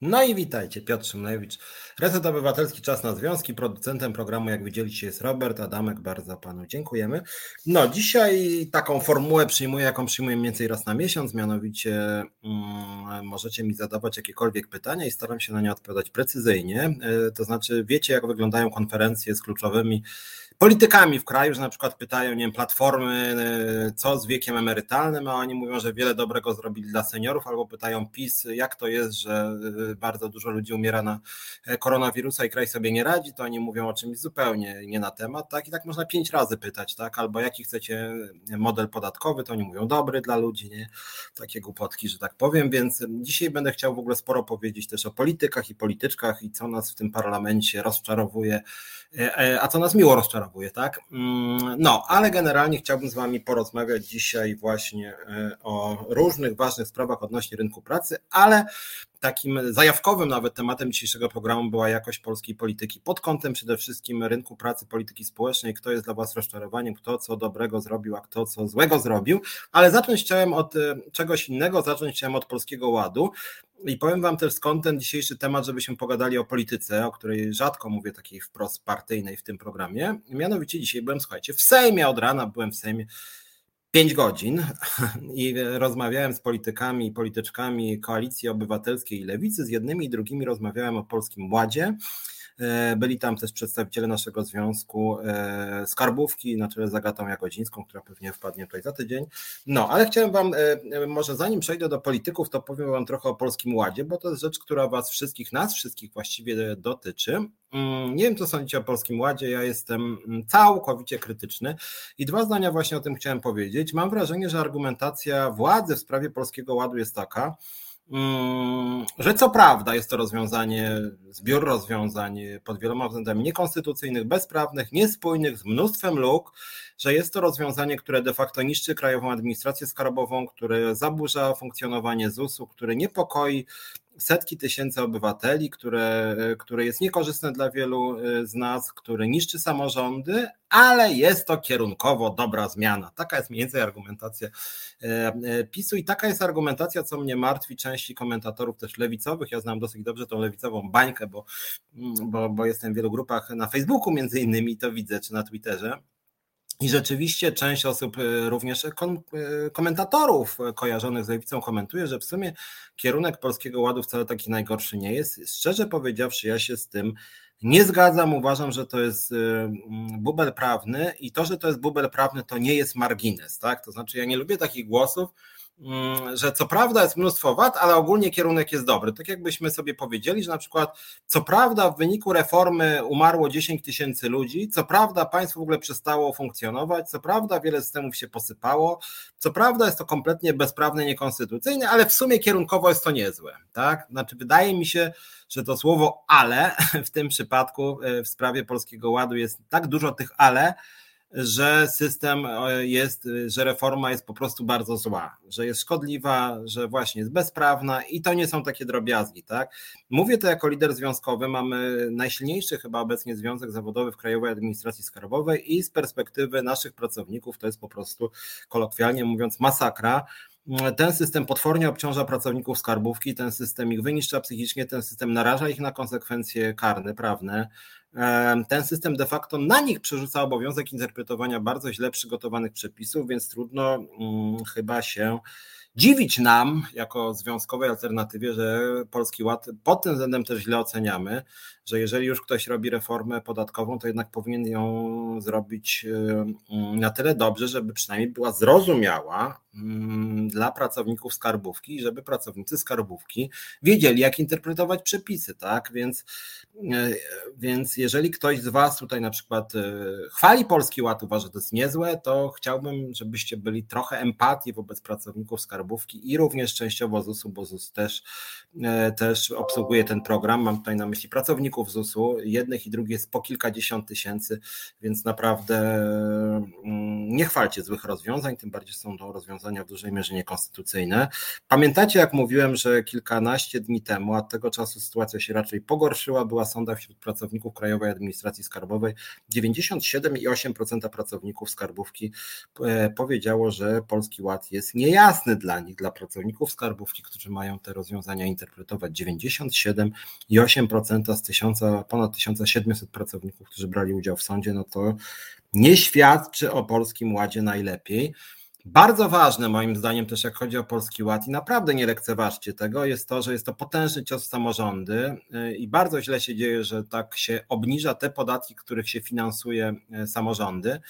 No i witajcie, Piotr Szymlewicz, Reset Obywatelski Czas na Związki. Producentem programu, jak widzieliście, jest Robert Adamek. Bardzo panu dziękujemy. No, dzisiaj taką formułę przyjmuję, jaką przyjmuję mniej więcej raz na miesiąc, mianowicie mm, możecie mi zadawać jakiekolwiek pytania i staram się na nie odpowiadać precyzyjnie. E, to znaczy, wiecie, jak wyglądają konferencje z kluczowymi politykami w kraju, że na przykład pytają, nie wiem, platformy, e, co z wiekiem emerytalnym, a oni mówią, że wiele dobrego zrobili dla seniorów, albo pytają PiS, jak to jest, że e, bardzo dużo ludzi umiera na e, koronawirusa i kraj sobie nie radzi, to oni mówią o czymś zupełnie nie na temat, tak? I tak można pięć razy pytać, tak? Albo jaki chcecie model podatkowy, to oni mówią dobry dla ludzi, nie? Takie głupotki, że tak powiem, więc dzisiaj będę chciał w ogóle sporo powiedzieć też o politykach i polityczkach i co nas w tym parlamencie rozczarowuje, a co nas miło rozczarowuje tak? Mm, no, ale generalnie chciałbym z Wami porozmawiać dzisiaj właśnie e, o różnych ważnych sprawach odnośnie rynku pracy, ale takim zajawkowym nawet tematem dzisiejszego programu była jakość polskiej polityki pod kątem przede wszystkim rynku pracy, polityki społecznej, kto jest dla Was rozczarowaniem, kto co dobrego zrobił, a kto co złego zrobił, ale zacząć chciałem od e, czegoś innego, zacząć chciałem od Polskiego Ładu. I powiem Wam też skąd ten dzisiejszy temat, żebyśmy pogadali o polityce, o której rzadko mówię takiej wprost partyjnej w tym programie. Mianowicie dzisiaj byłem, słuchajcie, w Sejmie od rana byłem w Sejmie 5 godzin i rozmawiałem z politykami i polityczkami Koalicji Obywatelskiej i Lewicy. Z jednymi i drugimi rozmawiałem o Polskim Ładzie. E, byli tam też przedstawiciele naszego związku e, Skarbówki na czele z Agatą Jagodzińską, która pewnie wpadnie tutaj za tydzień. No, ale chciałem Wam, e, może zanim przejdę do polityków, to powiem Wam trochę o Polskim Ładzie, bo to jest rzecz, która Was wszystkich, nas wszystkich właściwie dotyczy. Mm, nie wiem, co sądzicie o Polskim Ładzie. Ja jestem mm, całkowicie krytyczny i dwa zdania właśnie o tym chciałem powiedzieć. Mam wrażenie, że argumentacja władzy w sprawie Polskiego Ładu jest taka, że co prawda jest to rozwiązanie, zbiór rozwiązań pod wieloma względami niekonstytucyjnych, bezprawnych, niespójnych, z mnóstwem luk, że jest to rozwiązanie, które de facto niszczy Krajową Administrację Skarbową, które zaburza funkcjonowanie ZUS-u, które niepokoi setki tysięcy obywateli, które, które jest niekorzystne dla wielu y, z nas, które niszczy samorządy, ale jest to kierunkowo dobra zmiana. Taka jest mniej więcej argumentacja e, e, PiSu i taka jest argumentacja, co mnie martwi części komentatorów też lewicowych. Ja znam dosyć dobrze tą lewicową bańkę, bo, bo, bo jestem w wielu grupach na Facebooku między innymi to widzę, czy na Twitterze. I rzeczywiście część osób, y, również y, komentatorów kojarzonych z lewicą, komentuje, że w sumie kierunek Polskiego Ładu wcale taki najgorszy nie jest. Szczerze powiedziawszy, ja się z tym nie zgadzam. Uważam, że to jest bubel prawny i to, że to jest bubel prawny, to nie jest margines. Tak? To znaczy, ja nie lubię takich głosów, że co prawda jest mnóstwo wad, ale ogólnie kierunek jest dobry. Tak jakbyśmy sobie powiedzieli, że na przykład co prawda w wyniku reformy umarło 10 tysięcy ludzi, co prawda państwo w ogóle przestało funkcjonować, co prawda wiele systemów się posypało, co prawda jest to kompletnie bezprawne, niekonstytucyjne, ale w sumie kierunkowo jest to niezłe. Tak? Znaczy wydaje mi się, że to słowo ale w tym przypadku e, w sprawie Polskiego Ładu jest tak dużo tych ale, że system e, jest, że reforma jest po prostu bardzo zła, że jest szkodliwa, że właśnie jest bezprawna i to nie są takie drobiazgi, tak? Mówię to jako lider związkowy, mamy najsilniejszy chyba obecnie związek zawodowy w Krajowej Administracji Skarbowej i z perspektywy naszych pracowników to jest po prostu kolokwialnie mówiąc masakra, ten system potwornie obciąża pracowników skarbówki, ten system ich wyniszcza psychicznie, ten system naraża ich na konsekwencje karne, prawne. Ten system de facto na nich przerzuca obowiązek interpretowania bardzo źle przygotowanych przepisów, więc trudno mm, chyba się dziwić nam, jako związkowej alternatywie, że Polski Ład pod tym względem też źle oceniamy, że jeżeli już ktoś robi reformę podatkową, to jednak powinien ją zrobić na tyle dobrze, żeby przynajmniej była zrozumiała dla pracowników skarbówki, żeby pracownicy skarbówki wiedzieli, jak interpretować przepisy, tak? Więc, e, więc jeżeli ktoś z Was tutaj na przykład e, chwali Polski Ład, uważa, że to jest niezłe, to chciałbym, żebyście byli trochę empatii wobec pracowników skarbówki i również częściowo ZUS-u, bo ZUS też, e, też obsługuje ten program. Mam tutaj na myśli pracowników pracowników ZUS-u, jednych i drugich jest po kilkadziesiąt tysięcy, więc naprawdę mm, nie chwalcie złych rozwiązań, tym bardziej są to rozwiązania w dużej mierze niekonstytucyjne. Pamiętacie, jak mówiłem, że kilkanaście dni temu, a tego czasu sytuacja się raczej pogorszyła, była sonda wśród pracowników Krajowej Administracji Skarbowej. 97,8% pracowników skarbówki e, powiedziało, że Polski Ład jest niejasny dla nich, dla pracowników skarbówki, którzy mają te rozwiązania interpretować. 97,8% z tysiąca, ponad 1700 pracowników, którzy brali udział w sądzie, no to nie świadczy o Polskim Ładzie najlepiej. Bardzo ważne moim zdaniem też jak chodzi o Polski Ład i naprawdę nie lekceważcie tego, jest to, że jest to potężny cios w samorządy y, i bardzo źle się dzieje, że tak się obniża te podatki, których się finansuje y, samorządy,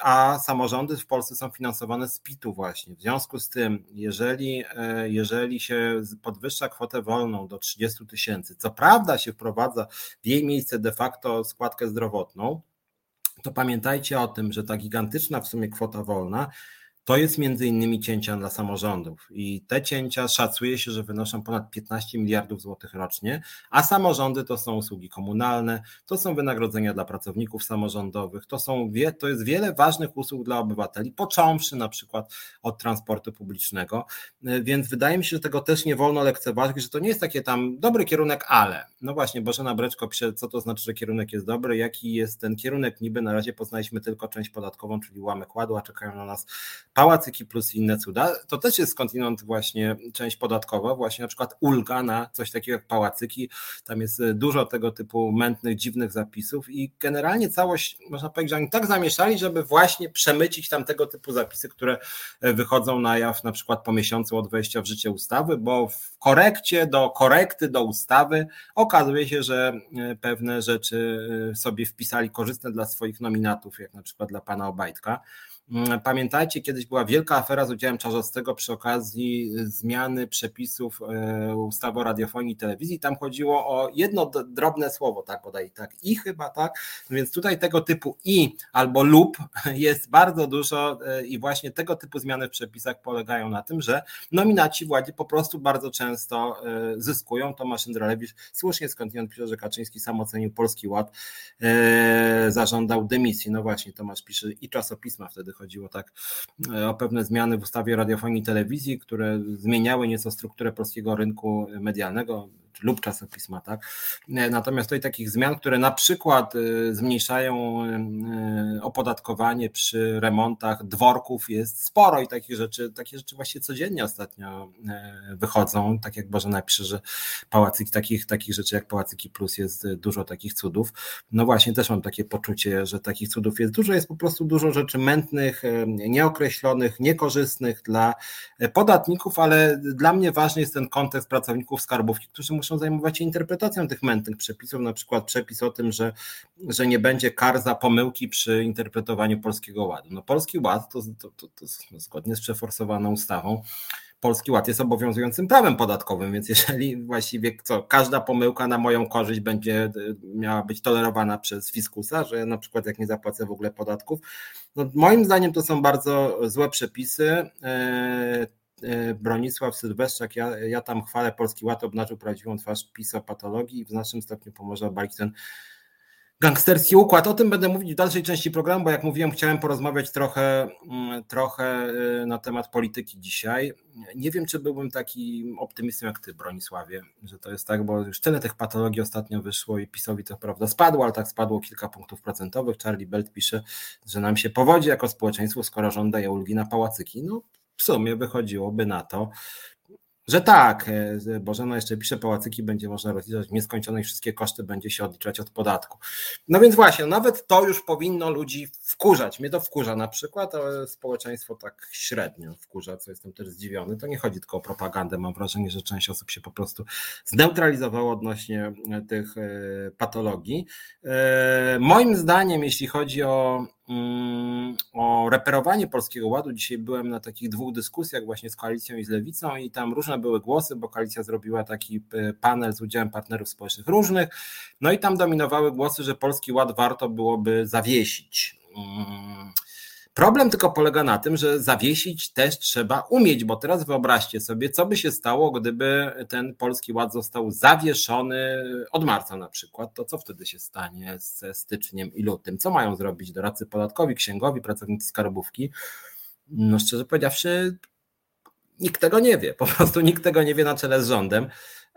a samorządy w Polsce są finansowane z PIT-u właśnie. W związku z tym, jeżeli, jeżeli się podwyższa kwotę wolną do 30 tysięcy, co prawda się wprowadza w jej miejsce de facto składkę zdrowotną, to pamiętajcie o tym, że ta gigantyczna w sumie kwota wolna to jest między innymi cięcia dla samorządów i te cięcia szacuje się, że wynoszą ponad 15 miliardów złotych rocznie, a samorządy to są usługi komunalne, to są wynagrodzenia dla pracowników samorządowych, to, są, to jest wiele ważnych usług dla obywateli, począwszy na przykład od transportu publicznego, więc wydaje mi się, że tego też nie wolno lekceważyć, że to nie jest takie tam dobry kierunek, ale. No właśnie, Bożena Breczko pisze, co to znaczy, że kierunek jest dobry, jaki jest ten kierunek, niby na razie poznaliśmy tylko część podatkową, czyli ułamek ładu, a czekają na nas pałacyki plus inne cuda, to też jest skądinąd właśnie część podatkowa, właśnie na przykład ulga na coś takiego jak pałacyki, tam jest dużo tego typu mętnych, dziwnych zapisów i generalnie całość, można powiedzieć, że oni tak zamieszali, żeby właśnie przemycić tam tego typu zapisy, które wychodzą na jaw na przykład po miesiącu od wejścia w życie ustawy, bo w korekcie do korekty do ustawy okazuje się, że pewne rzeczy sobie wpisali korzystne dla swoich nominatów, jak na przykład dla pana Obajtka. Mm, pamiętajcie, kiedyś była wielka afera z udziałem Czarzastego przy okazji zmiany przepisów e, ustawy o radiofonii i telewizji. Tam chodziło o jedno drobne słowo, tak podaj, tak i chyba tak. Więc tutaj tego typu i albo lub jest bardzo dużo e, i właśnie tego typu zmiany w przepisach polegają na tym, że nominaci władzy po prostu bardzo często zyskują. Tomasz Indrolewicz słusznie skądinąd pisze, że Kaczyński sam ocenił Polski Ład, zażądał dymisji. No właśnie, Tomasz pisze i czasopisma wtedy chodziło tak e, o pewne zmiany w ustawie radiofonii i telewizji, które zmieniały nieco strukturę polskiego rynku medialnego lub czasopisma, tak? E, natomiast tutaj takich zmian, które na przykład e, zmniejszają opodatkowanie przy remontach dworków jest sporo i takich rzeczy, takie rzeczy właśnie codziennie ostatnio wychodzą, tak jak Boże napisze, że pałacyki, takich, takich rzeczy jak Pałacyki Plus jest dużo takich cudów. No właśnie też mam takie poczucie, że takich cudów jest dużo, jest po prostu dużo rzeczy mętnych, nieokreślonych, niekorzystnych dla e, podatników, ale dla mnie ważny jest ten kontekst pracowników skarbówki, którzy muszą zajmować się interpretacją tych mętnych przepisów, na przykład przepis o tym, że, że nie będzie kar za pomyłki przy interpretowaniu polskiego ładu. No polski ład to, to, to, to zgodnie z przeforsowaną ustawą Polski Ład jest obowiązującym prawem podatkowym, więc jeżeli właściwie co, każda pomyłka na moją korzyść będzie e, miała być tolerowana przez fiskusa, że na przykład jak nie zapłacę w ogóle podatków, no moim zdaniem to są bardzo złe przepisy. E, Bronisław Sylwestrzak, ja, ja tam chwalę Polski Ład, obnażył prawdziwą twarz patologii i w znacznym stopniu pomoże obalić ten Gangsterski układ. O tym będę mówić w dalszej części programu, bo jak mówiłem, chciałem porozmawiać trochę, mm, trochę y, na temat polityki dzisiaj. Nie wiem, czy byłbym taki optymistą jak ty, Bronisławie, że to jest tak, bo już tyle tych patologii ostatnio wyszło i PiSowi to prawda spadło, ale tak spadło kilka punktów procentowych. Charlie Belt pisze, że nam się powodzi jako społeczeństwo, skoro rząd daje ulgi na pałacyki. No w sumie wychodziłoby na to, że tak, e, Bożena jeszcze pisze, pałacyki będzie można rozliczać w nieskończoność, wszystkie koszty będzie się odliczać od podatku. No więc właśnie, nawet to już powinno ludzi wkurzać. Mnie to wkurza na przykład, ale społeczeństwo tak średnio wkurza, co jestem też zdziwiony. To nie chodzi tylko o propagandę, mam wrażenie, że część osób się po prostu zneutralizowało odnośnie tych e, patologii. E, moim zdaniem, jeśli chodzi o o reperowanie Polskiego Ładu. Dzisiaj byłem na takich dwóch dyskusjach właśnie z koalicją i z lewicą i tam różne były głosy, bo koalicja zrobiła taki e, panel z udziałem partnerów społecznych różnych. No i tam dominowały głosy, że Polski Ład warto byłoby zawiesić. Problem tylko polega na tym, że zawiesić też trzeba umieć, bo teraz wyobraźcie sobie, co by się stało, gdyby ten polski ład został zawieszony od marca na przykład, to co wtedy się stanie ze styczniem i lutym? Co mają zrobić doradcy podatkowi, księgowi, pracownicy skarbówki? No szczerze powiedziawszy, nikt tego nie wie. Po prostu nikt tego nie wie na czele z rządem.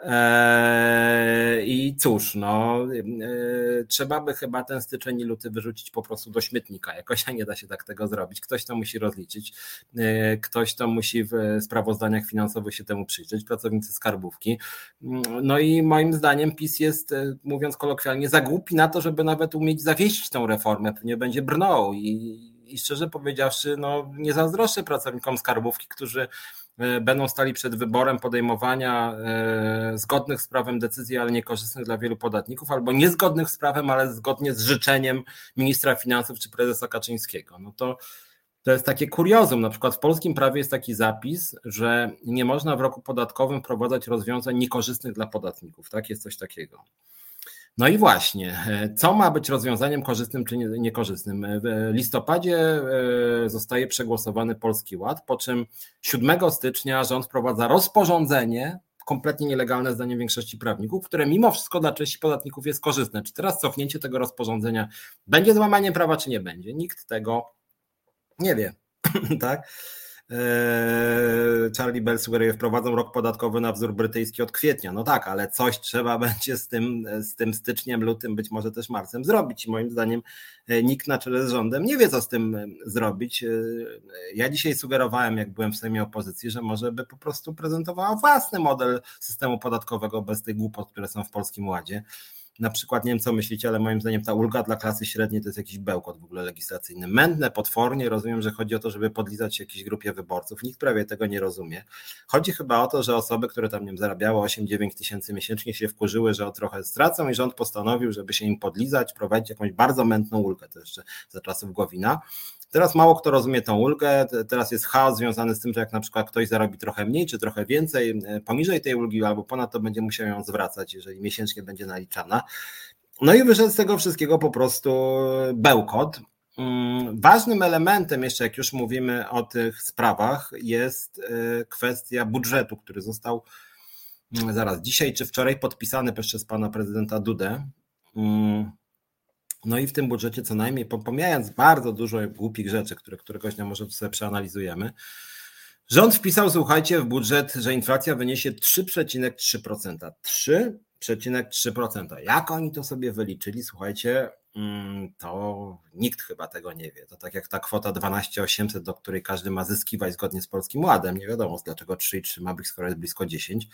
Eee, I cóż, no, eee, trzeba by chyba ten styczeń i luty wyrzucić po prostu do śmietnika. Jakoś nie da się tak tego zrobić. Ktoś to musi rozliczyć, eee, ktoś to musi w sprawozdaniach finansowych się temu przyjrzeć, pracownicy skarbówki. No i moim zdaniem PiS jest, mówiąc kolokwialnie, za głupi na to, żeby nawet umieć zawieść tą reformę. Pewnie będzie brnął i i szczerze powiedziawszy, no, nie zazdroszczę pracownikom skarbówki, którzy E, będą stali przed wyborem podejmowania e, zgodnych z prawem decyzji, ale niekorzystnych dla wielu podatników, albo niezgodnych z prawem, ale zgodnie z życzeniem ministra finansów czy prezesa Kaczyńskiego. No to to jest takie kuriozum. Na przykład w polskim prawie jest taki zapis, że nie można w roku podatkowym wprowadzać rozwiązań niekorzystnych dla podatników. Tak, jest coś takiego. No i właśnie, e, co ma być rozwiązaniem korzystnym czy niekorzystnym? E, w listopadzie e, zostaje przegłosowany Polski Ład, po czym 7 stycznia rząd wprowadza rozporządzenie, kompletnie nielegalne zdaniem większości prawników, które mimo wszystko dla części podatników jest korzystne. Czy teraz cofnięcie tego rozporządzenia będzie złamaniem prawa, czy nie będzie? Nikt tego nie wie. tak? Eee, Charlie Bell sugeruje, wprowadzą rok podatkowy na wzór brytyjski od kwietnia. No tak, ale coś trzeba będzie z tym, z tym styczniem, lutym, być może też marcem zrobić. Moim zdaniem e, nikt na czele z rządem nie wie, co z tym e, zrobić. E, ja dzisiaj sugerowałem, jak byłem w Sejmie opozycji, że może by po prostu prezentowała własny model systemu podatkowego bez tych głupot, które są w Polskim Ładzie na przykład, nie wiem co myślicie, ale moim zdaniem ta ulga dla klasy średniej to jest jakiś bełkot w ogóle legislacyjny. Mętne, potwornie, rozumiem, że chodzi o to, żeby podlizać się jakiejś grupie wyborców. Nikt prawie tego nie rozumie. Chodzi chyba o to, że osoby, które tam nie wiem, zarabiały 8-9 tysięcy miesięcznie się wkurzyły, że o trochę stracą i rząd postanowił, żeby się im podlizać, prowadzić jakąś bardzo mętną ulgę, to jeszcze za czasów Głowina. Teraz mało kto rozumie tą ulgę, teraz jest chaos związany z tym, że jak na przykład ktoś zarobi trochę mniej czy trochę więcej e, poniżej tej ulgi albo ponad to będzie musiał ją zwracać, jeżeli miesięcznie będzie naliczana. No i wyszedł z tego wszystkiego po prostu bełkot. Mm, ważnym elementem, jeszcze jak już mówimy o tych sprawach, jest e, kwestia budżetu, który został mm, zaraz dzisiaj czy wczoraj podpisany przez pana prezydenta Dudę. No i w tym budżecie co najmniej, pomijając bardzo dużo głupich rzeczy, które któregoś dnia może sobie przeanalizujemy, rząd wpisał, słuchajcie, w budżet, że inflacja wyniesie 3,3%. 3,3%. Jak oni to sobie wyliczyli? Słuchajcie, to nikt chyba tego nie wie. To tak jak ta kwota 12800, do której każdy ma zyskiwać zgodnie z Polskim Ładem. Nie wiadomo dlaczego 3,3 ma być, skoro jest blisko 10.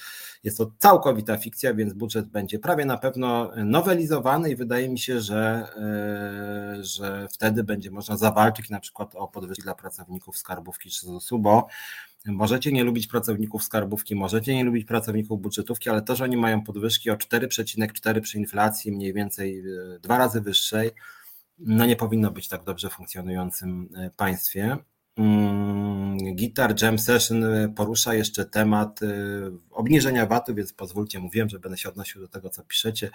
Jest to całkowita fikcja, więc budżet będzie prawie na pewno nowelizowany i wydaje mi się, że, e, że wtedy będzie można zawalczyć na przykład o podwyżki dla pracowników skarbówki czy ZUS-u, bo Możecie nie lubić pracowników skarbówki, możecie nie lubić pracowników budżetówki, ale to, że oni mają podwyżki o 4,4 przy inflacji, mniej więcej e, dwa razy wyższej, no nie powinno być tak dobrze funkcjonującym e, państwie. Mm, Guitar Jam Session e, porusza jeszcze temat obniżenia VAT-u, więc pozwólcie, mówiłem, że będę się odnosił do tego, co piszecie,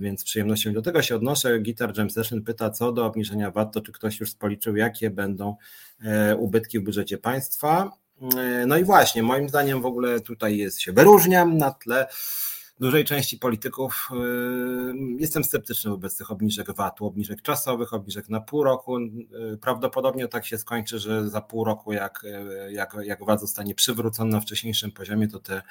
więc z przyjemnością do tego się odnoszę. Guitar Jam Session pyta, co do obniżenia VAT, to czy ktoś już spoliczył, jakie będą ubytki w budżecie państwa. E, no i właśnie, moim zdaniem w ogóle tutaj jest, się wyróżniam na tle dużej części polityków. E, jestem sceptyczny wobec tych obniżek VAT-u, obniżek czasowych, obniżek na pół roku. E, prawdopodobnie tak się skończy, że za pół roku, jak, jak, jak VAT zostanie przywrócony na wcześniejszym poziomie, to te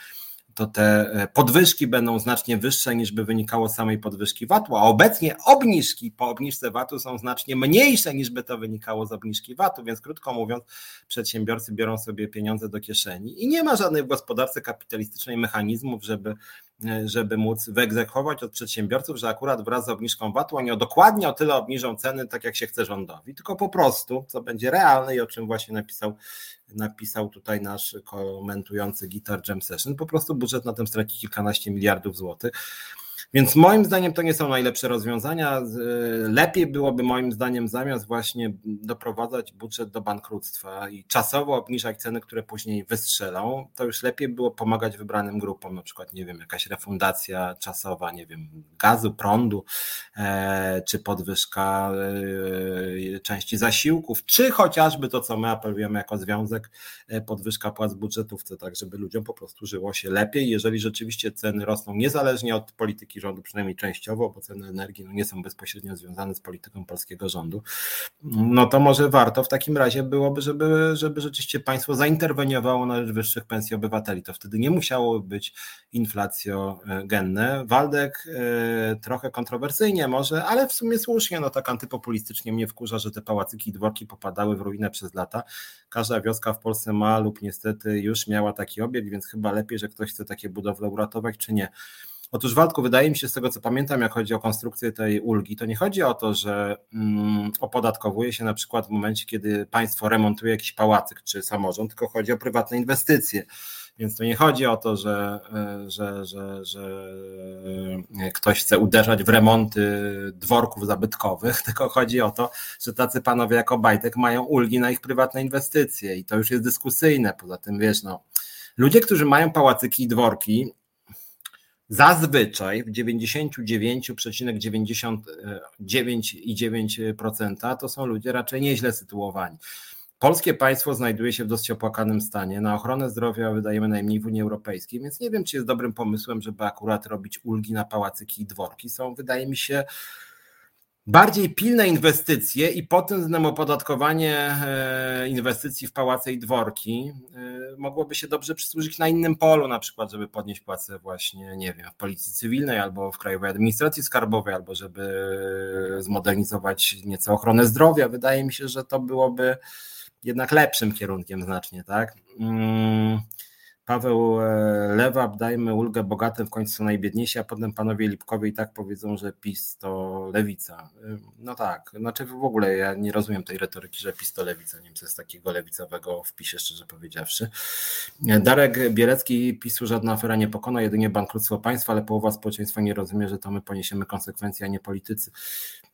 to te e, podwyżki będą znacznie wyższe niż by wynikało z samej podwyżki VAT-u, a obecnie obniżki po obniżce VAT-u są znacznie mniejsze niż by to wynikało z obniżki VAT-u, więc krótko mówiąc, przedsiębiorcy biorą sobie pieniądze do kieszeni i nie ma żadnej w gospodarce kapitalistycznej mechanizmów, żeby żeby móc wyegzekwować od przedsiębiorców, że akurat wraz z obniżką VAT-u oni o dokładnie o tyle obniżą ceny, tak jak się chce rządowi, tylko po prostu, co będzie realne i o czym właśnie napisał, napisał tutaj nasz komentujący Guitar Jam Session, po prostu budżet na tym straci kilkanaście miliardów złotych. Więc moim zdaniem to nie są najlepsze rozwiązania. Lepiej byłoby moim zdaniem zamiast właśnie doprowadzać budżet do bankructwa i czasowo obniżać ceny, które później wystrzelą, to już lepiej było pomagać wybranym grupom, na przykład, nie wiem, jakaś refundacja czasowa, nie wiem, gazu, prądu, e, czy podwyżka e, części zasiłków, czy chociażby to, co my apelujemy jako związek, e, podwyżka płac budżetówce, tak żeby ludziom po prostu żyło się lepiej, jeżeli rzeczywiście ceny rosną niezależnie od polityki rządu, przynajmniej częściowo, bo ceny energii no nie są bezpośrednio związane z polityką polskiego rządu, no to może warto w takim razie byłoby, żeby, żeby rzeczywiście państwo zainterweniowało na rzecz wyższych pensji obywateli. To wtedy nie musiało być inflacjogenne. Waldek e, trochę kontrowersyjnie może, ale w sumie słusznie, no tak antypopulistycznie mnie wkurza, że te pałacyki i dworki popadały w ruinę przez lata. Każda wioska w Polsce ma lub niestety już miała taki obiekt, więc chyba lepiej, że ktoś chce takie budowle uratować, czy nie. Otóż Waldku, wydaje mi się z tego, co pamiętam, jak chodzi o konstrukcję tej ulgi, to nie chodzi o to, że mm, opodatkowuje się na przykład w momencie, kiedy państwo remontuje jakiś pałacyk czy samorząd, tylko chodzi o prywatne inwestycje. Więc to nie chodzi o to, że, że, że, że ktoś chce uderzać w remonty dworków zabytkowych, tylko chodzi o to, że tacy panowie jak Obajtek mają ulgi na ich prywatne inwestycje i to już jest dyskusyjne. Poza tym, wiesz, no, ludzie, którzy mają pałacyki i dworki, zazwyczaj w 99,99% to są ludzie raczej nieźle sytuowani. Polskie państwo znajduje się w dosyć opłakanym stanie. Na ochronę zdrowia wydajemy najmniej w Unii Europejskiej, więc nie wiem, czy jest dobrym pomysłem, żeby akurat robić ulgi na pałacyki i dworki. Są, wydaje mi się, bardziej pilne inwestycje i względem opodatkowanie e, inwestycji w pałace i dworki e, mogłoby się dobrze przysłużyć na innym polu, na przykład, żeby podnieść płacę właśnie, nie wiem, w policji cywilnej albo w Krajowej Administracji Skarbowej, albo żeby zmodernizować nieco ochronę zdrowia. Wydaje mi się, że to byłoby jednak lepszym kierunkiem znacznie, tak? Paweł e, Lewap, dajmy ulgę bogatym, w końcu najbiedniejsi, a potem panowie Lipkowie i tak powiedzą, że PiS to lewica. E, no tak, znaczy w ogóle ja nie rozumiem tej retoryki, że PiS to lewica, nie wiem co jest takiego lewicowego w PiSie, szczerze powiedziawszy. E, Darek Bielecki, PiSu żadna afera nie pokona, jedynie bankructwo państwa, ale połowa społeczeństwa nie rozumie, że to my poniesiemy konsekwencje, a nie politycy.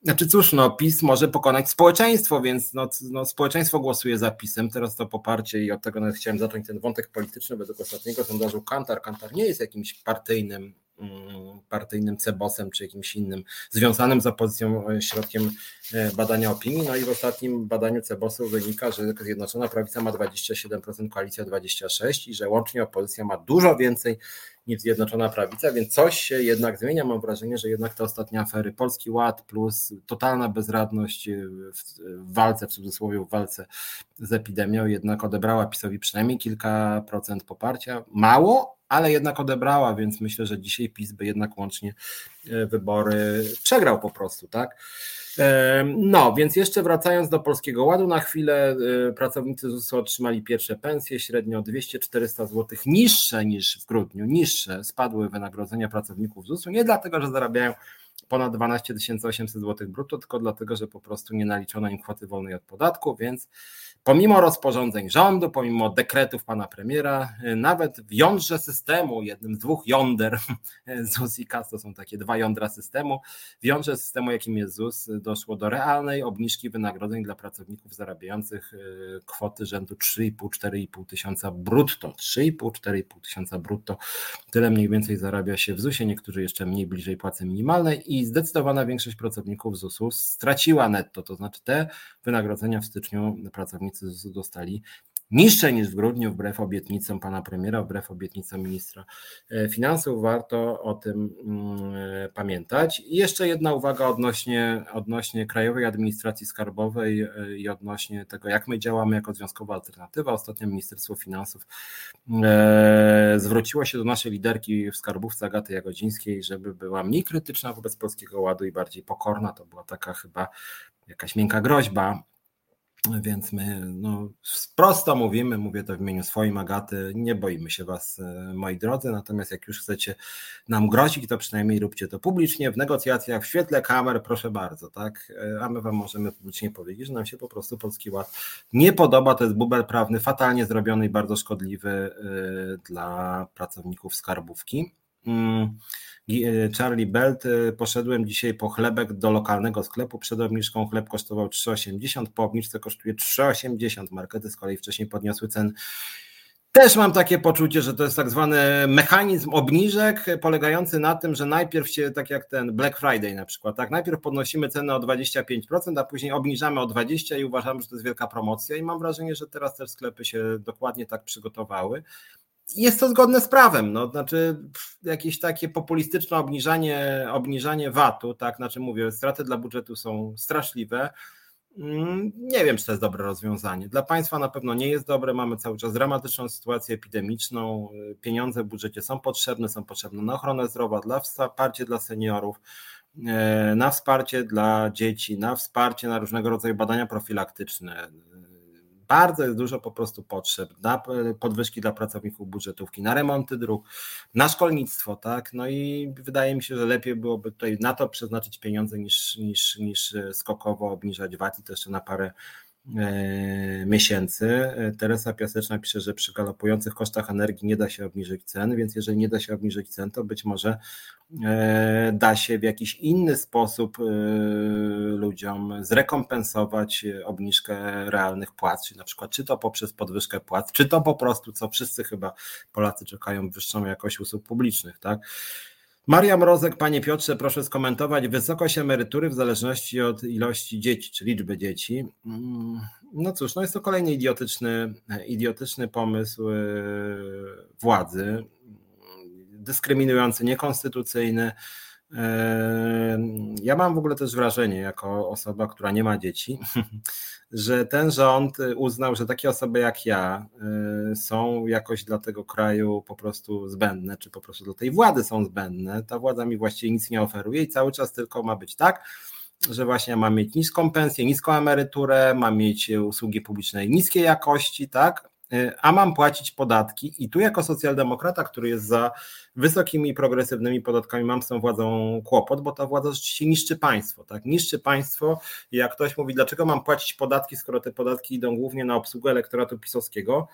Znaczy cóż, no PiS może pokonać społeczeństwo, więc no, no, społeczeństwo głosuje za PiSem, teraz to poparcie i od tego nawet chciałem zacząć ten wątek polityczny według ostatniego sondażu Kantar. Kantar nie jest jakimś partyjnym mm, partyjnym cebosem czy jakimś innym związanym z opozycją e, środkiem e, badania opinii. No i w ostatnim badaniu cebosów wynika, że Zjednoczona Prawica ma 27%, koalicja 26% i że łącznie opozycja ma dużo więcej niż Zjednoczona Prawica, więc coś się jednak zmienia. Mam wrażenie, że jednak te ostatnie afery Polski Ład plus totalna bezradność w walce, w cudzysłowie w walce z epidemią jednak odebrała PiSowi przynajmniej kilka procent poparcia. Mało, ale jednak odebrała, więc myślę, że dzisiaj PiS by jednak łącznie wybory przegrał po prostu, tak? No, więc jeszcze wracając do Polskiego Ładu na chwilę, y, pracownicy ZUS otrzymali pierwsze pensje, średnio 200-400 zł niższe niż w grudniu, niższe spadły wynagrodzenia pracowników ZUS-u, nie dlatego, że zarabiają ponad 12 800 zł brutto, tylko dlatego, że po prostu nie naliczono im kwoty wolnej od podatku, więc Pomimo rozporządzeń rządu, pomimo dekretów pana premiera, nawet w jądrze systemu, jednym z dwóch jąder ZUS i KAS, to są takie dwa jądra systemu, w jądrze systemu, jakim jest ZUS, doszło do realnej obniżki wynagrodzeń dla pracowników zarabiających y, kwoty rzędu 3,5-4,5 tysiąca brutto. 3,5-4,5 tysiąca brutto. Tyle mniej więcej zarabia się w ZUSie, niektórzy jeszcze mniej bliżej płacy minimalnej i zdecydowana większość pracowników ZUS-u straciła netto, to znaczy te wynagrodzenia w styczniu pracownicy dostali niższe niż w grudniu, wbrew obietnicom pana premiera, wbrew obietnicom ministra e, finansów. Warto o tym mm, e, pamiętać. I jeszcze jedna uwaga odnośnie, odnośnie Krajowej Administracji Skarbowej e, i odnośnie tego, jak my działamy jako Związkowa Alternatywa. Ostatnio Ministerstwo Finansów zwróciło się do naszej liderki w skarbówce Agaty Jagodzińskiej, żeby była mniej krytyczna wobec Polskiego Ładu i bardziej pokorna. To była taka chyba jakaś miękka groźba więc my no, prosto mówimy, mówię to w imieniu swoim Agaty, nie boimy się Was, e, moi drodzy, natomiast jak już chcecie nam grozić, to przynajmniej róbcie to publicznie, w negocjacjach, w świetle kamer, proszę bardzo, tak? E, a my Wam możemy publicznie powiedzieć, że nam się po prostu Polski Ład nie podoba, to jest bubel prawny fatalnie zrobiony i bardzo szkodliwy e, dla pracowników skarbówki. E, Charlie Belt, e, poszedłem dzisiaj po chlebek do lokalnego sklepu, przed obniżką. Chleb kosztował 3,80, po obniżce kosztuje 3,80, markety z kolei wcześniej podniosły ceny. Też mam takie poczucie, że to jest tak zwany mechanizm obniżek polegający na tym, że najpierw się, tak jak ten Black Friday na przykład, tak, najpierw podnosimy cenę o 25%, a później obniżamy o 20% i uważamy, że to jest wielka promocja i mam wrażenie, że teraz też sklepy się dokładnie tak przygotowały jest to zgodne z prawem. No, znaczy, jakieś takie populistyczne obniżanie, obniżanie VAT-u, tak, znaczy mówię, straty dla budżetu są straszliwe. Mm, nie wiem, czy to jest dobre rozwiązanie. Dla państwa na pewno nie jest dobre. Mamy cały czas dramatyczną sytuację epidemiczną. Pieniądze w budżecie są potrzebne, są potrzebne na ochronę zdrowia, dla wsparcie dla seniorów, e, na wsparcie dla dzieci, na wsparcie na różnego rodzaju badania profilaktyczne bardzo jest dużo po prostu potrzeb na podwyżki dla pracowników budżetówki, na remonty dróg, na szkolnictwo, tak? No i wydaje mi się, że lepiej byłoby tutaj na to przeznaczyć pieniądze niż, niż, niż skokowo obniżać VAT i to jeszcze na parę E, miesięcy. Teresa Piaseczna pisze, że przy galopujących kosztach energii nie da się obniżyć cen, więc jeżeli nie da się obniżyć cen, to być może e, da się w jakiś inny sposób e, ludziom zrekompensować obniżkę realnych płac, czyli na przykład czy to poprzez podwyżkę płac, czy to po prostu, co wszyscy chyba Polacy czekają, wyższą jakość usług publicznych, tak? Maria Mrozek, panie Piotrze, proszę skomentować wysokość emerytury w zależności od ilości dzieci, czy liczby dzieci. Mm, no cóż, no jest to kolejny idiotyczny, idiotyczny pomysł e, władzy, dyskryminujący, niekonstytucyjny. Ja mam w ogóle też wrażenie, jako osoba, która nie ma dzieci, że ten rząd uznał, że takie osoby jak ja y, są jakoś dla tego kraju po prostu zbędne, czy po prostu dla tej władzy są zbędne. Ta władza mi właściwie nic nie oferuje i cały czas tylko ma być tak, że właśnie mam mieć niską pensję, niską emeryturę, mam mieć usługi publiczne niskiej jakości, tak? Y, a mam płacić podatki. I tu, jako socjaldemokrata, który jest za wysokimi, progresywnymi podatkami, mam z tą władzą kłopot, bo ta władza rzeczywiście niszczy państwo. Tak? Niszczy państwo. Jak ktoś mówi, dlaczego mam płacić podatki, skoro te podatki idą głównie na obsługę elektoratu pisowskiego,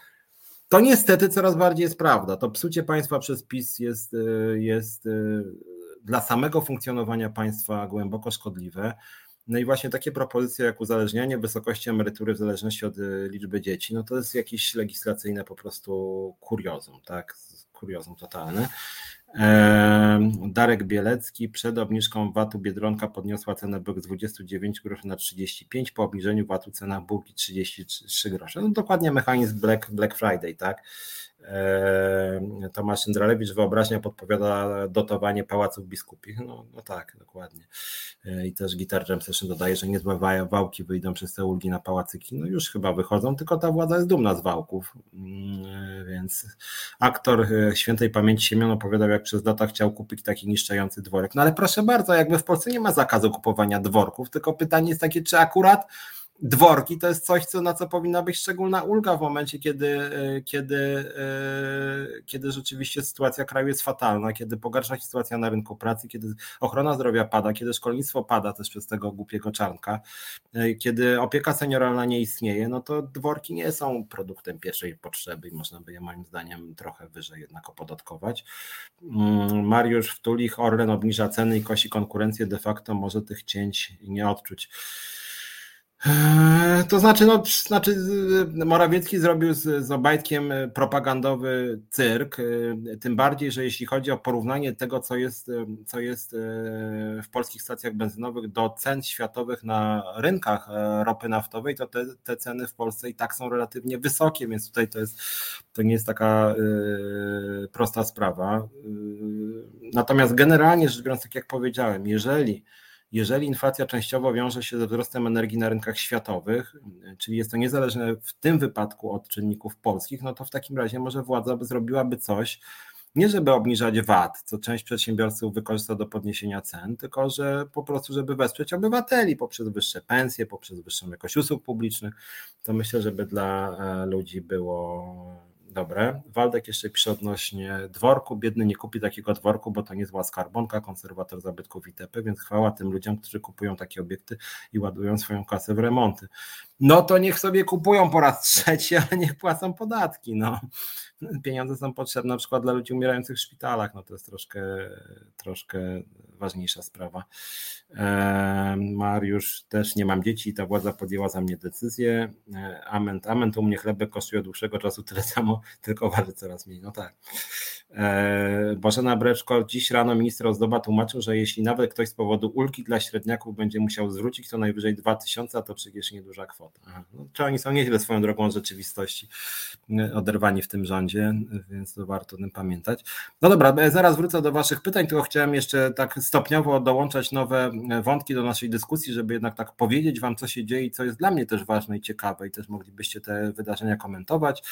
to niestety coraz bardziej jest prawda. To psucie państwa przez PiS jest, y, jest y, dla samego funkcjonowania państwa głęboko szkodliwe. No i właśnie takie propozycje jak uzależnianie wysokości emerytury w zależności od y, liczby dzieci, no to jest jakieś legislacyjne po prostu kuriozum, tak? Kuriozum totalne. Darek Bielecki przed obniżką VAT-u Biedronka podniosła cenę byk z 29 groszy na 35, po obniżeniu VAT-u cena bułki 33 grosze. No dokładnie mechanizm Black, Black Friday, tak? Eee, Tomasz Jędralewicz, wyobraźnia podpowiada dotowanie pałaców biskupich. No, no tak, dokładnie. Eee, I też Guitar Jam Session dodaje, że niezłe wałki wyjdą przez te ulgi na pałacyki. No już chyba wychodzą, tylko ta władza jest dumna z wałków. Mm, więc aktor e, świętej pamięci Siemion opowiadał, jak przez lata chciał kupić taki niszczający dworek. No ale proszę bardzo, jakby w Polsce nie ma zakazu kupowania dworków, tylko pytanie jest takie, czy akurat dworki to jest coś, co, na co powinna być szczególna ulga w momencie, kiedy, e, kiedy, e, kiedy rzeczywiście sytuacja kraju jest fatalna, kiedy pogarsza się sytuacja na rynku pracy, kiedy ochrona zdrowia pada, kiedy szkolnictwo pada też przez tego głupiego czarnka, e, kiedy opieka senioralna nie istnieje, no to dworki nie są produktem pierwszej potrzeby i można by je moim zdaniem trochę wyżej jednak opodatkować. Mm, Mariusz Wtulich, Orlen obniża ceny i kosi konkurencję, de facto może tych cięć nie odczuć. Eee, to znaczy, no, znaczy Morawiecki zrobił z, z Obajtkiem propagandowy cyrk, e, tym bardziej, że jeśli chodzi o porównanie tego, co jest, e, co jest e, w polskich stacjach benzynowych do cen światowych na rynkach ropy naftowej, to te, te ceny w Polsce i tak są relatywnie wysokie, więc tutaj to, jest, to nie jest taka prosta sprawa. Natomiast generalnie rzecz biorąc, tak jak powiedziałem, jeżeli jeżeli inflacja częściowo wiąże się ze wzrostem energii na rynkach światowych, czyli jest to niezależne w tym wypadku od czynników polskich, no to w takim razie może władza by zrobiłaby coś, nie żeby obniżać VAT, co część przedsiębiorców wykorzysta do podniesienia cen, tylko że po prostu, żeby wesprzeć obywateli poprzez wyższe pensje, poprzez wyższą jakość usług publicznych, to myślę, żeby dla e, ludzi było Dobre. Waldek jeszcze pisze odnośnie dworku. Biedny nie kupi takiego dworku, bo to nie zła skarbonka, konserwator zabytków itp., więc chwała tym ludziom, którzy kupują takie obiekty i ładują swoją kasę w remonty. No to niech sobie kupują po raz trzeci, ale niech płacą podatki. No. Pieniądze są potrzebne na przykład dla ludzi umierających w szpitalach. No to jest troszkę, troszkę ważniejsza sprawa. Mariusz, też nie mam dzieci, ta władza podjęła za mnie decyzję. Amen, amen, to u mnie chlebek kosztuje od dłuższego czasu tyle samo, tylko waży coraz mniej. No tak. E, Bożena Breczko, dziś rano minister Ozdoba tłumaczył, że jeśli nawet ktoś z powodu ulgi dla średniaków będzie musiał zwrócić, to najwyżej 2000, a to przecież nieduża kwota. No, czy oni są nieźle swoją drogą rzeczywistości e, oderwani w tym rządzie, więc to warto o tym pamiętać. No dobra, e, zaraz wrócę do Waszych pytań, tylko chciałem jeszcze tak stopniowo dołączać nowe wątki do naszej dyskusji, żeby jednak tak powiedzieć Wam, co się dzieje i co jest dla mnie też ważne i ciekawe i też moglibyście te wydarzenia komentować.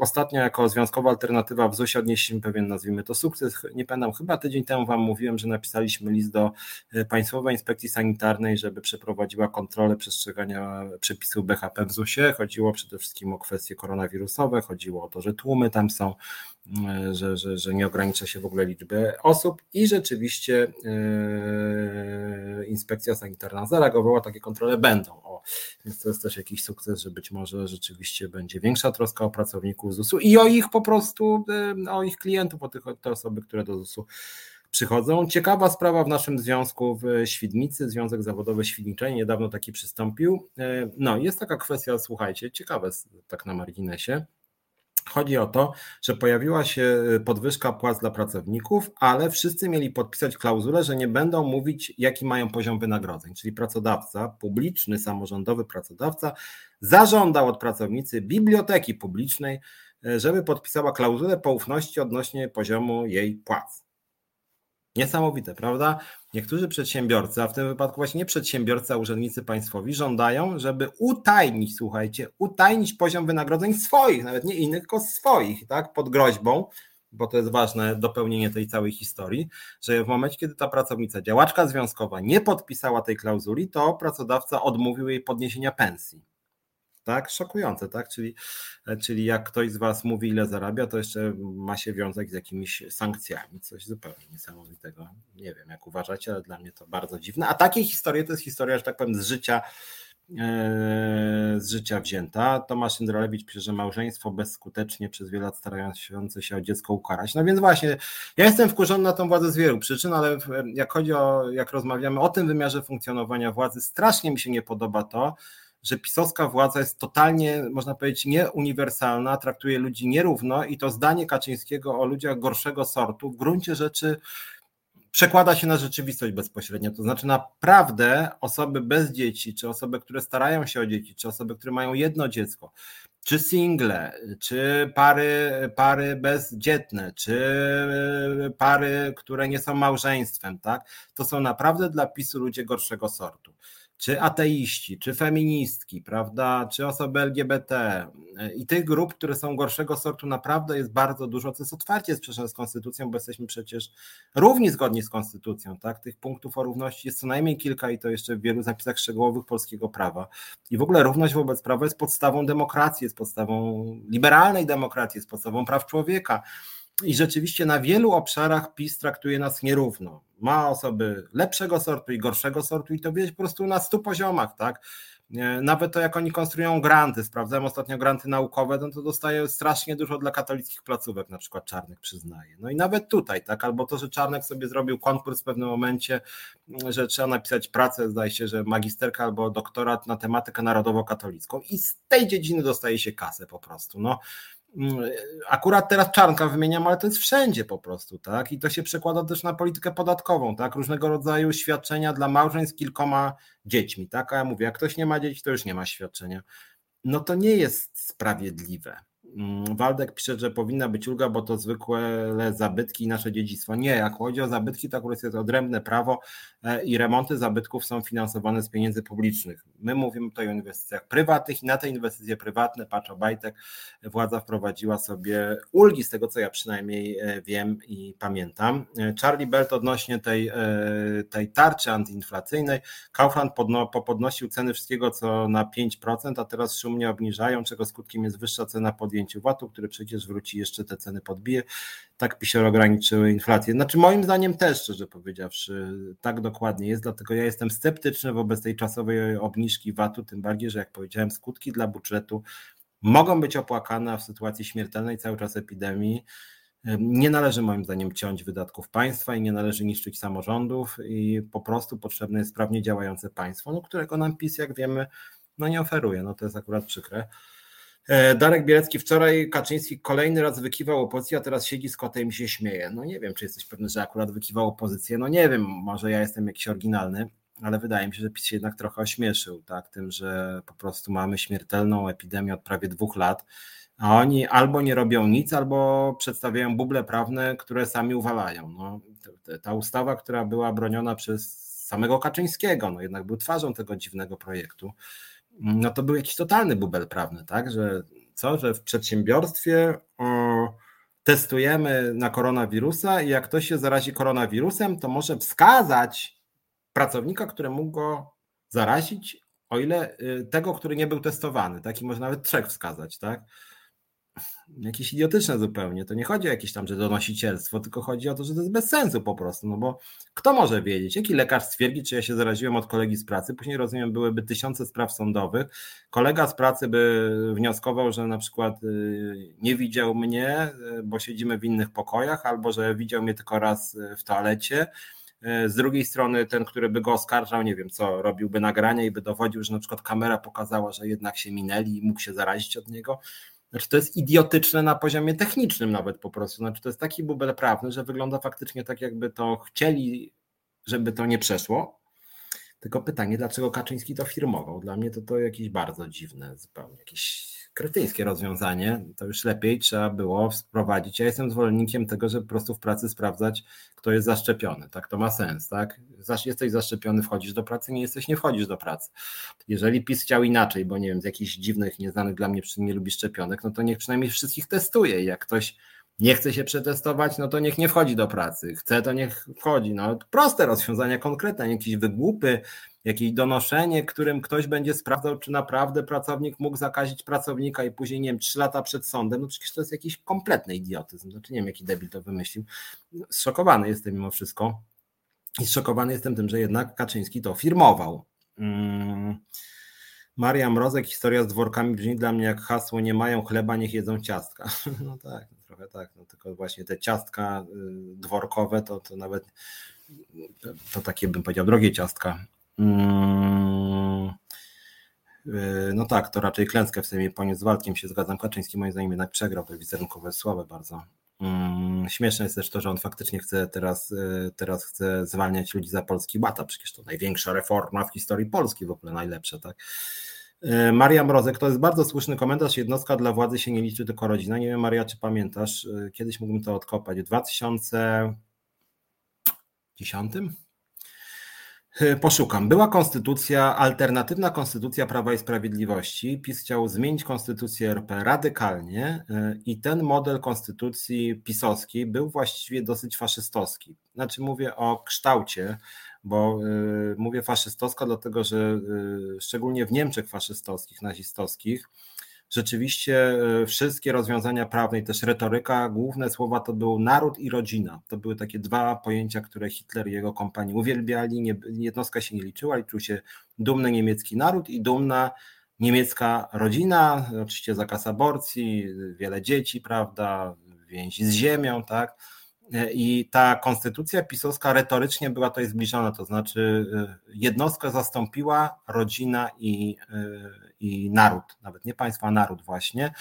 Ostatnio jako związkowa alternatywa w ZUS odnieśliśmy pewien nazwijmy to sukces. Nie pamiętam, chyba tydzień temu Wam mówiłem, że napisaliśmy list do e, Państwowej Inspekcji Sanitarnej, żeby przeprowadziła kontrolę przestrzegania przepisów BHP w ZUS-ie. Chodziło przede wszystkim o kwestie koronawirusowe, chodziło o to, że tłumy tam są, że, że, że nie ogranicza się w ogóle liczby osób i rzeczywiście yy, inspekcja sanitarna zareagowała, takie kontrole będą. O, więc to jest też jakiś sukces, że być może rzeczywiście będzie większa troska o pracowników ZUS-u i o ich po prostu, yy, o ich klientów, o tych, te osoby, które do ZUS-u przychodzą. Ciekawa sprawa w naszym związku w Świdnicy, Związek Zawodowy Świdniczej niedawno taki przystąpił. No, jest taka kwestia, słuchajcie, ciekawe tak na marginesie. Chodzi o to, że pojawiła się podwyżka płac dla pracowników, ale wszyscy mieli podpisać klauzulę, że nie będą mówić, jaki mają poziom wynagrodzeń. Czyli pracodawca, publiczny, samorządowy pracodawca, zażądał od pracownicy biblioteki publicznej, żeby podpisała klauzulę poufności odnośnie poziomu jej płac. Niesamowite, prawda? Niektórzy przedsiębiorcy, a w tym wypadku właśnie nie przedsiębiorcy, a urzędnicy państwowi, żądają, żeby utajnić, słuchajcie, utajnić poziom wynagrodzeń swoich, nawet nie innych, tylko swoich, tak, pod groźbą, bo to jest ważne dopełnienie tej całej historii, że w momencie, kiedy ta pracownica, działaczka związkowa nie podpisała tej klauzuli, to pracodawca odmówił jej podniesienia pensji tak? Szokujące, tak? Czyli, e, czyli jak ktoś z Was mówi, ile zarabia, to jeszcze ma się wiązać z jakimiś sankcjami, coś zupełnie niesamowitego. Nie wiem, jak uważacie, ale dla mnie to bardzo dziwne. A takie historie to jest historia, że tak powiem, z życia e, z życia wzięta. Tomasz Jędrolewicz pisze, że małżeństwo bezskutecznie przez wiele lat starające się o dziecko ukarać. No więc właśnie, ja jestem wkurzony na tą władzę z wielu przyczyn, ale jak chodzi o, jak rozmawiamy o tym wymiarze funkcjonowania władzy, strasznie mi się nie podoba to, że pisowska władza jest totalnie, można powiedzieć, nieuniwersalna, traktuje ludzi nierówno i to zdanie Kaczyńskiego o ludziach gorszego sortu w gruncie rzeczy przekłada się na rzeczywistość bezpośrednio. To znaczy, naprawdę osoby bez dzieci, czy osoby, które starają się o dzieci, czy osoby, które mają jedno dziecko, czy single, czy pary, pary bezdzietne, czy pary, które nie są małżeństwem, tak? To są naprawdę dla PiSu ludzie gorszego sortu czy ateiści, czy feministki, prawda, czy osoby LGBT i tych grup, które są gorszego sortu, naprawdę jest bardzo dużo, co jest otwarcie sprzeczne z konstytucją, bo jesteśmy przecież równi zgodni z konstytucją, tak? Tych punktów o równości jest co najmniej kilka i to jeszcze w wielu zapisach szczegółowych polskiego prawa. I w ogóle równość wobec prawa jest podstawą demokracji, jest podstawą liberalnej demokracji, jest podstawą praw człowieka. I rzeczywiście na wielu obszarach PiS traktuje nas nierówno. Ma osoby lepszego sortu i gorszego sortu i to widać po prostu na stu poziomach, tak? Nawet to, jak oni konstruują granty, sprawdzałem ostatnio granty naukowe, no to dostaje strasznie dużo dla katolickich placówek, na przykład Czarnek przyznaje. No i nawet tutaj, tak, albo to, że Czarnek sobie zrobił konkurs w pewnym momencie, że trzeba napisać pracę, zdaje się, że magisterka albo doktorat na tematykę narodowo-katolicką i z tej dziedziny dostaje się kasę po prostu. No, akurat teraz czarnka wymieniam, ale to jest wszędzie po prostu, tak? I to się przekłada też na politykę podatkową, tak? Różnego rodzaju świadczenia dla małżeństw z kilkoma dziećmi, tak? A ja mówię, jak ktoś nie ma dzieci, to już nie ma świadczenia. No to nie jest sprawiedliwe. Mm, Waldek pisze, że powinna być ulga, bo to zwykłe zabytki i nasze dziedzictwo. Nie, jak chodzi o zabytki, to akurat jest odrębne prawo e, i remonty zabytków są finansowane z pieniędzy publicznych. My mówimy tutaj o inwestycjach prywatnych i na te inwestycje prywatne, patrz Obajtek, władza wprowadziła sobie ulgi, z tego co ja przynajmniej e, wiem i pamiętam. E, Charlie Belt odnośnie tej, tej tarczy antyinflacyjnej, Kaufland podno, podnosił ceny wszystkiego co na 5%, a teraz szumnie obniżają, czego skutkiem jest wyższa cena podjęcia podjęciu VAT-u, który przecież wróci jeszcze te ceny podbije. Tak PiSior ograniczyły inflację. Znaczy moim zdaniem też, szczerze powiedziawszy, tak dokładnie jest, dlatego ja jestem sceptyczny wobec tej czasowej obniżki VAT-u, tym bardziej, że jak powiedziałem, skutki dla budżetu mogą być opłakane, w sytuacji śmiertelnej cały czas epidemii nie należy moim zdaniem ciąć wydatków państwa i nie należy niszczyć samorządów i po prostu potrzebne jest sprawnie działające państwo, no, którego nam PiS, jak wiemy, no nie oferuje. No to jest akurat przykre. E, Darek Bielecki wczoraj Kaczyński kolejny raz wykiwał opozycję, a teraz siedzi z kotem i się śmieje. No nie wiem, czy jesteś pewny, że akurat wykiwał opozycję. No nie wiem, może ja jestem jakiś oryginalny, ale wydaje mi się, że PiS się jednak trochę ośmieszył, tak, tym, że po prostu mamy śmiertelną epidemię od prawie dwóch lat, a oni albo nie robią nic, albo przedstawiają buble prawne, które sami uwalają. No, ta ustawa, która była broniona przez samego Kaczyńskiego, no jednak był twarzą tego dziwnego projektu, no to był jakiś totalny bubel prawny, tak, że co, że w przedsiębiorstwie o, testujemy na koronawirusa i jak ktoś się zarazi koronawirusem, to może wskazać pracownika, który mógł go zarazić, o ile y, tego, który nie był testowany, tak, i może nawet trzech wskazać, tak, jakieś idiotyczne zupełnie. To nie chodzi o jakieś tam, że donosicielstwo, tylko chodzi o to, że to jest bez sensu po prostu, no bo kto może wiedzieć, jaki lekarz stwierdzi, czy ja się zaraziłem od kolegi z pracy, później rozumiem, byłyby tysiące spraw sądowych, kolega z pracy by wnioskował, że na przykład y, nie widział mnie, y, bo siedzimy w innych pokojach, albo że widział mnie tylko raz y, w toalecie, z drugiej strony ten, który by go oskarżał, nie wiem co, robiłby nagrania i by dowodził, że na przykład kamera pokazała, że jednak się minęli i mógł się zarazić od niego. Znaczy to jest idiotyczne na poziomie technicznym nawet po prostu. Znaczy to jest taki bubel prawny, że wygląda faktycznie tak, jakby to chcieli, żeby to nie przeszło. Tylko pytanie, dlaczego Kaczyński to firmował? Dla mnie to to jakieś bardzo dziwne, zupełnie jakieś kretyńskie rozwiązanie, to już lepiej trzeba było wprowadzić. Ja jestem zwolennikiem tego, żeby po prostu w pracy sprawdzać, kto jest zaszczepiony. Tak, to ma sens, tak? Jesteś zaszczepiony, wchodzisz do pracy, nie jesteś, nie wchodzisz do pracy. Jeżeli PiS chciał inaczej, bo nie wiem, z jakichś dziwnych, nieznanych dla mnie przyczyn nie lubi szczepionek, no to niech przynajmniej wszystkich testuje. Jak ktoś nie chce się przetestować, no to niech nie wchodzi do pracy. Chce, to niech wchodzi. No, proste rozwiązania konkretne, jakieś wygłupy, jakieś donoszenie, którym ktoś będzie sprawdzał, czy naprawdę pracownik mógł zakazić pracownika i później, nie wiem, trzy lata przed sądem, no przecież to jest jakiś kompletny idiotyzm. Znaczy nie wiem, jaki debil to wymyślił. Zszokowany jestem mimo wszystko. I zszokowany jestem tym, że jednak Kaczyński to firmował. Hmm. Maria Mrozek, historia z dworkami brzmi dla mnie jak hasło nie mają chleba, niech jedzą ciastka. No tak, trochę tak, no tylko właśnie te ciastka y, dworkowe to, to nawet to, takie bym powiedział drogie ciastka. Mm, y, no tak, to raczej klęskę w Sejmie poniósł z Waldkiem, się zgadzam. Kaczyński moim zdaniem jednak przegrał, to wizerunkowe słabe bardzo. Mm, śmieszne jest też to, że on faktycznie chce teraz, y, teraz chce zwalniać ludzi za polski ład, przecież to największa reforma w historii Polski, w ogóle najlepsza, tak? E, Maria Mrozek, to jest bardzo słuszny komentarz. Jednostka dla władzy się nie liczy, tylko rodzina. Nie wiem, Maria, czy pamiętasz? E, kiedyś mógłbym to odkopać. W 2010? E, poszukam. Była konstytucja, alternatywna konstytucja Prawa i Sprawiedliwości. PiS chciał zmienić konstytucję RP radykalnie i ten model konstytucji pisowskiej był właściwie dosyć faszystowski. Znaczy mówię o kształcie, bo y, mówię faszystowska, dlatego że y, szczególnie w Niemczech faszystowskich, nazistowskich, rzeczywiście y, wszystkie rozwiązania prawne i też retoryka, główne słowa to był naród i rodzina. To były takie dwa pojęcia, które Hitler i jego kompanii uwielbiali. Nie, jednostka się nie liczyła, liczył się dumny niemiecki naród i dumna niemiecka rodzina, oczywiście zakaz aborcji, wiele dzieci, prawda, więzi z ziemią, tak i ta konstytucja pisowska retorycznie była tutaj zbliżona, to znaczy y, jednostkę zastąpiła rodzina i, y, i naród, nawet nie państwo, a naród właśnie.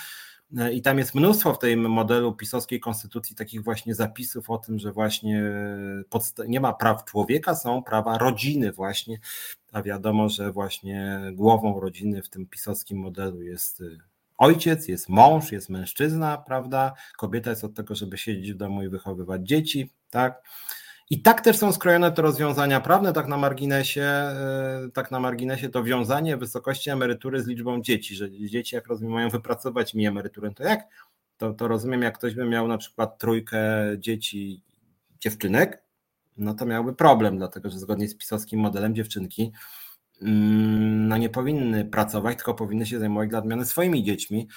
I tam jest mnóstwo w tym modelu pisowskiej konstytucji takich właśnie zapisów o tym, że właśnie nie ma praw człowieka, są prawa rodziny właśnie, a wiadomo, że właśnie głową rodziny w tym pisowskim modelu jest ojciec, jest mąż, jest mężczyzna, prawda? Kobieta jest od tego, żeby siedzieć w domu i wychowywać dzieci, tak? I tak też są skrojone te rozwiązania prawne, tak na marginesie, e, tak na marginesie to wiązanie wysokości emerytury z liczbą dzieci, że dzieci jak rozumiem mają wypracować mi emeryturę, to jak? To, to rozumiem, jak ktoś by miał na przykład trójkę dzieci, dziewczynek, no to miałby problem, dlatego że zgodnie z pisowskim modelem dziewczynki no nie powinny pracować, tylko powinny się zajmować dla odmiany swoimi dziećmi.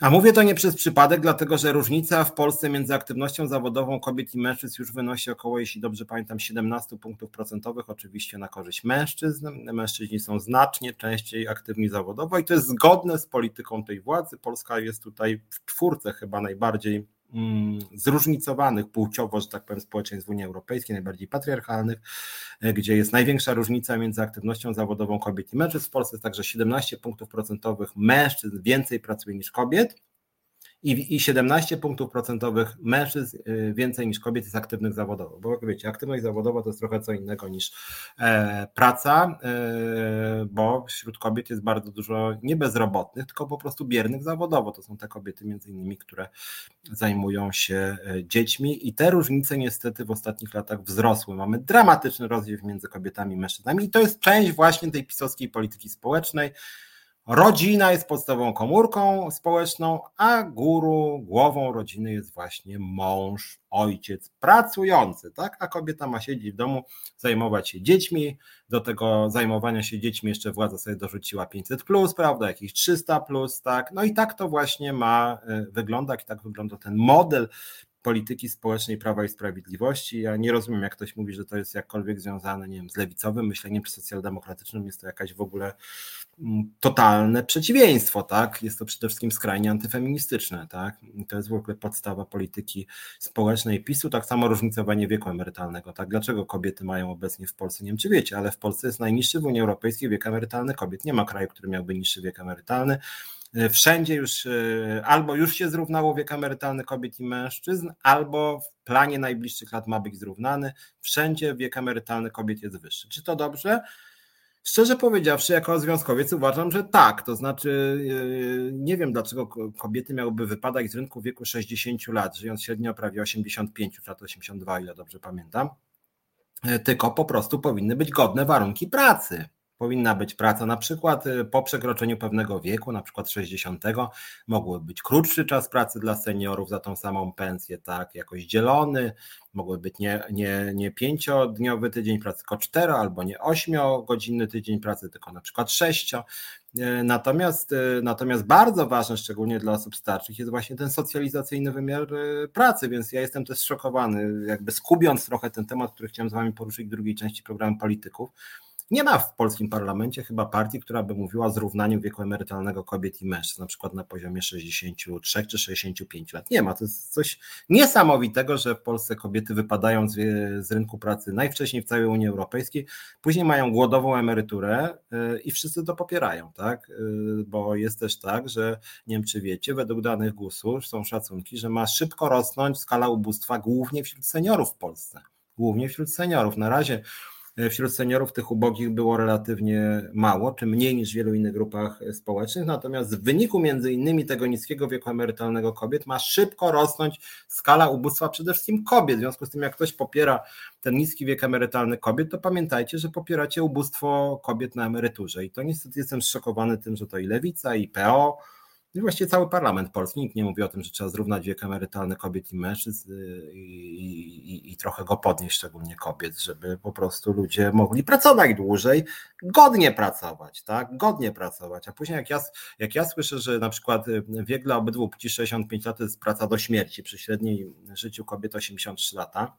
A mówię to nie przez przypadek, dlatego że różnica w Polsce między aktywnością zawodową kobiet i mężczyzn już wynosi około, jeśli dobrze pamiętam, 17 punktów procentowych, oczywiście na korzyść mężczyzn. Mężczyźni są znacznie częściej aktywni zawodowo i to jest zgodne z polityką tej władzy. Polska jest tutaj w czwórce chyba najbardziej mm, zróżnicowanych płciowo, że tak powiem, społeczeństw Unii Europejskiej, najbardziej patriarchalnych, e, gdzie jest największa różnica między aktywnością zawodową kobiet i mężczyzn. W Polsce jest także 17 punktów procentowych mężczyzn więcej pracuje niż kobiet i, i 17 punktów procentowych mężczyzn y, więcej niż kobiet jest aktywnych zawodowo. Bo jak wiecie, aktywność zawodowa to jest trochę co innego niż e, praca, e, bo wśród kobiet jest bardzo dużo nie bezrobotnych, tylko po prostu biernych zawodowo. To są te kobiety między innymi, które zajmują się e, dziećmi i te różnice niestety w ostatnich latach wzrosły. Mamy dramatyczny rozwój między kobietami i mężczyznami i to jest część właśnie tej pisowskiej polityki społecznej, Rodzina jest podstawową komórką społeczną, a guru, głową rodziny jest właśnie mąż, ojciec pracujący, tak? A kobieta ma siedzieć w domu, zajmować się dziećmi. Do tego zajmowania się dziećmi jeszcze władza sobie dorzuciła 500, plus, prawda? Jakieś 300, plus, tak? No i tak to właśnie ma e, wyglądać, i tak wygląda ten model polityki społecznej Prawa i Sprawiedliwości. Ja nie rozumiem, jak ktoś mówi, że to jest jakkolwiek związane, nie wiem, z lewicowym myśleniem czy socjaldemokratycznym. Jest to jakaś w ogóle totalne przeciwieństwo, tak? Jest to przede wszystkim skrajnie antyfeministyczne, tak? I to jest w ogóle podstawa polityki społecznej PiSu, tak samo różnicowanie wieku emerytalnego, tak? Dlaczego kobiety mają obecnie w Polsce, nie wiem czy wiecie, ale w Polsce jest najniższy w Unii Europejskiej wiek emerytalny kobiet. Nie ma kraju, który miałby niższy wiek emerytalny. E, wszędzie już e, albo już się zrównało wiek emerytalny kobiet i mężczyzn, albo w planie najbliższych lat ma być zrównany. Wszędzie wiek emerytalny kobiet jest wyższy. Czy to dobrze? Szczerze powiedziawszy, jako związkowiec uważam, że tak. To znaczy, e, nie wiem dlaczego kobiety miałyby wypadać z rynku w wieku 60 lat, żyjąc średnio prawie 85, czy 82, ile dobrze pamiętam. Tylko po prostu powinny być godne warunki pracy powinna być praca. Na przykład y, po przekroczeniu pewnego wieku, na przykład 60, mogłoby być krótszy czas pracy dla seniorów za tą samą pensję, tak, jakoś dzielony, mogłoby być nie, nie, nie pięciodniowy tydzień pracy, tylko cztero, albo nie ośmiogodzinny tydzień pracy, tylko na przykład sześcio. Y, natomiast, y, natomiast bardzo ważne, szczególnie dla osób starszych, jest właśnie ten socjalizacyjny wymiar pracy, więc ja jestem też szokowany, jakby skubiąc trochę ten temat, który chciałem z Wami poruszyć w drugiej części programu polityków, nie ma w polskim parlamencie chyba partii, która by mówiła o zrównaniu wieku emerytalnego kobiet i mężczyzn, na przykład na poziomie 63 czy 65 lat. Nie ma. To jest coś niesamowitego, że w Polsce kobiety wypadają z, z rynku pracy najwcześniej w całej Unii Europejskiej, później mają głodową emeryturę y, i wszyscy to popierają, tak? Y, bo jest też tak, że nie wiem czy wiecie, według danych GUS-u są szacunki, że ma szybko rosnąć skala ubóstwa głównie wśród seniorów w Polsce. Głównie wśród seniorów. Na razie wśród seniorów tych ubogich było relatywnie mało, czy mniej niż w wielu innych grupach społecznych, natomiast w wyniku między innymi tego niskiego wieku emerytalnego kobiet ma szybko rosnąć skala ubóstwa przede wszystkim kobiet. W związku z tym, jak ktoś popiera ten niski wiek emerytalny kobiet, to pamiętajcie, że popieracie ubóstwo kobiet na emeryturze. I to niestety jestem zszokowany tym, że to i lewica, i PO, i właściwie cały parlament polski, nikt nie mówi o tym, że trzeba zrównać wiek emerytalny kobiet i mężczyzn y, i, i, i, trochę go podnieść, szczególnie kobiet, żeby po prostu ludzie mogli pracować dłużej, godnie pracować, tak, godnie pracować. A później jak ja, jak ja słyszę, że na przykład y, wiek dla obydwu płci 65 lat to jest praca do śmierci, przy średniej życiu kobiet 83 lata,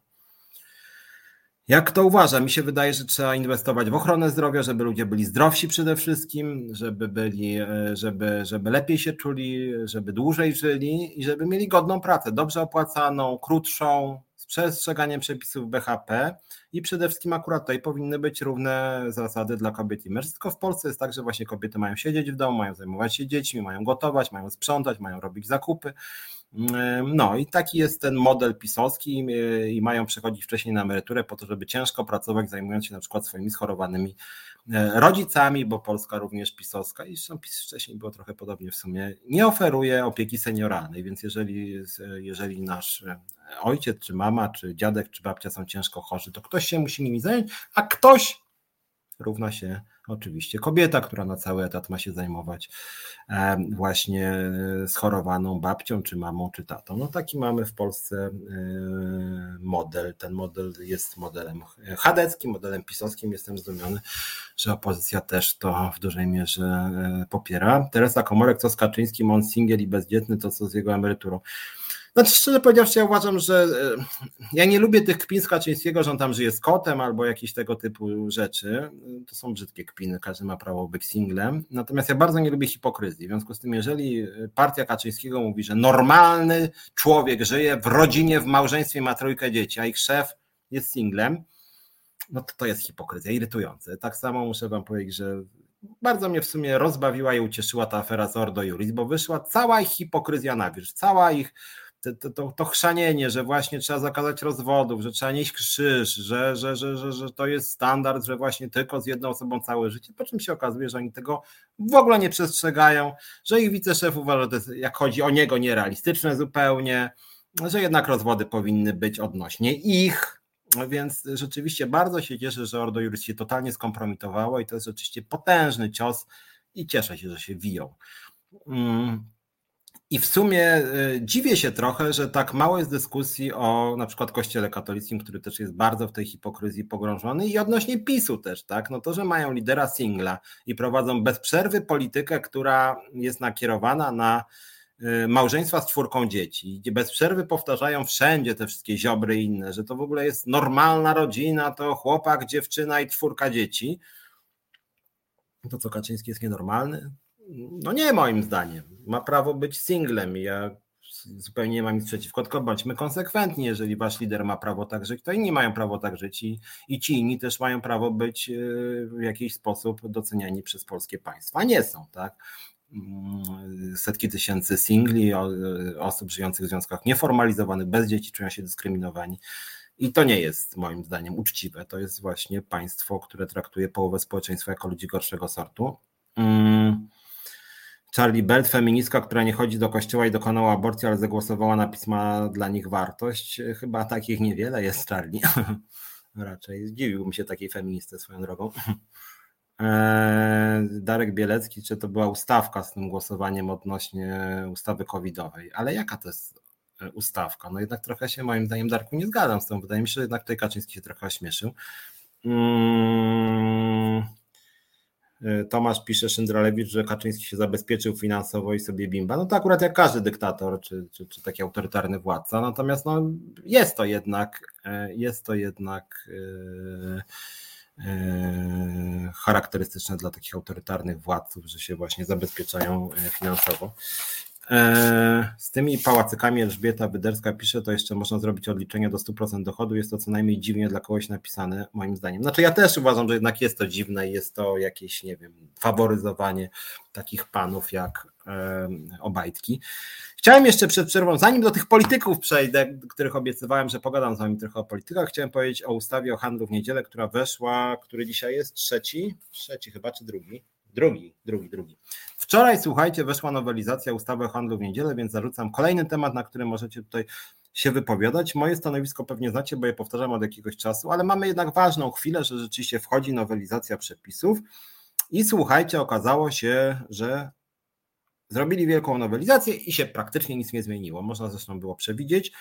jak to uważa? Mi się wydaje, że trzeba inwestować w ochronę zdrowia, żeby ludzie byli zdrowsi przede wszystkim, żeby byli, e, żeby, żeby lepiej się czuli, żeby dłużej żyli i żeby mieli godną pracę, dobrze opłacaną, krótszą, z przestrzeganiem przepisów BHP i przede wszystkim akurat tutaj powinny być równe zasady dla kobiet i mężczyzn. Tylko w Polsce jest tak, że właśnie kobiety mają siedzieć w domu, mają zajmować się dziećmi, mają gotować, mają sprzątać, mają robić zakupy. No i taki jest ten model pisowski i mają przechodzić wcześniej na emeryturę po to, żeby ciężko pracować, zajmując się na przykład swoimi schorowanymi e, rodzicami, bo Polska również pisowska i zresztą PiS wcześniej było trochę podobnie w sumie, nie oferuje opieki senioralnej, więc jeżeli, jeżeli nasz ojciec, czy mama, czy dziadek, czy babcia są ciężko chorzy, to ktoś się musi nimi zająć, a ktoś równa się oczywiście kobieta, która na cały etat ma się zajmować właśnie schorowaną babcią, czy mamą, czy tatą. No taki mamy w Polsce e, model. Ten model jest modelem chadeckim, modelem pisowskim. Jestem zdumiony, że opozycja też to w dużej mierze e, popiera. Teresa Komorek, co z Kaczyńskim, on singiel i bezdzietny, to co z jego emeryturą. Znaczy, szczerze powiedziawszy, ja uważam, że e, ja nie lubię tych kpin z Kaczyńskiego, że on tam żyje z kotem albo jakieś tego typu rzeczy. To są brzydkie kpiny, każdy ma prawo być singlem. Natomiast ja bardzo nie lubię hipokryzji. W związku z tym, jeżeli partia Kaczyńskiego mówi, że normalny człowiek żyje w rodzinie, w małżeństwie, ma trójkę dzieci, a ich szef jest singlem, no to to jest hipokryzja, irytujące. Tak samo muszę wam powiedzieć, że bardzo mnie w sumie rozbawiła i ucieszyła ta afera z Ordo Juris, bo wyszła cała ich hipokryzja na wierzch, cała ich to, to, to chrzanienie, że właśnie trzeba zakazać rozwodów, że trzeba nieść krzyż, że, że, że, że, że to jest standard, że właśnie tylko z jedną osobą całe życie, po czym się okazuje, że oni tego w ogóle nie przestrzegają, że ich wiceszef uważa, że to jest, jak chodzi o niego, nierealistyczne zupełnie, że jednak rozwody powinny być odnośnie ich, więc rzeczywiście bardzo się cieszę, że Ordo Juris się totalnie skompromitowało i to jest rzeczywiście potężny cios i cieszę się, że się wiją. Mm. I w sumie y, dziwię się trochę, że tak mało jest dyskusji o na przykład Kościele katolickim, który też jest bardzo w tej hipokryzji pogrążony i odnośnie PiSu też, tak? No to, że mają lidera singla i prowadzą bez przerwy politykę, która jest nakierowana na y, małżeństwa z czwórką dzieci, gdzie bez przerwy powtarzają wszędzie te wszystkie ziobry i inne, że to w ogóle jest normalna rodzina, to chłopak, dziewczyna i czwórka dzieci. To co Kaczyński jest nienormalny? No nie moim zdaniem. Ma prawo być singlem. Ja zupełnie nie mam nic przeciwko, tylko bądźmy konsekwentni. Jeżeli wasz lider ma prawo tak żyć, to inni mają prawo tak żyć i, i ci inni też mają prawo być e, w jakiś sposób doceniani przez polskie państwo. A nie są, tak? Mm, setki tysięcy singli, osób żyjących w związkach nieformalizowanych, bez dzieci czują się dyskryminowani. I to nie jest moim zdaniem uczciwe. To jest właśnie państwo, które traktuje połowę społeczeństwa jako ludzi gorszego sortu. Mm. Charlie Belt, feministka, która nie chodzi do kościoła i dokonała aborcji, ale zagłosowała na pisma dla nich wartość. Chyba takich niewiele jest, Charlie. Raczej zdziwiłbym się takiej feministy swoją drogą. Eee, Darek Bielecki, czy to była ustawka z tym głosowaniem odnośnie ustawy covidowej, ale jaka to jest e, ustawka? No jednak trochę się moim zdaniem Darku nie zgadzam z tym. Wydaje mi się, że jednak tutaj Kaczyński się trochę śmieszył. Hmm. E, Tomasz pisze Szyndralewicz, że Kaczyński się zabezpieczył finansowo i sobie bimba. No to akurat jak każdy dyktator, czy, czy, czy taki autorytarny władca. Natomiast no, jest to jednak, e, jest to jednak e, charakterystyczne dla takich autorytarnych władców, że się właśnie zabezpieczają finansowo. E, z tymi pałacykami Elżbieta Wyderska pisze, to jeszcze można zrobić odliczenie do 100% dochodu. Jest to co najmniej dziwnie dla kogoś napisane, moim zdaniem. Znaczy, ja też uważam, że jednak jest to dziwne i jest to jakieś, nie wiem, faworyzowanie takich panów jak Obajtki. Chciałem jeszcze przed przerwą, zanim do tych polityków przejdę, których obiecywałem, że pogadam z wami trochę o politykach, chciałem powiedzieć o ustawie o handlu w niedzielę, która weszła, który dzisiaj jest trzeci, trzeci chyba, czy drugi? Drugi, drugi, drugi. Wczoraj, słuchajcie, weszła nowelizacja ustawy o handlu w niedzielę, więc zarzucam kolejny temat, na który możecie tutaj się wypowiadać. Moje stanowisko pewnie znacie, bo je powtarzam od jakiegoś czasu, ale mamy jednak ważną chwilę, że rzeczywiście wchodzi nowelizacja przepisów. I słuchajcie, okazało się, że zrobili wielką nowelizację i się praktycznie nic nie zmieniło. Można zresztą było przewidzieć.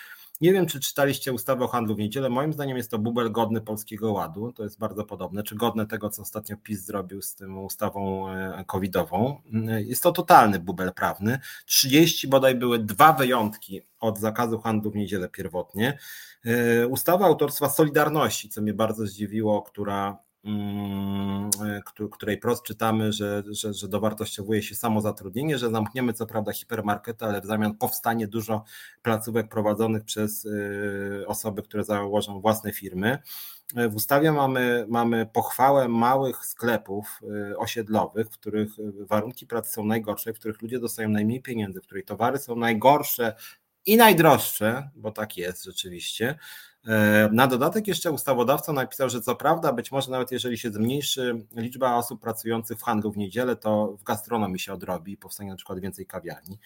Nie wiem, czy czytaliście ustawę o handlu w niedzielę. Moim zdaniem jest to bubel godny polskiego ładu. To jest bardzo podobne, czy godne tego, co ostatnio PiS zrobił z tą ustawą e, covidową. Jest to totalny bubel prawny. 30 bodaj były dwa wyjątki od zakazu handlu w niedzielę pierwotnie. E, ustawa autorstwa Solidarności, co mnie bardzo zdziwiło, która której prost czytamy, że, że, że dowartościowuje się samo zatrudnienie, że zamkniemy co prawda hipermarkety, ale w zamian powstanie dużo placówek prowadzonych przez y, osoby, które założą własne firmy. W ustawie mamy, mamy pochwałę małych sklepów osiedlowych, w których warunki pracy są najgorsze, w których ludzie dostają najmniej pieniędzy, w których towary są najgorsze i najdroższe, bo tak jest rzeczywiście. E, na dodatek jeszcze ustawodawca napisał, że co prawda, być może nawet jeżeli się zmniejszy liczba osób pracujących w handlu w niedzielę, to w gastronomii się odrobi i powstanie na przykład więcej kawiarni.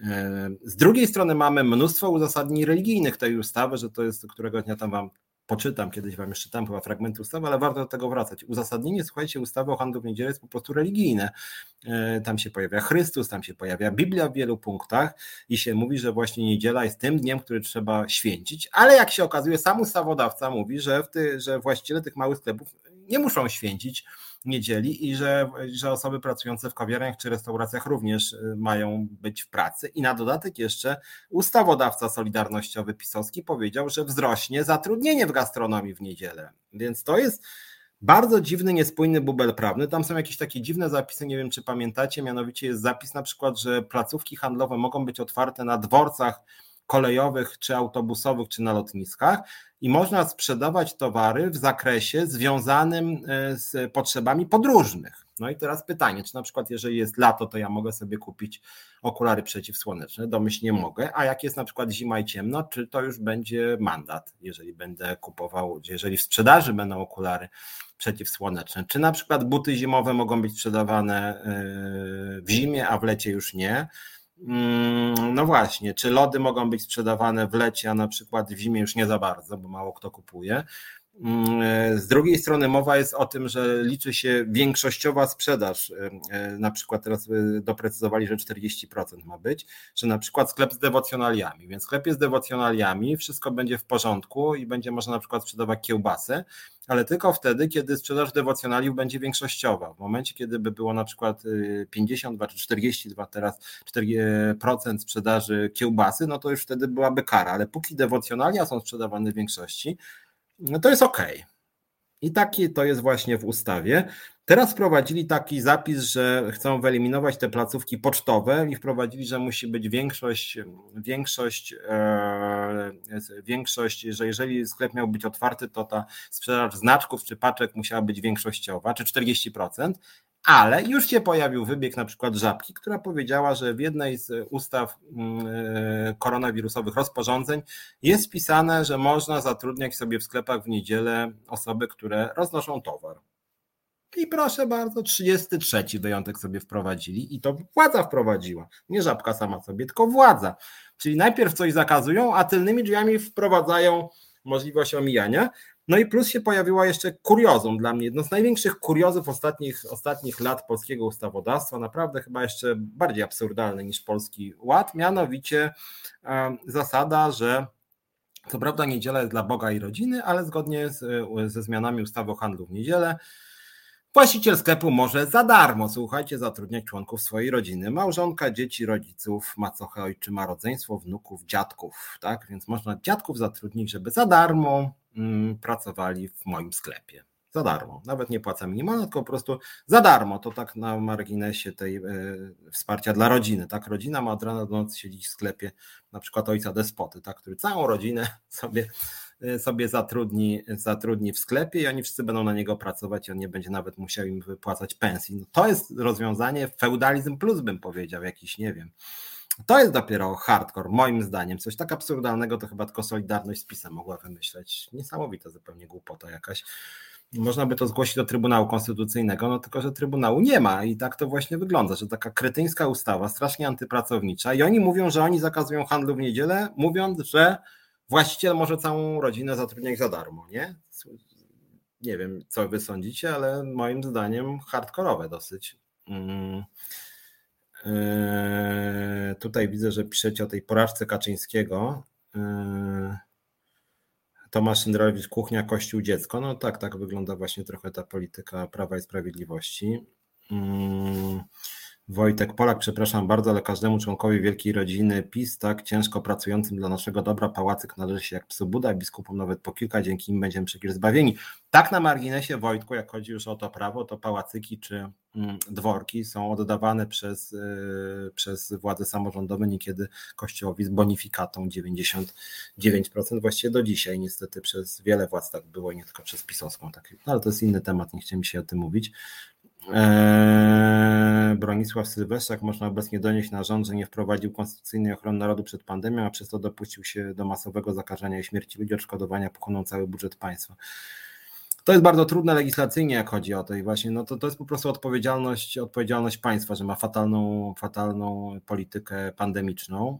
E, z drugiej strony mamy mnóstwo uzasadnień religijnych tej ustawy, że to jest, którego dnia tam wam poczytam, kiedyś wam jeszcze tam chyba fragmenty ustawy, ale warto do tego wracać. Uzasadnienie, słuchajcie, ustawy o handlu w niedzielę jest po prostu religijne. E, tam się pojawia Chrystus, tam się pojawia Biblia w wielu punktach i się mówi, że właśnie niedziela jest tym dniem, który trzeba święcić, ale jak się okazuje, sam ustawodawca mówi, że, w ty, że właściciele tych małych sklepów nie muszą święcić niedzieli i że, że osoby pracujące w kawiarniach czy restauracjach również y, mają być w pracy. I na dodatek jeszcze ustawodawca solidarnościowy pisowski powiedział, że wzrośnie zatrudnienie w gastronomii w niedzielę. Więc to jest bardzo dziwny, niespójny bubel prawny. Tam są jakieś takie dziwne zapisy, nie wiem czy pamiętacie, mianowicie jest zapis na przykład, że placówki handlowe mogą być otwarte na dworcach kolejowych, czy autobusowych, czy na lotniskach i można sprzedawać towary w zakresie związanym e, z potrzebami podróżnych. No i teraz pytanie, czy na przykład jeżeli jest lato, to ja mogę sobie kupić okulary przeciwsłoneczne? Domyślnie mogę, a jak jest na przykład zima i ciemno, czy to już będzie mandat, jeżeli będę kupował, jeżeli w sprzedaży będą okulary przeciwsłoneczne? Czy na przykład buty zimowe mogą być sprzedawane e, w zimie, a w lecie już nie? Mm, no właśnie, czy lody mogą być sprzedawane w lecie, a na przykład w zimie już nie za bardzo, bo mało kto kupuje. Mm, z drugiej strony mowa jest o tym, że liczy się większościowa sprzedaż. E, e, na przykład teraz doprecyzowali, że 40% ma być, że na przykład sklep z dewocjonaliami. Więc sklep jest z dewocjonaliami, wszystko będzie w porządku i będzie można na przykład sprzedawać kiełbasę, ale tylko wtedy, kiedy sprzedaż dewocjonaliów będzie większościowa. W momencie, kiedy by było na przykład 52 y, czy 42 teraz 4% sprzedaży kiełbasy, no to już wtedy byłaby kara, ale póki dewocjonalia są sprzedawane w większości, no to jest ok. I taki to jest właśnie w ustawie. Teraz wprowadzili taki zapis, że chcą wyeliminować te placówki pocztowe i wprowadzili, że musi być większość, większość, e, większość, że jeżeli sklep miał być otwarty, to ta sprzedaż znaczków czy paczek musiała być większościowa, czy 40%, ale już się pojawił wybieg na przykład Żabki, która powiedziała, że w jednej z ustaw mm, e, koronawirusowych rozporządzeń jest wpisane, że można zatrudniać sobie w sklepach w niedzielę osoby, które roznoszą towar. I proszę bardzo, 33 wyjątek sobie wprowadzili i to władza wprowadziła. Nie żabka sama sobie, tylko władza. Czyli najpierw coś zakazują, a tylnymi drzwiami wprowadzają możliwość omijania. No i plus się pojawiła jeszcze kuriozum dla mnie, jedno z największych kuriozów ostatnich, ostatnich lat polskiego ustawodawstwa, naprawdę chyba jeszcze bardziej absurdalny niż polski ład, mianowicie e, zasada, że co prawda niedziela jest dla Boga i rodziny, ale zgodnie z, ze zmianami ustawy o handlu w niedzielę Właściciel sklepu może za darmo, słuchajcie, zatrudniać członków swojej rodziny, małżonka, dzieci, rodziców, macochę, ojczyma, rodzeństwo, wnuków, dziadków, tak? Więc można dziadków zatrudnić, żeby za darmo pracowali w moim sklepie. Za darmo. Nawet nie płacę minimalnie, tylko po prostu za darmo. To tak na marginesie tej y, wsparcia dla rodziny. Tak, rodzina ma od rana do nocy siedzieć w sklepie, na przykład ojca despoty, tak, który całą rodzinę sobie Y, sobie zatrudni, zatrudni w sklepie i oni wszyscy będą na niego pracować i on nie będzie nawet musiał im wypłacać pensji. No to jest rozwiązanie feudalizm plus bym powiedział, jakiś, nie wiem. To jest dopiero hardcore, moim zdaniem. Coś tak absurdalnego to chyba tylko Solidarność z PiSem mogła wymyśleć. Niesamowita zupełnie głupota jakaś. Można by to zgłosić do Trybunału Konstytucyjnego, no tylko, że Trybunału nie ma i tak to właśnie wygląda, że taka kretyńska ustawa, strasznie antypracownicza i oni mówią, że oni zakazują handlu w niedzielę, mówiąc, że właściciel może całą rodzinę zatrudniać za darmo, nie? Nie wiem, co wy sądzicie, ale moim zdaniem hardkorowe dosyć. Mm. Eee, tutaj widzę, że piszecie o tej porażce Kaczyńskiego. Eee, Tomasz Szyndralewicz, kuchnia, kościół, dziecko. No tak, tak wygląda właśnie trochę ta polityka Prawa i Sprawiedliwości. Mm. Wojtek Polak, przepraszam bardzo, ale każdemu członkowi wielkiej rodziny PiS, tak ciężko pracującym dla naszego dobra, pałacyk należy się jak psu Buda, biskupom nawet po kilka, dzięki im będziemy przecież zbawieni. Tak na marginesie, Wojtku, jak chodzi już o to prawo, to pałacyki czy dworki są oddawane przez, yy, przez władze samorządowe niekiedy kościołowi z bonifikatą 99%, właściwie do dzisiaj niestety przez wiele władz tak było nie tylko przez pisowską. Tak, no, ale to jest inny temat, nie chciałem się o tym mówić. Eee, Bronisław Sylweszczak można obecnie donieść na rząd, że nie wprowadził konstytucyjnej ochrony narodu przed pandemią, a przez to dopuścił się do masowego zakażenia i śmierci ludzi, odszkodowania pochłonął cały budżet państwa. To jest bardzo trudne legislacyjnie, jak chodzi o to i właśnie no to, to jest po prostu odpowiedzialność, odpowiedzialność państwa, że ma fatalną, fatalną politykę pandemiczną.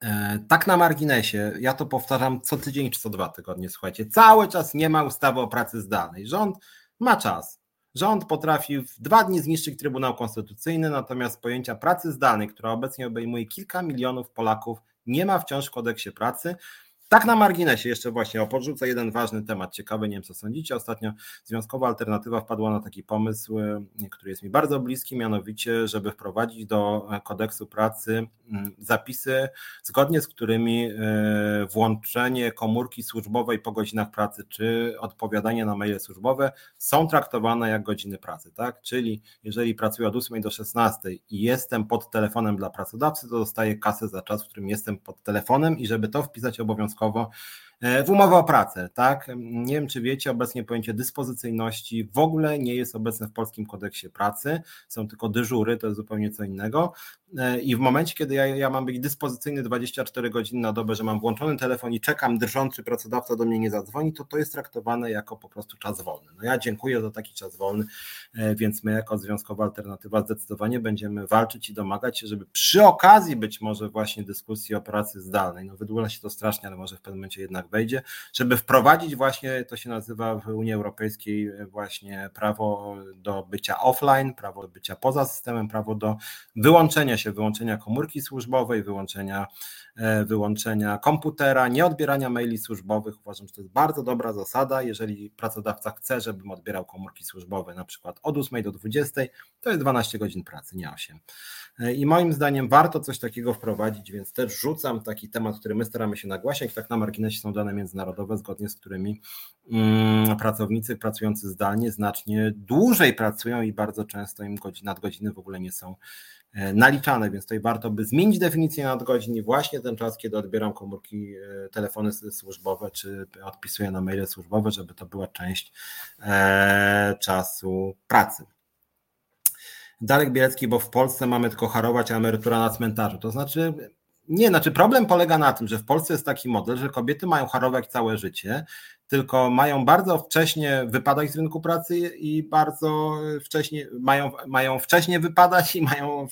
Eee, tak na marginesie, ja to powtarzam co tydzień czy co dwa tygodnie, słuchajcie, cały czas nie ma ustawy o pracy zdalnej. Rząd ma czas, Rząd potrafi w dwa dni zniszczyć Trybunał Konstytucyjny, natomiast pojęcia pracy zdalnej, która obecnie obejmuje kilka milionów Polaków, nie ma wciąż w kodeksie pracy. Tak na marginesie jeszcze właśnie o podrzucę jeden ważny temat ciekawy, nie wiem co sądzicie. Ostatnio Związkowa Alternatywa wpadła na taki pomysł, e, który jest mi bardzo bliski, mianowicie, żeby wprowadzić do kodeksu pracy mm, zapisy, zgodnie z którymi e, włączenie komórki służbowej po godzinach pracy czy odpowiadanie na maile służbowe są traktowane jak godziny pracy, tak? Czyli jeżeli pracuję od 8 do 16 i jestem pod telefonem dla pracodawcy, to dostaję kasę za czas, w którym jestem pod telefonem i żeby to wpisać obowiązkowo E, w umowę o pracę, tak? Nie wiem, czy wiecie, obecnie pojęcie dyspozycyjności w ogóle nie jest obecne w polskim kodeksie pracy, są tylko dyżury, to jest zupełnie co innego. E, I w momencie, kiedy ja, ja mam być dyspozycyjny 24 godziny na dobę, że mam włączony telefon i czekam drżąc, czy pracodawca do mnie nie zadzwoni, to to jest traktowane jako po prostu czas wolny. No ja dziękuję za taki czas wolny, e, więc my jako Związkowa Alternatywa zdecydowanie będziemy walczyć i domagać się, żeby przy okazji być może właśnie dyskusji o pracy zdalnej, no wydłuża się to strasznie, ale może w pewnym momencie jednak wejdzie, żeby wprowadzić właśnie, to się nazywa w Unii Europejskiej właśnie prawo do bycia offline, prawo do bycia poza systemem, prawo do wyłączenia się, wyłączenia komórki służbowej, wyłączenia, wyłączenia komputera, nieodbierania maili służbowych. Uważam, że to jest bardzo dobra zasada. Jeżeli pracodawca chce, żebym odbierał komórki służbowe na przykład od 8 do 20, to jest 12 godzin pracy, nie 8. E, I moim zdaniem warto coś takiego wprowadzić, więc też rzucam taki temat, który my staramy się nagłaśniać. Tak na marginesie są dane międzynarodowe, zgodnie z którymi mm, pracownicy pracujący zdalnie znacznie dłużej pracują i bardzo często im godzin, nadgodziny w ogóle nie są e, naliczane, więc tutaj warto by zmienić definicję nadgodzin i właśnie ten czas, kiedy odbieram komórki, e, telefony służbowe, czy odpisuję na maile służbowe, żeby to była część czasu pracy. Darek Bielecki, bo w Polsce mamy tylko harować, a emerytura na cmentarzu. To znaczy, nie, znaczy problem polega na tym, że w Polsce jest taki model, że kobiety mają harować całe życie, tylko mają bardzo wcześnie wypadać z rynku pracy i bardzo wcześnie mają, mają wcześnie wypadać i mają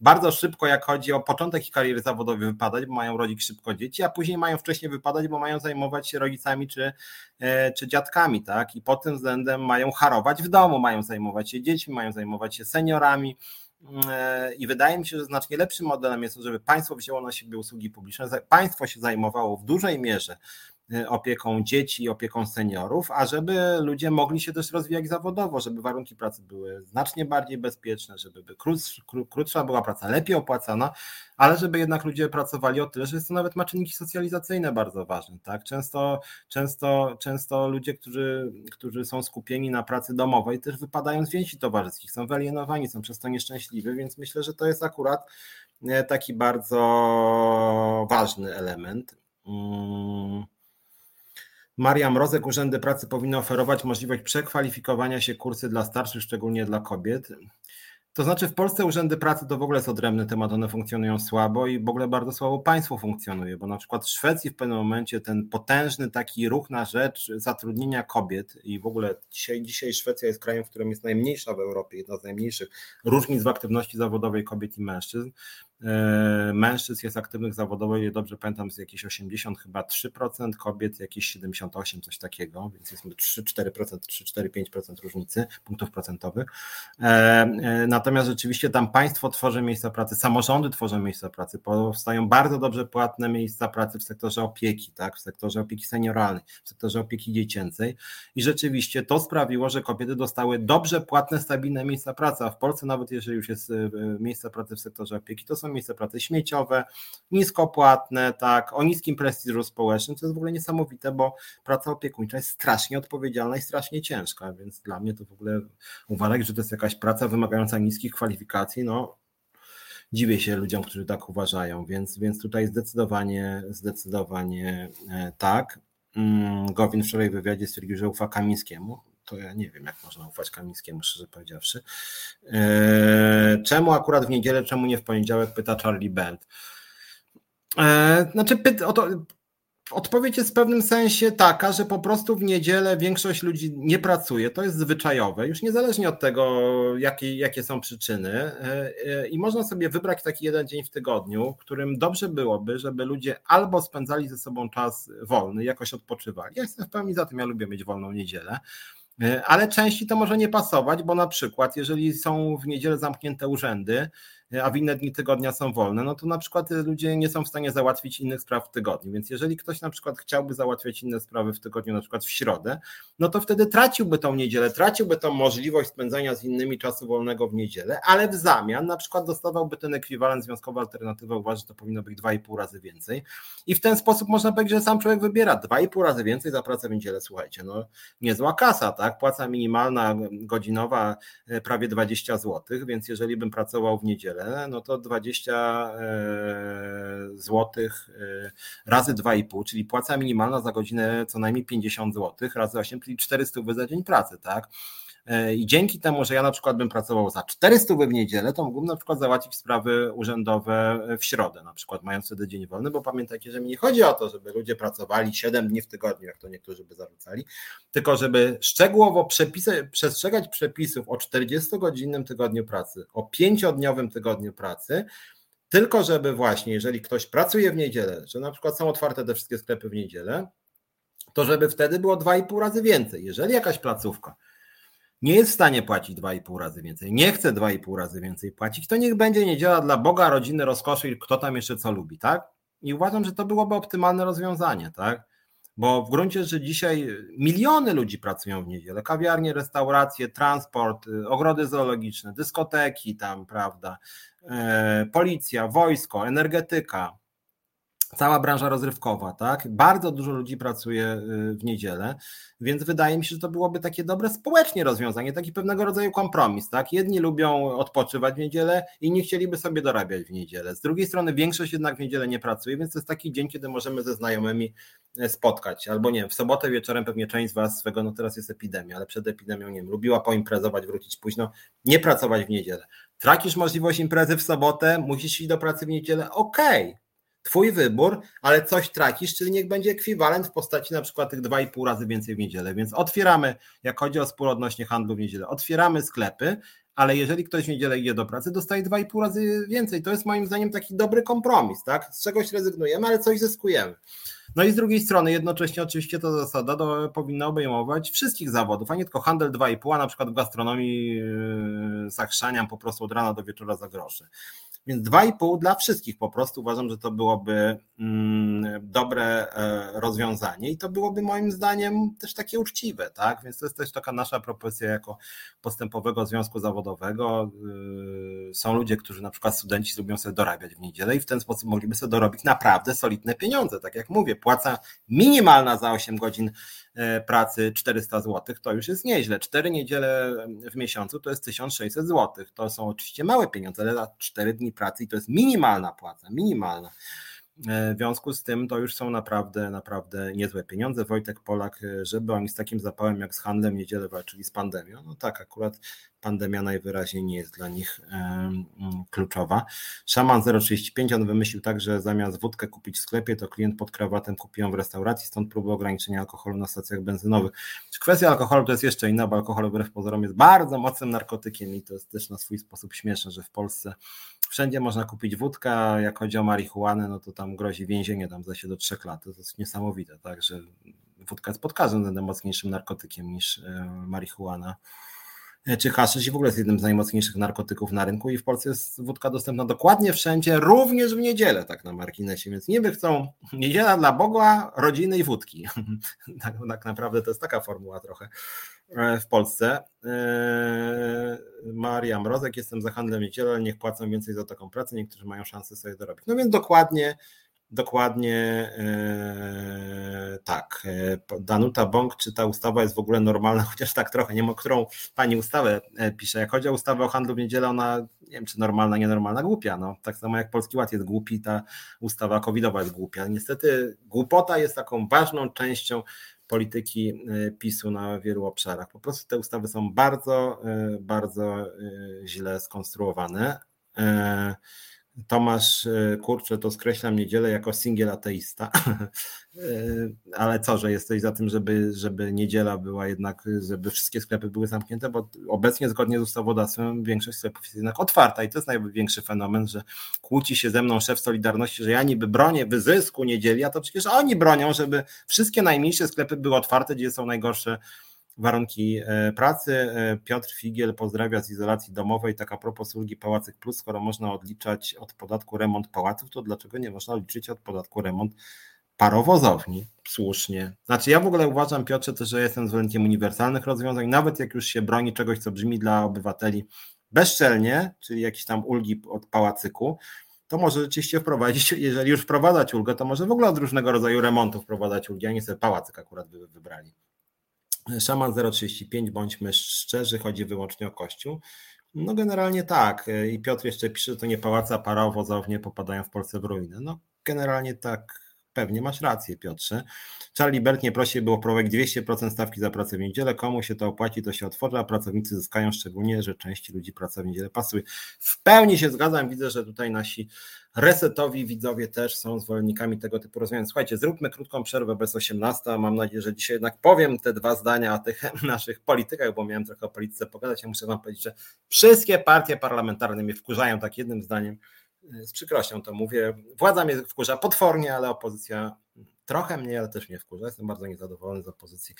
bardzo szybko, jak chodzi o początek ich kariery zawodowej, wypadać, bo mają rodzić szybko dzieci, a później mają wcześniej wypadać, bo mają zajmować się rodzicami czy, e, czy dziadkami, tak? I pod tym względem mają harować w domu, mają zajmować się dziećmi, mają zajmować się seniorami. I wydaje mi się, że znacznie lepszym modelem jest to, żeby państwo wzięło na siebie usługi publiczne, państwo się zajmowało w dużej mierze opieką dzieci, opieką seniorów, a żeby ludzie mogli się też rozwijać zawodowo, żeby warunki pracy były znacznie bardziej bezpieczne, żeby krótsza była praca, lepiej opłacana, ale żeby jednak ludzie pracowali o tyle, że są nawet ma czynniki socjalizacyjne bardzo ważne. Tak? Często, często, często ludzie, którzy, którzy są skupieni na pracy domowej, też wypadają z więzi towarzyskich, są wyalienowani, są przez to nieszczęśliwi, więc myślę, że to jest akurat e, taki bardzo ważny element. Hmm. Maria Mrozek, urzędy pracy powinny oferować możliwość przekwalifikowania się kursy dla starszych, szczególnie dla kobiet. To znaczy w Polsce urzędy pracy to w ogóle jest odrębny temat, one funkcjonują słabo i w ogóle bardzo słabo państwo funkcjonuje, bo na przykład w Szwecji w pewnym momencie ten potężny taki ruch na rzecz zatrudnienia kobiet i w ogóle dzisiaj, dzisiaj Szwecja jest krajem, w którym jest najmniejsza w Europie, jedna z najmniejszych różnic w aktywności zawodowej kobiet i mężczyzn. E, mężczyzn jest aktywnych zawodowo, ile dobrze pamiętam, z jakieś 80 chyba 3%, kobiet jakieś 78, coś takiego, więc jest 3-4%, 3-4-5% różnicy punktów procentowych. E, e, natomiast rzeczywiście tam państwo tworzy miejsca pracy, samorządy tworzą miejsca pracy, powstają bardzo dobrze płatne miejsca pracy w sektorze opieki, tak, w sektorze opieki senioralnej, w sektorze opieki dziecięcej i rzeczywiście to sprawiło, że kobiety dostały dobrze płatne, stabilne miejsca pracy, a w Polsce nawet jeżeli już jest miejsca pracy w sektorze opieki, to są miejsca pracy śmieciowe, niskopłatne, tak, o niskim prestiżu społecznym, co jest w ogóle niesamowite, bo praca opiekuńcza jest strasznie odpowiedzialna i strasznie ciężka, więc dla mnie to w ogóle uważać, że to jest jakaś praca wymagająca niskich kwalifikacji, no dziwię się ludziom, którzy tak uważają, więc, więc tutaj zdecydowanie, zdecydowanie e, tak. Mm, Gowin wczoraj w wywiadzie stwierdził, że ufa Kamińskiemu to ja nie wiem, jak można ufać Kamińskiemu, szczerze powiedziawszy. Eee, czemu akurat w niedzielę, czemu nie w poniedziałek, pyta Charlie Belt. Eee, znaczy, o to, Odpowiedź jest w pewnym sensie taka, że po prostu w niedzielę większość ludzi nie pracuje. To jest zwyczajowe, już niezależnie od tego, jakie, jakie są przyczyny. Eee, I można sobie wybrać taki jeden dzień w tygodniu, w którym dobrze byłoby, żeby ludzie albo spędzali ze sobą czas wolny, jakoś odpoczywali. Ja jestem w pełni za tym, ja lubię mieć wolną niedzielę E, ale części to może nie pasować, bo na przykład, jeżeli są w niedzielę zamknięte urzędy, a w inne dni tygodnia są wolne, no to na przykład ludzie nie są w stanie załatwić innych spraw w tygodniu. Więc jeżeli ktoś na przykład chciałby załatwiać inne sprawy w tygodniu, na przykład w środę, no to wtedy traciłby tą niedzielę, traciłby tą możliwość spędzania z innymi czasu wolnego w niedzielę, ale w zamian na przykład dostawałby ten ekwiwalent związkowy alternatywy, uważa, że to powinno być 2,5 razy więcej. I w ten sposób można powiedzieć, że sam człowiek wybiera 2,5 razy więcej za pracę w niedzielę. Słuchajcie, no niezła kasa, tak? Płaca minimalna godzinowa e, prawie 20 zł, więc jeżeli bym pracował w niedzielę, no to 20 e, zł e, razy 2,5, czyli płaca minimalna za godzinę co najmniej 50 zł, razy 8, czyli 400 za dzień pracy, tak? E, I dzięki temu, że ja na przykład bym pracował za 400 w niedzielę, to mógłbym na przykład załatwić sprawy urzędowe w środę, na przykład mając wtedy dzień wolny, bo pamiętajcie, że mi nie chodzi o to, żeby ludzie pracowali 7 dni w tygodniu, jak to niektórzy by zarzucali, tylko żeby szczegółowo przepisy, przestrzegać przepisów o 40-godzinnym tygodniu pracy, o 5-dniowym tygodniu pracy, tylko żeby właśnie, jeżeli ktoś pracuje w niedzielę, że na przykład są otwarte te wszystkie sklepy w niedzielę, to żeby wtedy było 2,5 razy więcej. Jeżeli jakaś placówka nie jest w stanie płacić 2,5 razy więcej, nie chce 2,5 razy więcej płacić, to niech będzie niedziela dla Boga, rodziny, rozkoszy i kto tam jeszcze co lubi, tak? I uważam, że to byłoby optymalne rozwiązanie, tak? Bo w gruncie rzeczy dzisiaj miliony ludzi pracują w niedzielę. Kawiarnie, restauracje, transport, ogrody zoologiczne, dyskoteki tam, prawda, e, policja, wojsko, energetyka, cała branża rozrywkowa, tak? Bardzo dużo ludzi pracuje y, w niedzielę, więc wydaje mi się, że to byłoby takie dobre społecznie rozwiązanie, taki pewnego rodzaju kompromis, tak? Jedni lubią odpoczywać w niedzielę, inni chcieliby sobie dorabiać w niedzielę. Z drugiej strony większość jednak w niedzielę nie pracuje, więc to jest taki dzień, kiedy możemy ze znajomymi e, spotkać, albo nie, w sobotę wieczorem pewnie część z Was swego, no teraz jest epidemia, ale przed epidemią, nie wiem, lubiła poimprezować, wrócić późno, nie pracować w niedzielę. Tracisz możliwość imprezy w sobotę, musisz iść do pracy w niedzielę, okej, okay Twój wybór, ale coś tracisz, czyli niech będzie ekwiwalent w postaci na przykład tych 2,5 razy więcej w niedzielę. Więc otwieramy, jak chodzi o spór odnośnie handlu w niedzielę, otwieramy sklepy, ale jeżeli ktoś w niedzielę idzie do pracy, dostaje 2,5 razy więcej. To jest moim zdaniem taki dobry kompromis, tak? Z czegoś rezygnujemy, ale coś zyskujemy. No i z drugiej strony jednocześnie oczywiście ta zasada powinna obejmować wszystkich zawodów, a nie tylko handel 2,5, a na przykład w gastronomii yy, zachrzaniam po prostu od rana do wieczora za grosze. Więc 2,5 dla wszystkich po prostu uważam, że to byłoby mm, dobre e, rozwiązanie i to byłoby moim zdaniem też takie uczciwe, tak? Więc to jest też taka nasza propozycja jako postępowego związku zawodowego. Y, są ludzie, którzy na przykład studenci lubią sobie dorabiać w niedzielę i w ten sposób mogliby sobie dorobić naprawdę solidne pieniądze. Tak jak mówię, płaca minimalna za 8 godzin E, pracy 400 zł, to już jest nieźle. Cztery niedziele w miesiącu to jest 1600 zł. To są oczywiście małe pieniądze, ale za 4 dni pracy i to jest minimalna płaca, minimalna. E, w związku z tym to już są naprawdę, naprawdę niezłe pieniądze. Wojtek Polak, e, żeby oni z takim zapałem jak z handlem niedzielę walczyli z pandemią. No tak, akurat pandemia najwyraźniej nie jest dla nich kluczowa. Szaman 035, on wymyślił tak, że zamiast wódkę kupić w sklepie, to klient pod krawatem kupi ją w restauracji, stąd próby ograniczenia alkoholu na stacjach benzynowych. Kwestia alkoholu to jest jeszcze inna, bo alkohol wbrew pozorom jest bardzo mocnym narkotykiem i to jest też na swój sposób śmieszne, że w Polsce wszędzie można kupić wódkę, a jak chodzi o marihuanę, no to tam grozi więzienie tam za się do trzech lat. To jest niesamowite, tak, że wódka jest pod każdym względem mocniejszym narkotykiem niż e, marihuana. E, czy haszysz i w ogóle jest jednym z najmocniejszych narkotyków na rynku i w Polsce jest wódka dostępna dokładnie wszędzie, również w niedzielę, tak na marginesie, więc niby chcą niedziela dla Boga, rodziny i wódki. tak, tak naprawdę to jest taka formuła trochę e, w Polsce. E, Maria Mrozek, jestem za handlem niedzielę, ale niech płacą więcej za taką pracę, niektórzy mają szansę sobie dorobić. No więc dokładnie Dokładnie e, tak. E, Danuta Bąk, czy ta ustawa jest w ogóle normalna, chociaż tak trochę, nie wiem, o którą pani ustawę e, pisze. Jak chodzi o ustawę o handlu w niedzielę, ona nie wiem, czy normalna, nienormalna, głupia. No, tak samo jak Polski Ład jest głupi, ta ustawa covidowa jest głupia. Niestety głupota jest taką ważną częścią polityki PiSu na wielu obszarach. Po prostu te ustawy są bardzo, bardzo źle skonstruowane. Tomasz, e, kurczę, to skreślam niedzielę jako singiel ateista, e, ale co, że jesteś za tym, żeby, żeby niedziela była jednak, żeby wszystkie sklepy były zamknięte, bo obecnie zgodnie z ustawodawstwem większość sklepów jest jednak otwarta i to jest największy fenomen, że kłóci się ze mną szef Solidarności, że ja niby bronię wyzysku niedzieli, a to przecież oni bronią, żeby wszystkie najmniejsze sklepy były otwarte, gdzie są najgorsze warunki e, pracy. E, Piotr Figiel pozdrawia z izolacji domowej. Tak a propos ulgi Pałacyk Plus, skoro można odliczać od podatku remont pałaców, to dlaczego nie można liczyć od podatku remont parowozowni? Słusznie. Znaczy ja w ogóle uważam, Piotrze, też, że jestem zwolennikiem uniwersalnych rozwiązań, nawet jak już się broni czegoś, co brzmi dla obywateli bezczelnie, czyli jakieś tam ulgi od pałacyku, to może rzeczywiście wprowadzić, jeżeli już wprowadzać ulgę, to może w ogóle od różnego rodzaju remontów wprowadzać ulgi, a nie sobie pałacyk akurat by wybrali. Szaman 035, bądźmy szczerzy, chodzi wyłącznie o Kościół. No generalnie tak. I Piotr jeszcze pisze, że to nie pałace, a parowozownie popadają w Polsce w ruinę. No generalnie tak, pewnie masz rację Piotrze. Charlie Bert nie prosi, było prowadzić 200% stawki za pracę w niedzielę. Komu się to opłaci, to się otworzy, a pracownicy zyskają szczególnie, że części ludzi praca w niedzielę pasuje. W pełni się zgadzam. Widzę, że tutaj nasi resetowi widzowie też są zwolennikami tego typu rozwiązań. Słuchajcie, zróbmy krótką przerwę bez 18. Mam nadzieję, że dzisiaj jednak powiem te dwa zdania o tych naszych politykach, bo miałem trochę o polityce pogadać. Ja muszę Wam powiedzieć, że wszystkie partie parlamentarne mnie wkurzają tak jednym zdaniem. Z przykrością to mówię. Władza mnie wkurza potwornie, ale opozycja trochę mnie, ale też mnie wkurza. Jestem bardzo niezadowolony z opozycji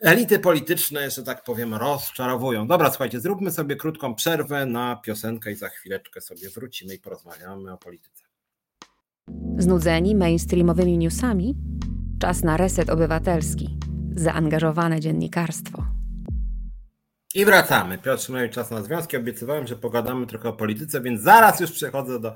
elity polityczne, że tak powiem, rozczarowują. Dobra, słuchajcie, zróbmy sobie krótką przerwę na piosenkę i za chwileczkę sobie wrócimy i porozmawiamy o polityce. Znudzeni mainstreamowymi newsami? Czas na reset obywatelski. Zaangażowane dziennikarstwo. I wracamy. Piotr Szymlewicz, czas na związki. Obiecywałem, że pogadamy trochę o polityce, więc zaraz już przechodzę do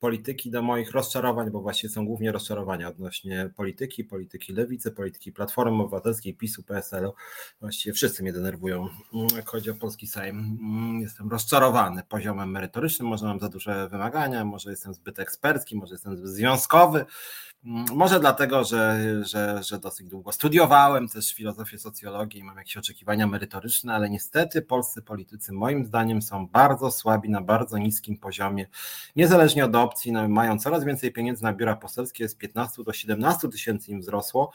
polityki, do moich rozczarowań, bo właśnie są głównie rozczarowania odnośnie polityki, polityki lewicy, polityki Platformy Obywatelskiej, PiSu, PSL-u. Właściwie wszyscy mnie denerwują, jak chodzi o polski Sejm. Jestem rozczarowany poziomem merytorycznym, może mam za duże wymagania, może jestem zbyt ekspercki, może jestem zbyt związkowy, może dlatego, że, że, że dosyć długo studiowałem też filozofię socjologii i mam jakieś oczekiwania merytoryczne, ale niestety polscy politycy moim zdaniem są bardzo słabi na bardzo niskim poziomie. Niezależnie od opcji, no, mają coraz więcej pieniędzy na biura poselskie, z 15 do 17 tysięcy im wzrosło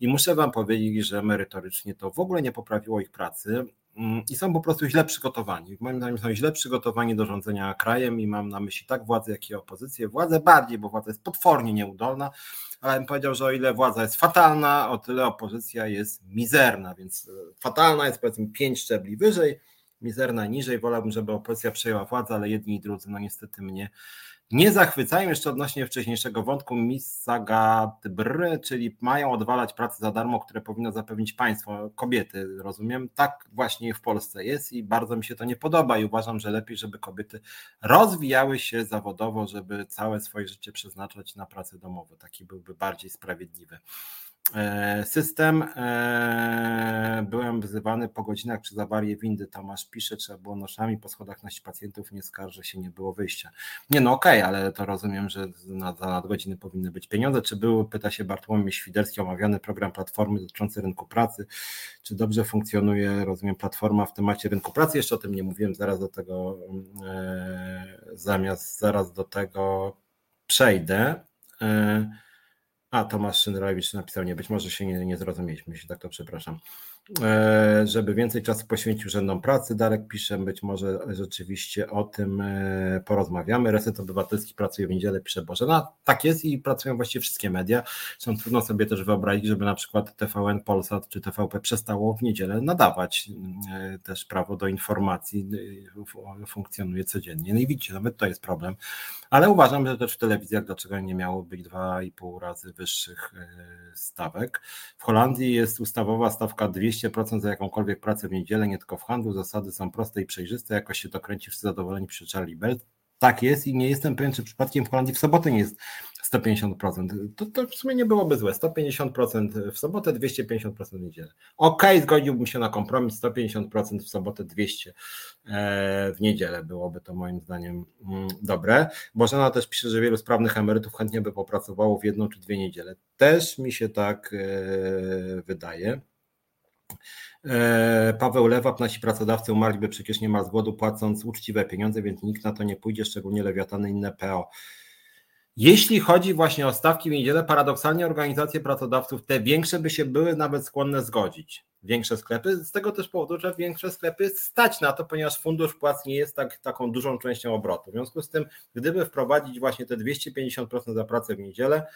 i muszę Wam powiedzieć, że merytorycznie to w ogóle nie poprawiło ich pracy i są po prostu źle przygotowani. Moim zdaniem są źle przygotowani do rządzenia krajem i mam na myśli tak władzę, jak i opozycję. Władzę bardziej, bo władza jest potwornie nieudolna, ale bym powiedział, że o ile władza jest fatalna, o tyle opozycja jest mizerna, więc e, fatalna jest powiedzmy pięć szczebli wyżej, mizerna niżej. Wolałbym, żeby opozycja przejęła władzę, ale jedni i drudzy no niestety mnie nie zachwycają jeszcze odnośnie wcześniejszego wątku Misagatbr, czyli mają odwalać pracę za darmo, które powinno zapewnić państwo, kobiety, rozumiem. Tak właśnie w Polsce jest i bardzo mi się to nie podoba i uważam, że lepiej, żeby kobiety rozwijały się zawodowo, żeby całe swoje życie przeznaczać na pracę domową. Taki byłby bardziej sprawiedliwy. E, system. E, byłem wzywany po godzinach przez awarię windy. Tomasz pisze, trzeba było noszami po schodach nosić pacjentów, nie skarżę się, nie było wyjścia. Nie no okej, okay, ale to rozumiem, że na, za nadgodziny powinny być pieniądze. Czy był, pyta się Bartłomiej Świderski, omawiany program Platformy dotyczący rynku pracy. Czy dobrze funkcjonuje, rozumiem, Platforma w temacie rynku pracy? Jeszcze o tym nie mówiłem, zaraz do tego e, zamiast, zaraz do tego przejdę. A, Tomasz Szynrowicz napisał, nie, być może się nie, nie zrozumieliśmy, się tak to przepraszam. E, żeby więcej czasu poświęcił urzędom pracy, Darek pisze, być może rzeczywiście o tym e, porozmawiamy. Reset Obywatelski pracuje w niedzielę, pisze Boże. No tak jest i pracują właściwie wszystkie media. Są trudno sobie też wyobrazić, żeby na przykład TVN Polsat czy TVP przestało w niedzielę nadawać. E, też prawo do informacji funkcjonuje codziennie. No i widzicie, nawet to jest problem ale uważam, że też w telewizjach dlaczego nie miało być 2,5 razy wyższych stawek. W Holandii jest ustawowa stawka 200% za jakąkolwiek pracę w niedzielę, nie tylko w handlu. Zasady są proste i przejrzyste, jakoś się to kręci wszyscy zadowoleni przy Charlie Belt. Tak jest i nie jestem pewien, czy przypadkiem w Holandii w sobotę nie jest 150%. To, to w sumie nie byłoby złe. 150% w sobotę, 250% w niedzielę. Ok, zgodziłbym się na kompromis. 150% w sobotę, 200 e, w niedzielę byłoby to moim zdaniem mm, dobre. Bożena też pisze, że wielu sprawnych emerytów chętnie by popracowało w jedną czy dwie niedziele. Też mi się tak e, wydaje. E, Paweł Lewap, nasi pracodawcy umarliby przecież nie ma z głodu płacąc uczciwe pieniądze, więc nikt na to nie pójdzie, szczególnie lewiatany inne PO. Jeśli chodzi właśnie o stawki w niedzielę, paradoksalnie organizacje pracodawców, te większe by się były nawet skłonne zgodzić. Większe sklepy, z tego też powodu, że większe sklepy stać na to, ponieważ fundusz płac nie jest tak, taką dużą częścią obrotu. W związku z tym, gdyby wprowadzić właśnie te 250% za pracę w niedzielę,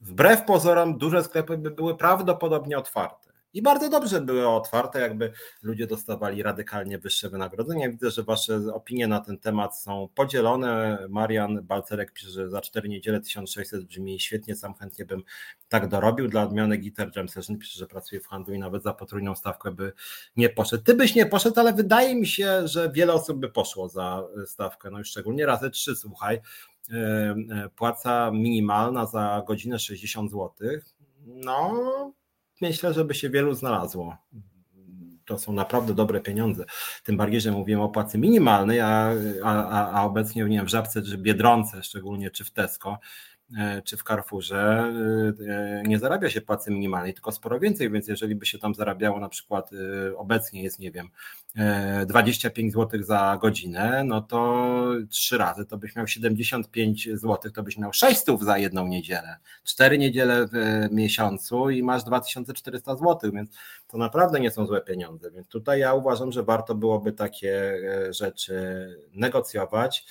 wbrew pozorom duże sklepy by były prawdopodobnie otwarte. I bardzo dobrze były otwarte, jakby ludzie dostawali radykalnie wyższe wynagrodzenia. Widzę, że Wasze opinie na ten temat są podzielone. Marian Balcerek pisze, że za 4 niedziele 1600 brzmi świetnie, sam chętnie bym tak dorobił. Dla odmiany Gitar James pisze, że pracuje w handlu i nawet za potrójną stawkę by nie poszedł. Ty byś nie poszedł, ale wydaje mi się, że wiele osób by poszło za stawkę, no i szczególnie razy trzy, słuchaj. E, e, płaca minimalna za godzinę 60 zł. No, myślę, żeby się wielu znalazło. To są naprawdę dobre pieniądze. Tym bardziej, że mówimy o płacy minimalnej, a, a, a obecnie nie wiem, w Żabce czy Biedronce, szczególnie czy w Tesco, czy w Carrefourze e, nie zarabia się płacy minimalnej, tylko sporo więcej, więc jeżeli by się tam zarabiało na przykład e, obecnie jest, nie wiem, 25 zł za godzinę, no to trzy razy to byś miał 75 zł, to byś miał 600 za jedną niedzielę, cztery niedziele w miesiącu i masz 2400 zł, więc to naprawdę nie są złe pieniądze, więc tutaj ja uważam, że warto byłoby takie rzeczy negocjować.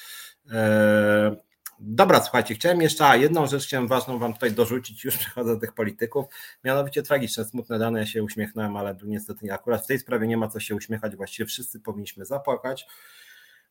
Dobra, słuchajcie, chciałem jeszcze, a jedną rzecz chciałem ważną wam tutaj dorzucić, już przechodzę do tych polityków, mianowicie tragiczne, smutne dane, ja się uśmiechnąłem, ale niestety akurat w tej sprawie nie ma co się uśmiechać, właściwie wszyscy powinniśmy zapłakać.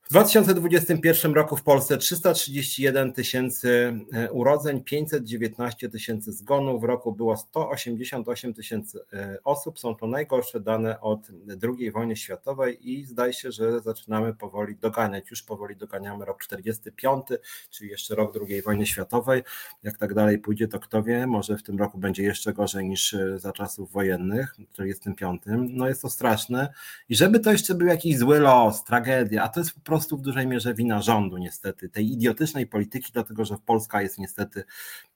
W 2021 roku w Polsce 331 tysięcy e, urodzeń, 519 tysięcy zgonów, w roku było 188 tysięcy e, osób. Są to najgorsze dane od II wojny światowej i zdaje się, że zaczynamy powoli doganiać. Już powoli doganiamy rok 45, czyli jeszcze rok II wojny światowej. Jak tak dalej pójdzie, to kto wie, może w tym roku będzie jeszcze gorzej niż e, za czasów wojennych, w 45. No jest to straszne. I żeby to jeszcze był jakiś zły los, tragedia, a to jest po prostu prostu w dużej mierze wina rządu, niestety, tej idiotycznej polityki, dlatego że Polska jest niestety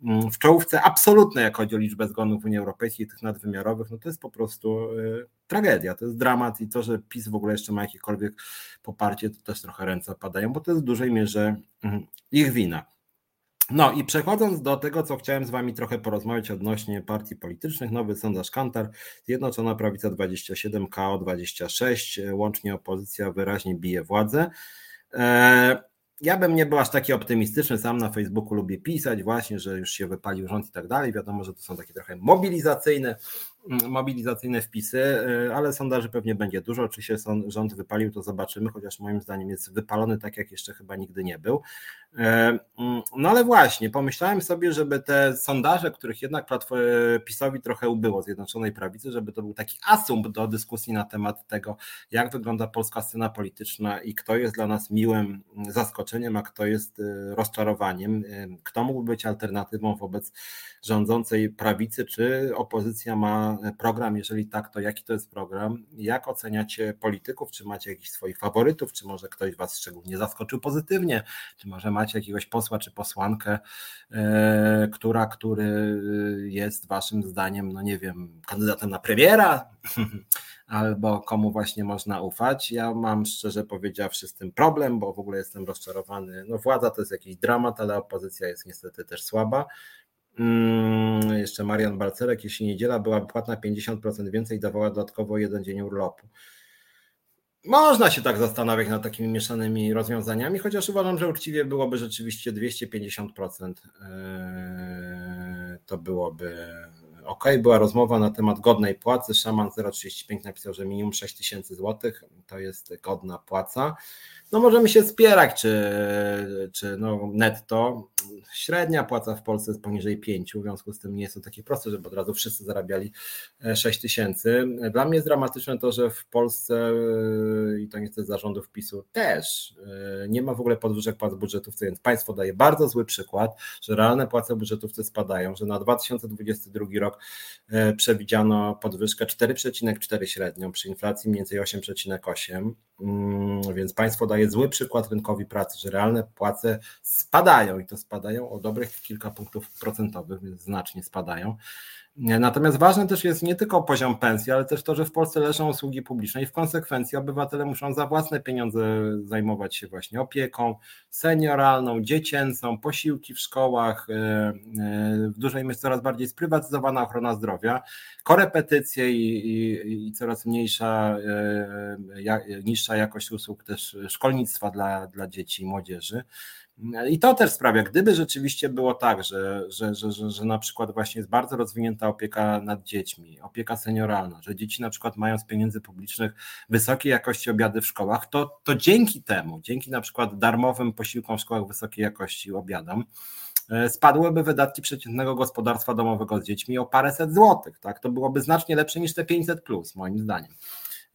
mm, w czołówce absolutnej, jak chodzi o liczbę zgonów w Unii Europejskiej, tych nadwymiarowych, no to jest po prostu y, tragedia, to jest dramat i to, że PiS w ogóle jeszcze ma jakiekolwiek poparcie, to też trochę ręce padają, bo to jest w dużej mierze mm, ich wina. No i przechodząc do tego, co chciałem z Wami trochę porozmawiać odnośnie partii politycznych, nowy sondaż Kantar, Zjednoczona Prawica 27, KO 26, łącznie opozycja wyraźnie bije władzę. E, ja bym nie był aż taki optymistyczny, sam na Facebooku lubię pisać właśnie, że już się wypalił rząd i tak dalej. Wiadomo, że to są takie trochę mobilizacyjne mobilizacyjne wpisy, y, ale sondaży pewnie będzie dużo. Czy się rząd wypalił, to zobaczymy, chociaż moim zdaniem jest wypalony tak, jak jeszcze chyba nigdy nie był. Y, mm, no ale właśnie, pomyślałem sobie, żeby te sondaże, których jednak PiSowi trochę ubyło, Zjednoczonej Prawicy, żeby to był taki asumpt do dyskusji na temat tego, jak wygląda polska scena polityczna i kto jest dla nas miłym zaskoczeniem, a kto jest y, rozczarowaniem, kto mógłby być alternatywą wobec rządzącej prawicy, czy opozycja ma program? Jeżeli tak, to jaki to jest program? Jak oceniacie polityków? Czy macie jakichś swoich faworytów? Czy może ktoś Was szczególnie zaskoczył pozytywnie? Czy może macie jakiegoś posła czy posłankę, e, która, który jest Waszym zdaniem, no nie wiem, kandydatem na premiera? albo komu właśnie można ufać. Ja mam szczerze powiedziawszy z tym problem, bo w ogóle jestem rozczarowany. No władza to jest jakiś dramat, ale opozycja jest niestety też słaba. Hmm, jeszcze Marian Balcerek, jeśli niedziela była płatna 50% więcej, dawała dodatkowo jeden dzień urlopu. Można się tak zastanawiać nad takimi mieszanymi rozwiązaniami, chociaż uważam, że uczciwie byłoby rzeczywiście 250%. Eee, to byłoby ok. Była rozmowa na temat godnej płacy. Szaman 035 napisał, że minimum 6000 zł to jest godna płaca no możemy się spierać, czy, czy no netto. Średnia płaca w Polsce jest poniżej 5, w związku z tym nie jest to takie proste, żeby od razu wszyscy zarabiali 6 e, tysięcy. Dla mnie jest dramatyczne to, że w Polsce i to niestety zarządów PiSu też e, nie ma w ogóle podwyżek płac budżetówce, więc państwo daje bardzo zły przykład, że realne płace budżetówce spadają, że na 2022 rok e, przewidziano podwyżkę 4,4 średnią przy inflacji mniej więcej 8,8, mm, więc państwo daje daje zły przykład rynkowi pracy, że realne płace spadają i to spadają o dobrych kilka punktów procentowych, więc znacznie spadają. Natomiast ważne też jest nie tylko poziom pensji, ale też to, że w Polsce leżą usługi publiczne i w konsekwencji obywatele muszą za własne pieniądze zajmować się właśnie opieką senioralną, dziecięcą, posiłki w szkołach, e, e, w dużej mierze coraz bardziej sprywatyzowana ochrona zdrowia, korepetycje i, i, i coraz mniejsza, e, niższa jakość usług też szkolnictwa dla, dla dzieci i młodzieży. I to też sprawia, gdyby rzeczywiście było tak, że, że, że, że, że na przykład właśnie jest bardzo rozwinięta opieka nad dziećmi, opieka senioralna, że dzieci na przykład mają z pieniędzy publicznych wysokiej jakości obiady w szkołach, to, to dzięki temu, dzięki na przykład darmowym posiłkom w szkołach wysokiej jakości obiadom, e, spadłyby wydatki przeciętnego gospodarstwa domowego z dziećmi o paręset złotych. Tak? To byłoby znacznie lepsze niż te 500 plus, moim zdaniem.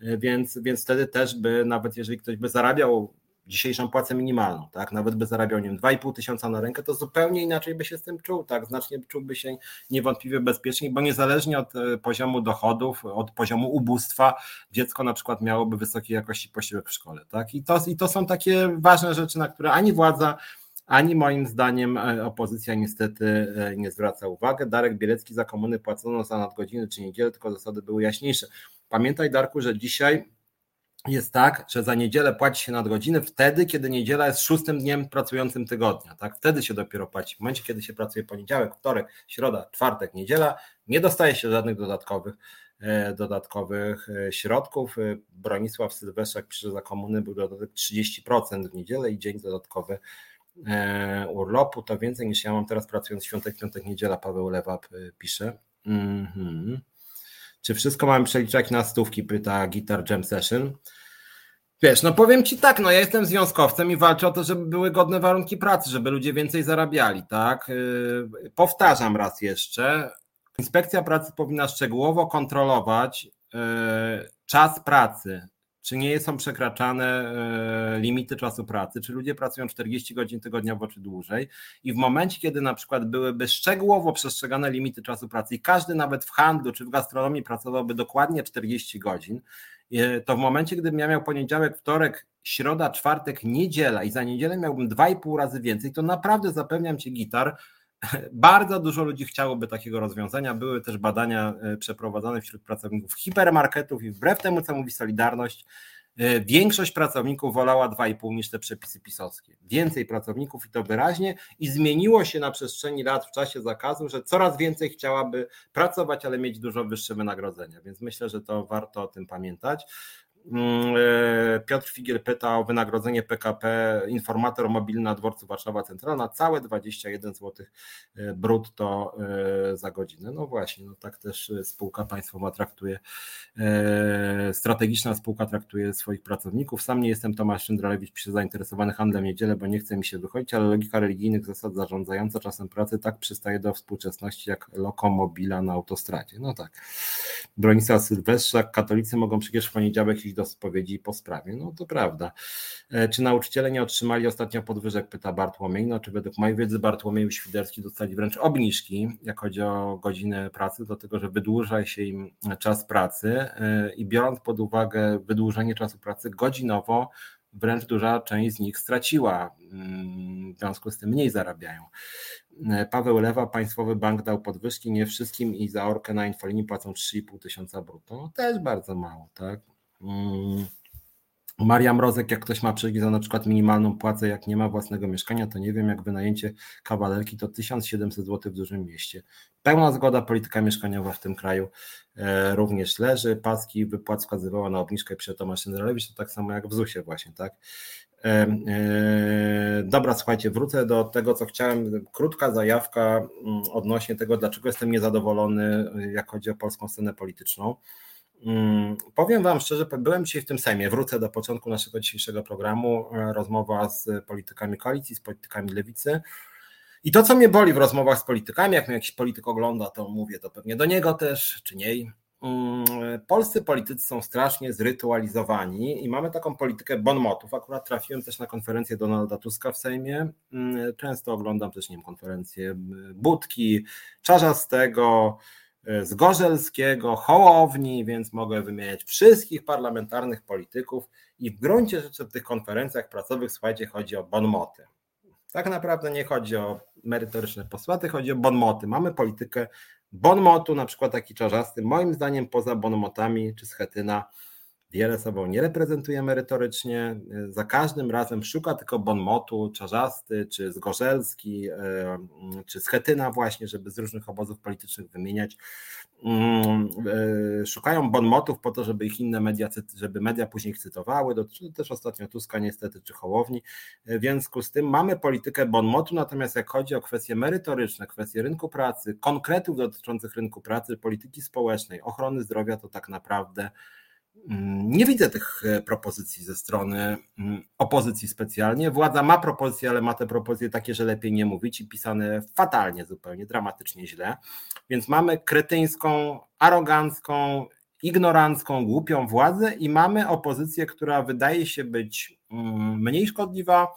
E, więc, więc wtedy też by, nawet jeżeli ktoś by zarabiał dzisiejszą płacę minimalną, tak? Nawet by zarabiał, nie wiem, 2,5 tysiąca na rękę, to zupełnie inaczej by się z tym czuł, tak? Znacznie czułby się niewątpliwie bezpieczniej, bo niezależnie od e, poziomu dochodów, od poziomu ubóstwa, dziecko na przykład miałoby wysokiej jakości posiłek w szkole, tak? I to, i to są takie ważne rzeczy, na które ani władza, ani moim zdaniem e, opozycja niestety e, nie zwraca uwagi. Darek Bielecki za komuny płacono za nadgodziny czy niedzielę, tylko zasady były jaśniejsze. Pamiętaj Darku, że dzisiaj jest tak, że za niedzielę płaci się nadgodziny wtedy, kiedy niedziela jest szóstym dniem pracującym tygodnia. Tak? Wtedy się dopiero płaci. W momencie, kiedy się pracuje poniedziałek, wtorek, środa, czwartek, niedziela, nie dostaje się żadnych dodatkowych e, dodatkowych e, środków. E, Bronisław Sylweszak pisze, za komuny był dodatek 30% w niedzielę i dzień dodatkowy urlopu. To więcej niż ja mam teraz pracując świątek, piątek, niedziela. Paweł Lewap pisze. -hmm. Czy wszystko mamy przeliczać na stówki? Pyta Guitar Jam Session. Wiesz, no powiem ci tak, no ja jestem związkowcem i walczę o to, żeby były godne warunki pracy, żeby ludzie więcej zarabiali, tak? Yy, powtarzam raz jeszcze. Inspekcja pracy powinna szczegółowo kontrolować yy, czas pracy czy nie są przekraczane e, limity czasu pracy, czy ludzie pracują 40 godzin tygodniowo, czy dłużej. I w momencie, kiedy na przykład byłyby szczegółowo przestrzegane limity czasu pracy i każdy nawet w handlu czy w gastronomii pracowałby dokładnie 40 godzin, e, to w momencie, gdybym ja miał poniedziałek, wtorek, środa, czwartek, niedziela i za niedzielę miałbym 2,5 razy więcej, to naprawdę zapewniam Ci gitar, bardzo dużo ludzi chciałoby takiego rozwiązania. Były też badania e, przeprowadzone wśród pracowników hipermarketów i wbrew temu, co mówi Solidarność, e, większość pracowników wolała 2,5 niż te przepisy pisowskie. Więcej pracowników i to wyraźnie i zmieniło się na przestrzeni lat w czasie zakazu, że coraz więcej chciałaby pracować, ale mieć dużo wyższe wynagrodzenia. Więc myślę, że to warto o tym pamiętać. Mm, e, Piotr Figiel pyta o wynagrodzenie PKP informator mobilny na dworcu Warszawa Centralna, całe 21 zł e, brutto e, za godzinę. No właśnie, no tak też spółka państwowa traktuje, strategiczna spółka traktuje swoich pracowników. Sam nie jestem Tomasz Szyndralewicz, pisze zainteresowany handlem niedzielę, bo nie chce mi się wychodzić, ale logika religijnych zasad zarządzająca czasem pracy tak przystaje do współczesności jak lokomobila na autostradzie. No tak. Bronisław Sylwestrzak, katolicy mogą przecież w poniedziałek iść do spowiedzi po sprawie. No to prawda. E, czy nauczyciele nie otrzymali ostatnio podwyżek, pyta Bartłomiej. No czy według mojej wiedzy Bartłomiej Świderski dostali wręcz obniżki, jak chodzi o godzinę pracy, dlatego że wydłuża się im czas pracy e, i biorąc pod uwagę wydłużenie czasu pracy godzinowo, wręcz duża część z nich straciła, mm, w związku z tym mniej zarabiają. E, Paweł Lewa, Państwowy Bank dał podwyżki, nie wszystkim i za orkę na infolinii płacą 3,5 tysiąca brutto. No, też bardzo mało, tak? Mm. Maria Mrozek, jak ktoś ma przejść za na przykład minimalną płacę, jak nie ma własnego mieszkania, to nie wiem, jak wynajęcie kawalerki to 1700 zł w dużym mieście. Pełna zgoda, polityka mieszkaniowa w tym kraju e, również leży. Paski wypłat wskazywała na obniżkę przy Tomasz Szyndralewicz, to tak samo jak w ZUS-ie właśnie, tak? E, e, dobra, słuchajcie, wrócę do tego, co chciałem. Krótka zajawka mm, odnośnie tego, dlaczego jestem niezadowolony, jak chodzi o polską scenę polityczną. Mm, powiem Wam szczerze, byłem dzisiaj w tym Sejmie, wrócę do początku naszego dzisiejszego programu, e, rozmowa z politykami koalicji, z politykami lewicy. I to, co mnie boli w rozmowach z politykami, jak mnie jakiś polityk ogląda, to mówię to pewnie do niego też, czy niej. Mm, polscy politycy są strasznie zrytualizowani i mamy taką politykę bonmotów. Akurat trafiłem też na konferencję Donalda Tuska w Sejmie. Mm, często oglądam też, nie wiem, konferencje Budki, Czarzastego, z Gorzelskiego, Hołowni, więc mogę wymieniać wszystkich parlamentarnych polityków i w gruncie rzeczy w tych konferencjach pracowych, słuchajcie, chodzi o bonmoty. Tak naprawdę nie chodzi o merytoryczne posłaty, chodzi o bonmoty. Mamy politykę bonmotu, na przykład taki czarzasty, moim zdaniem poza bonmotami czy Schetyna, wiele sobą nie reprezentuje merytorycznie, za każdym razem szuka tylko bonmotu, Czarzasty, czy Zgorzelski, czy Schetyna właśnie, żeby z różnych obozów politycznych wymieniać. Mm, e, szukają bonmotów po to, żeby ich inne media, żeby media później ich cytowały, do, też ostatnio Tuska niestety, czy Hołowni. W związku z tym mamy politykę bonmotu, natomiast jak chodzi o kwestie merytoryczne, kwestie rynku pracy, konkretów dotyczących rynku pracy, polityki społecznej, ochrony zdrowia, to tak naprawdę Mm, nie widzę tych e, propozycji ze strony mm, opozycji specjalnie. Władza ma propozycje, ale ma te propozycje takie, że lepiej nie mówić i pisane fatalnie, zupełnie dramatycznie źle. Więc mamy kretyńską, arogancką, ignorancką, głupią władzę i mamy opozycję, która wydaje się być mm, mniej szkodliwa,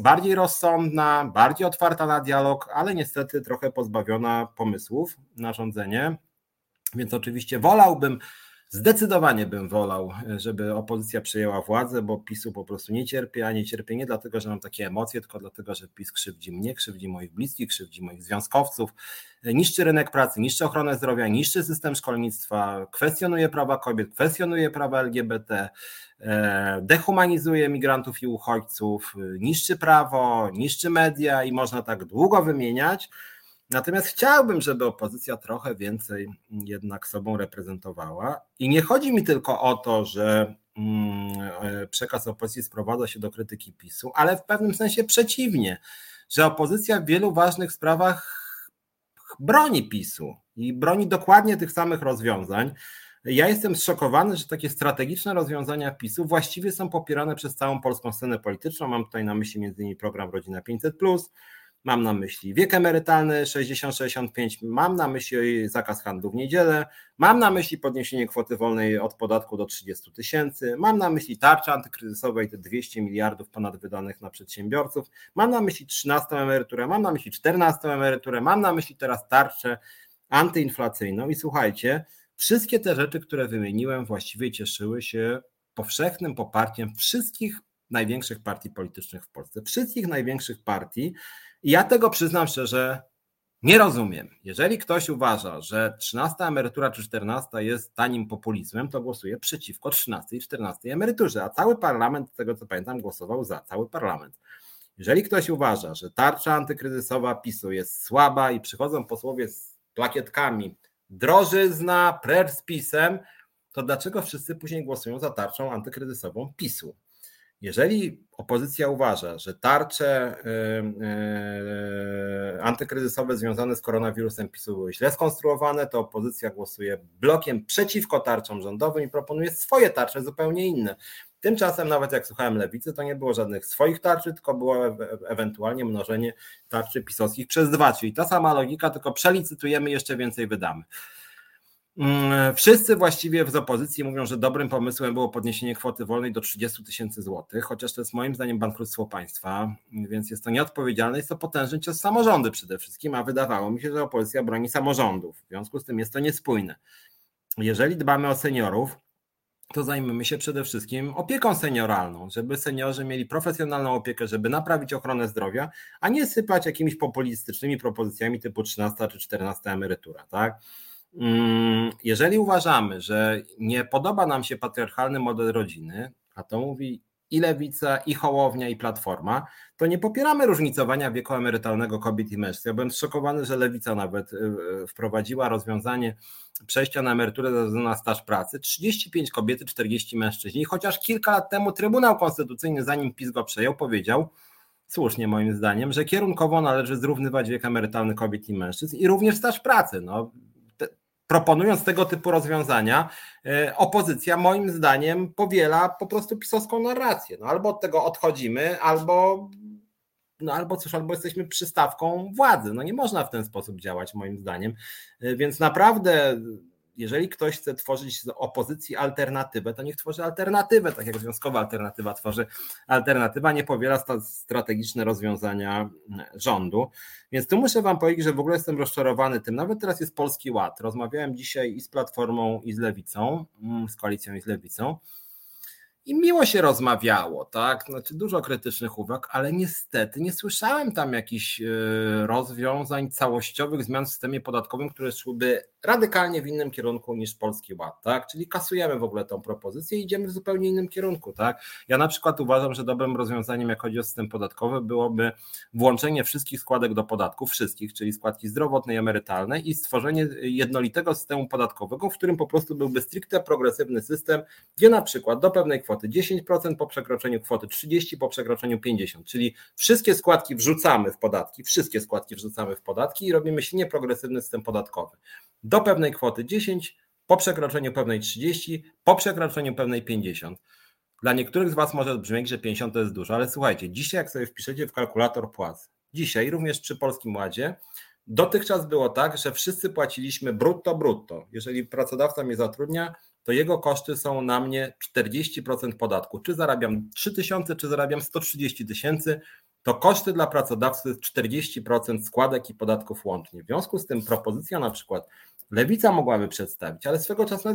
bardziej rozsądna, bardziej otwarta na dialog, ale niestety trochę pozbawiona pomysłów na rządzenie. Więc oczywiście wolałbym Zdecydowanie bym wolał, żeby opozycja przejęła władzę, bo PiSu po prostu nie cierpię, a nie cierpię nie dlatego, że mam takie emocje, tylko dlatego, że PiS krzywdzi mnie, krzywdzi moich bliskich, krzywdzi moich związkowców, niszczy rynek pracy, niszczy ochronę zdrowia, niszczy system szkolnictwa, kwestionuje prawa kobiet, kwestionuje prawa LGBT, e, dehumanizuje migrantów i uchodźców, niszczy prawo, niszczy media i można tak długo wymieniać. Natomiast chciałbym, żeby opozycja trochę więcej jednak sobą reprezentowała. I nie chodzi mi tylko o to, że mm, e, przekaz opozycji sprowadza się do krytyki PiSu, ale w pewnym sensie przeciwnie, że opozycja w wielu ważnych sprawach broni PiSu i broni dokładnie tych samych rozwiązań. Ja jestem zszokowany, że takie strategiczne rozwiązania PiSu właściwie są popierane przez całą polską scenę polityczną. Mam tutaj na myśli m.in. program Rodzina 500 Mam na myśli wiek emerytalny 60-65, mam na myśli zakaz handlu w niedzielę, mam na myśli podniesienie kwoty wolnej od podatku do 30 tysięcy, mam na myśli tarczę antykryzysowej, te 200 miliardów ponad wydanych na przedsiębiorców, mam na myśli 13 emeryturę, mam na myśli 14 emeryturę, mam na myśli teraz tarczę antyinflacyjną. I słuchajcie, wszystkie te rzeczy, które wymieniłem, właściwie cieszyły się powszechnym poparciem wszystkich największych partii politycznych w Polsce, wszystkich największych partii, ja tego przyznam szczerze, nie rozumiem. Jeżeli ktoś uważa, że 13 emerytura czy 14 jest tanim populizmem, to głosuje przeciwko 13 i 14 emeryturze, a cały parlament, z tego co pamiętam, głosował za, cały parlament. Jeżeli ktoś uważa, że tarcza antykryzysowa PiSu jest słaba i przychodzą posłowie z plakietkami drożyzna, precz z PiSem, to dlaczego wszyscy później głosują za tarczą antykryzysową PiSu? Jeżeli opozycja uważa, że tarcze yy, antykryzysowe związane z koronawirusem PiSu były źle skonstruowane, to opozycja głosuje blokiem przeciwko tarczom rządowym i proponuje swoje tarcze zupełnie inne. Tymczasem, nawet jak słuchałem lewicy, to nie było żadnych swoich tarczy, tylko było e ewentualnie mnożenie tarczy pisowskich przez dwa, czyli ta sama logika, tylko przelicytujemy, jeszcze więcej wydamy. Mm, wszyscy właściwie z opozycji mówią, że dobrym pomysłem było podniesienie kwoty wolnej do 30 tysięcy złotych, chociaż to jest moim zdaniem bankructwo państwa, więc jest to nieodpowiedzialne, jest to potężny cios samorządy przede wszystkim, a wydawało mi się, że opozycja broni samorządów. W związku z tym jest to niespójne. Jeżeli dbamy o seniorów, to zajmijmy się przede wszystkim opieką senioralną, żeby seniorzy mieli profesjonalną opiekę, żeby naprawić ochronę zdrowia, a nie sypać jakimiś populistycznymi propozycjami typu 13 czy 14 emerytura, tak? Mm, jeżeli uważamy, że nie podoba nam się patriarchalny model rodziny, a to mówi i lewica, i hołownia, i platforma, to nie popieramy różnicowania wieku emerytalnego kobiet i mężczyzn. Ja byłem zszokowany, że lewica nawet y, y, wprowadziła rozwiązanie przejścia na emeryturę na staż pracy. 35 kobiety, 40 mężczyźni. Chociaż kilka lat temu Trybunał Konstytucyjny, zanim PiS go przejął, powiedział, słusznie moim zdaniem, że kierunkowo należy zrównywać wiek emerytalny kobiet i mężczyzn i również staż pracy. No, proponując tego typu rozwiązania, e, opozycja moim zdaniem powiela po prostu pisowską narrację. No albo od tego odchodzimy, albo no albo cóż, albo jesteśmy przystawką władzy. No nie można w ten sposób działać moim zdaniem. E, więc naprawdę jeżeli ktoś chce tworzyć z opozycji alternatywę, to niech tworzy alternatywę, tak jak związkowa alternatywa tworzy alternatywa, nie powiela strategiczne rozwiązania rządu. Więc tu muszę Wam powiedzieć, że w ogóle jestem rozczarowany tym. Nawet teraz jest Polski Ład. Rozmawiałem dzisiaj i z Platformą, i z Lewicą, mm, z koalicją i z Lewicą. I miło się rozmawiało, tak? Znaczy dużo krytycznych uwag, ale niestety nie słyszałem tam jakichś e, rozwiązań całościowych zmian w systemie podatkowym, które szłyby radykalnie w innym kierunku niż Polski Ład, tak? Czyli kasujemy w ogóle tą propozycję i idziemy w zupełnie innym kierunku, tak? Ja na przykład uważam, że dobrym rozwiązaniem, jak chodzi o system podatkowy, byłoby włączenie wszystkich składek do podatku, wszystkich, czyli składki zdrowotnej, emerytalnej i stworzenie jednolitego systemu podatkowego, w którym po prostu byłby stricte progresywny system, gdzie na przykład do pewnej kwoty 10% po przekroczeniu kwoty 30, po przekroczeniu 50, czyli wszystkie składki wrzucamy w podatki, wszystkie składki wrzucamy w podatki i robimy silnie progresywny system podatkowy do pewnej kwoty 10, po przekroczeniu pewnej 30, po przekroczeniu pewnej 50. Dla niektórych z Was może brzmieć, że 50 to jest dużo, ale słuchajcie, dzisiaj jak sobie wpiszecie w kalkulator płac, dzisiaj również przy Polskim Ładzie, dotychczas było tak, że wszyscy płaciliśmy brutto brutto. Jeżeli pracodawca mnie zatrudnia, to jego koszty są na mnie 40% podatku. Czy zarabiam 3000, czy zarabiam 130 tysięcy, to koszty dla pracodawcy 40% składek i podatków łącznie. W związku z tym propozycja na przykład Lewica mogłaby przedstawić, ale swego czasu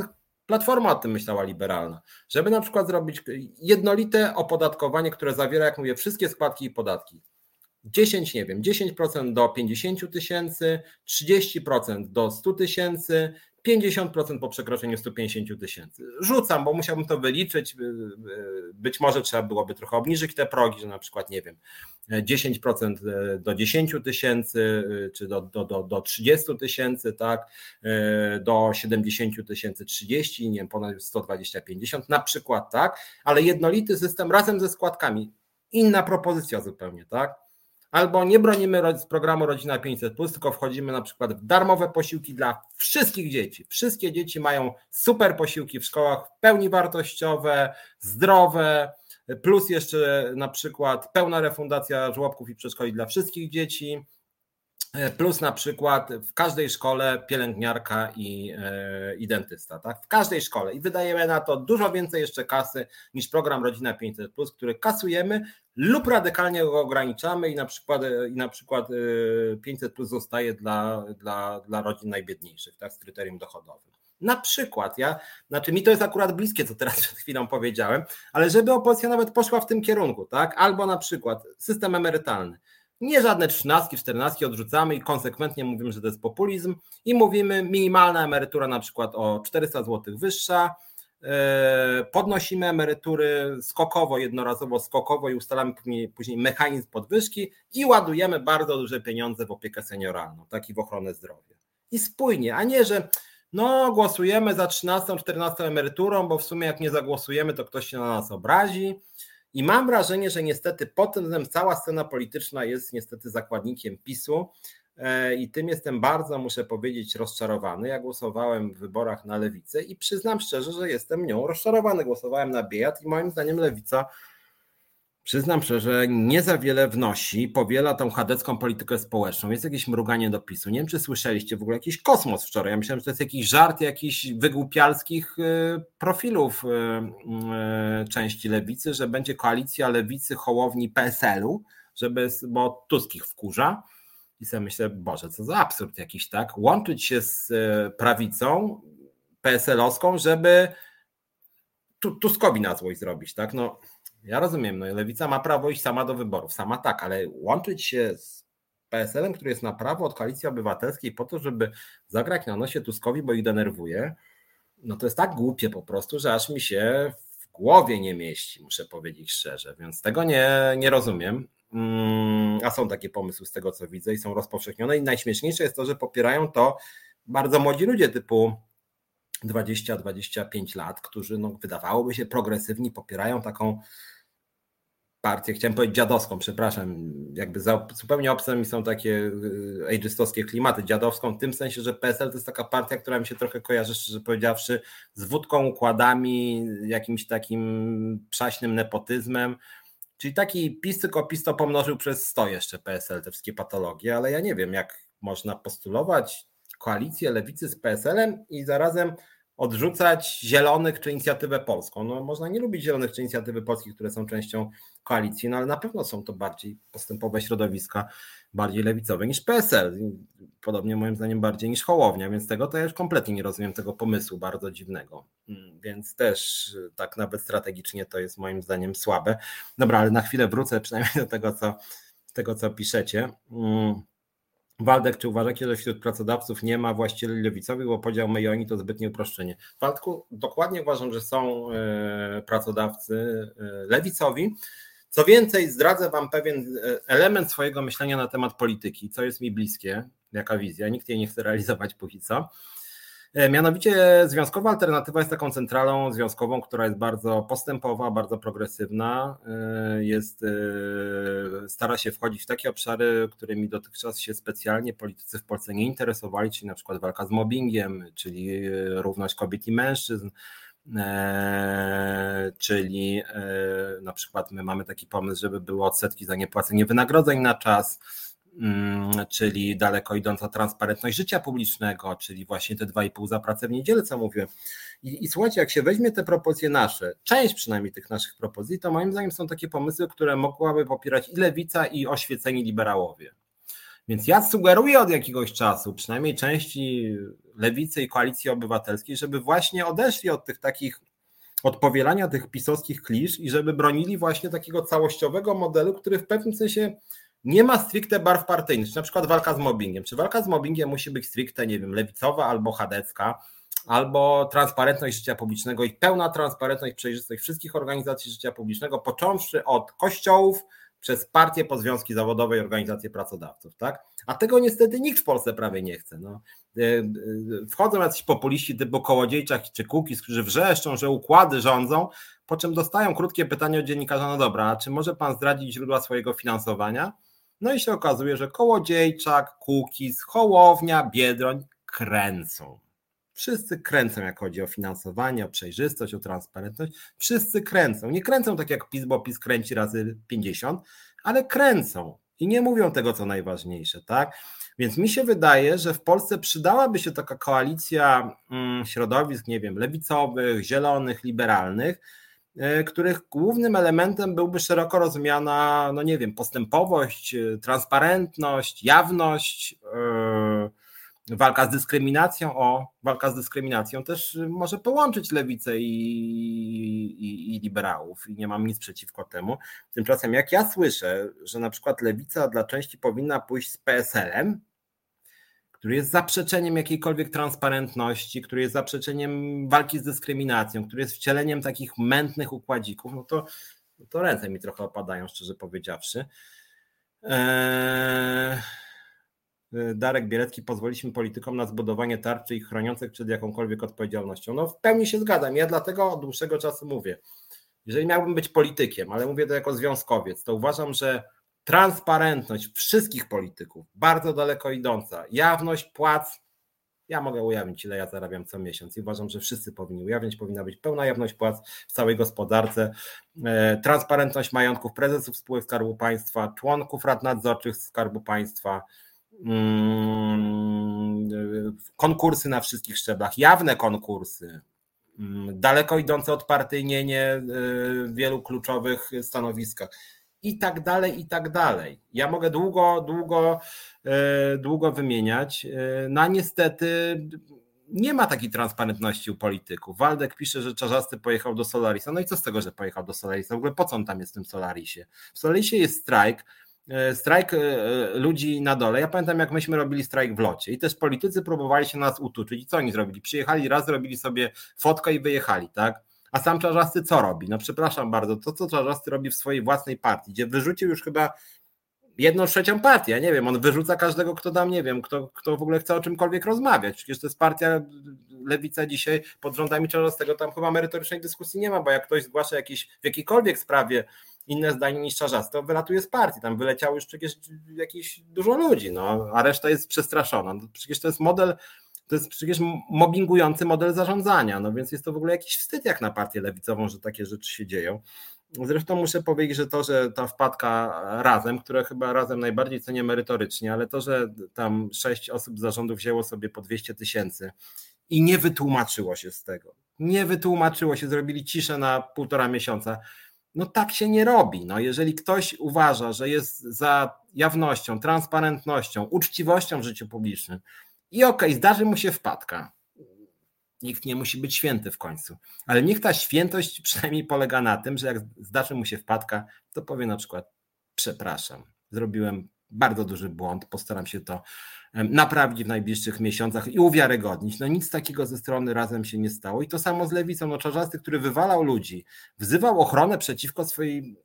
Platforma o tym myślała liberalna, żeby na przykład zrobić jednolite opodatkowanie, które zawiera, jak mówię, wszystkie składki i podatki. 10, nie wiem, 10% do 50 tysięcy, 30% do 100 tysięcy, 50% po przekroczeniu 150 tysięcy. Rzucam, bo musiałbym to wyliczyć. Być może trzeba byłoby trochę obniżyć te progi, że na przykład, nie wiem, 10% do 10 tysięcy, czy do, do, do, do 30 tysięcy, tak, do 70 tysięcy 30, nie wiem, ponad 120, 50, na przykład, tak, ale jednolity system razem ze składkami. Inna propozycja zupełnie, tak? Albo nie bronimy z programu Rodzina 500, tylko wchodzimy na przykład w darmowe posiłki dla wszystkich dzieci. Wszystkie dzieci mają super posiłki w szkołach, w pełni wartościowe, zdrowe, plus jeszcze na przykład pełna refundacja żłobków i przedszkoli dla wszystkich dzieci plus na przykład w każdej szkole pielęgniarka i, e, i dentysta, tak? W każdej szkole i wydajemy na to dużo więcej jeszcze kasy niż program Rodzina 500, który kasujemy lub radykalnie go ograniczamy i na przykład, e, i na przykład 500 plus zostaje dla, dla, dla rodzin najbiedniejszych, tak? Z kryterium dochodowym. Na przykład, ja, znaczy mi to jest akurat bliskie, co teraz przed chwilą powiedziałem, ale żeby opozycja nawet poszła w tym kierunku, tak? Albo na przykład system emerytalny nie żadne trzynastki, czternastki odrzucamy i konsekwentnie mówimy, że to jest populizm i mówimy minimalna emerytura na przykład o 400 zł wyższa, e, podnosimy emerytury skokowo, jednorazowo skokowo i ustalamy później mechanizm podwyżki i ładujemy bardzo duże pieniądze w opiekę senioralną, tak i w ochronę zdrowia. I spójnie, a nie, że no głosujemy za 13, 14 emeryturą, bo w sumie jak nie zagłosujemy, to ktoś się na nas obrazi, i mam wrażenie, że niestety pod tym cała scena polityczna jest niestety zakładnikiem PiSu. E, I tym jestem bardzo, muszę powiedzieć, rozczarowany. Ja głosowałem w wyborach na lewicę i przyznam szczerze, że jestem nią rozczarowany. Głosowałem na Biejat i moim zdaniem lewica Przyznam szczerze, nie za wiele wnosi, powiela tą chadecką politykę społeczną. Jest jakieś mruganie do PiSu. Nie wiem, czy słyszeliście w ogóle jakiś kosmos wczoraj. Ja myślałem, że to jest jakiś żart jakichś wygłupialskich y, profilów y, y, części lewicy, że będzie koalicja lewicy, hołowni PSL-u, żeby, bo Tusk ich wkurza. I sobie myślę, Boże, co za absurd jakiś, tak? Łączyć się z prawicą PSL-owską, żeby Tuskowi na złość zrobić, tak? No ja rozumiem, no lewica ma prawo iść sama do wyborów, sama tak, ale łączyć się z PSL-em, który jest na prawo od koalicji obywatelskiej po to, żeby zagrać na nosie Tuskowi, bo ich denerwuje, no to jest tak głupie po prostu, że aż mi się w głowie nie mieści, muszę powiedzieć szczerze, więc tego nie, nie rozumiem. Mm, a są takie pomysły z tego, co widzę i są rozpowszechnione i najśmieszniejsze jest to, że popierają to bardzo młodzi ludzie typu 20-25 lat, którzy no, wydawałoby się progresywni, popierają taką partię, chciałem powiedzieć dziadowską, przepraszam, jakby za, zupełnie obce mi są takie y, ageistowskie klimaty, dziadowską w tym sensie, że PSL to jest taka partia, która mi się trochę kojarzy, szczerze powiedziawszy, z wódką, układami, jakimś takim przaśnym nepotyzmem, czyli taki PiS, tylko PiS to pomnożył przez 100 jeszcze PSL, te wszystkie patologie, ale ja nie wiem, jak można postulować koalicję lewicy z PSL-em i zarazem odrzucać zielonych czy inicjatywę polską. No, można nie lubić zielonych czy inicjatywy polskich, które są częścią koalicji, no ale na pewno są to bardziej postępowe środowiska, bardziej lewicowe niż PSL. Podobnie moim zdaniem bardziej niż Hołownia, więc tego to ja już kompletnie nie rozumiem tego pomysłu bardzo dziwnego. Mm, więc też tak nawet strategicznie to jest moim zdaniem słabe. Dobra, ale na chwilę wrócę przynajmniej do tego, co, tego, co piszecie. Mm. Waldek, czy uważacie, że wśród pracodawców nie ma właścicieli lewicowych, bo podział my i oni to zbytnie uproszczenie? Waldku, dokładnie uważam, że są e, pracodawcy e, lewicowi. Co więcej, zdradzę Wam pewien e, element swojego myślenia na temat polityki, co jest mi bliskie, jaka wizja, nikt jej nie chce realizować póki co. E, mianowicie Związkowa Alternatywa jest taką centralą związkową, która jest bardzo postępowa, bardzo progresywna. E, jest, e, stara się wchodzić w takie obszary, którymi dotychczas się specjalnie politycy w Polsce nie interesowali, czyli na przykład walka z mobbingiem, czyli równość kobiet i mężczyzn czyli na przykład my mamy taki pomysł, żeby były odsetki za niepłacenie wynagrodzeń na czas, czyli daleko idąca transparentność życia publicznego, czyli właśnie te 2,5 za pracę w niedzielę, co mówię. I, I, słuchajcie, jak się weźmie te propozycje nasze, część przynajmniej tych naszych propozycji, to moim zdaniem są takie pomysły, które mogłaby popierać i lewica, i oświeceni liberałowie. Więc ja sugeruję od jakiegoś czasu, przynajmniej części lewicy i koalicji obywatelskiej, żeby właśnie odeszli od tych takich od powielania tych pisowskich klisz i żeby bronili właśnie takiego całościowego modelu, który w pewnym sensie nie ma stricte barw partyjnych, czy na przykład walka z mobbingiem. Czy walka z mobbingiem musi być stricte, nie wiem, lewicowa albo chadecka, albo transparentność życia publicznego i pełna transparentność, przejrzystość wszystkich organizacji życia publicznego, począwszy od kościołów, przez partie, związki zawodowe i organizacje pracodawców, tak? A tego niestety nikt w Polsce prawie nie chce. No. E, e, wchodzą jacyś populiści typu Kołodziejczak czy Kukiz, którzy wrzeszczą, że układy rządzą, po czym dostają krótkie pytanie od dziennikarza, no dobra, czy może pan zdradzić źródła swojego finansowania? No i się okazuje, że Kołodziejczak, Kukiz, Hołownia, Biedroń kręcą. Wszyscy kręcą, jak chodzi o finansowanie, o przejrzystość, o transparentność. Wszyscy kręcą. Nie kręcą tak jak PiS, bo PiS kręci razy 50, ale kręcą i nie mówią tego, co najważniejsze, tak? Więc mi się wydaje, że w Polsce przydałaby się taka koalicja mm, środowisk, nie wiem, lewicowych, zielonych, liberalnych, których głównym elementem byłby szeroko rozumiana, no nie wiem, postępowość, e, transparentność, jawność, e, walka z dyskryminacją. O, walka z dyskryminacją też może połączyć lewicę i, i, i liberałów i nie mam nic przeciwko temu. Tymczasem jak ja słyszę, że na przykład lewica dla części powinna pójść z PSL-em, który jest zaprzeczeniem jakiejkolwiek transparentności, który jest zaprzeczeniem walki z dyskryminacją, który jest wcieleniem takich mętnych układzików, no to, to ręce mi trochę opadają, szczerze powiedziawszy. Eee... Darek Bielecki, pozwoliliśmy politykom na zbudowanie tarczy ich chroniących przed jakąkolwiek odpowiedzialnością. No w pełni się zgadzam. Ja dlatego od dłuższego czasu mówię, jeżeli miałbym być politykiem, ale mówię to jako związkowiec, to uważam, że transparentność wszystkich polityków, bardzo daleko idąca, jawność płac. Ja mogę ujawnić, ile ja zarabiam co miesiąc i uważam, że wszyscy powinni ujawnić, powinna być pełna jawność płac w całej gospodarce, e, transparentność majątków prezesów spółek Skarbu Państwa, członków rad nadzorczych Skarbu Państwa, mm, konkursy na wszystkich szczeblach, jawne konkursy, mm, daleko idące odpartyjnienie e, w wielu kluczowych stanowiskach i tak dalej, i tak dalej. Ja mogę długo, długo, e, długo wymieniać. E, no niestety nie ma takiej transparentności u polityków. Waldek pisze, że Czarzasty pojechał do Solarisa. No i co z tego, że pojechał do Solarisa? W ogóle po co on tam jest w tym Solarisie? W Solarisie jest strajk, e, strajk ludzi na dole. Ja pamiętam, jak myśmy robili strajk w locie i też politycy próbowali się nas utuczyć. I co oni zrobili? Przyjechali raz, zrobili sobie fotkę i wyjechali, tak? A sam Czarzasty co robi? No przepraszam bardzo, to co Czarzasty robi w swojej własnej partii, gdzie wyrzucił już chyba jedną trzecią partię, ja nie wiem, on wyrzuca każdego, kto tam, nie wiem, kto, kto w ogóle chce o czymkolwiek rozmawiać. Przecież to jest partia lewica dzisiaj pod rządami Czarzastego, tam chyba merytorycznej dyskusji nie ma, bo jak ktoś zgłasza jakieś, w jakiejkolwiek sprawie inne zdanie niż Czarzasty, to wylatuje z partii, tam wyleciało już przecież jakieś dużo ludzi, no, a reszta jest przestraszona. No, przecież to jest model to jest przecież mobbingujący model zarządzania, no więc jest to w ogóle jakiś wstyd jak na partię lewicową, że takie rzeczy się dzieją. Zresztą muszę powiedzieć, że to, że ta wpadka razem, które chyba razem najbardziej cenię merytorycznie, ale to, że tam sześć osób z zarządu wzięło sobie po 200 tysięcy i nie wytłumaczyło się z tego. Nie wytłumaczyło się, zrobili ciszę na półtora miesiąca. No tak się nie robi. No, jeżeli ktoś uważa, że jest za jawnością, transparentnością, uczciwością w życiu publicznym i okej, okay, zdarzy mu się wpadka. Nikt nie musi być święty w końcu, ale niech ta świętość przynajmniej polega na tym, że jak zdarzy mu się wpadka, to powie na przykład przepraszam, zrobiłem bardzo duży błąd, postaram się to naprawić w najbliższych miesiącach i uwiarygodnić. No nic takiego ze strony razem się nie stało. I to samo z lewicą. No Czarzasty, który wywalał ludzi, wzywał ochronę przeciwko swoim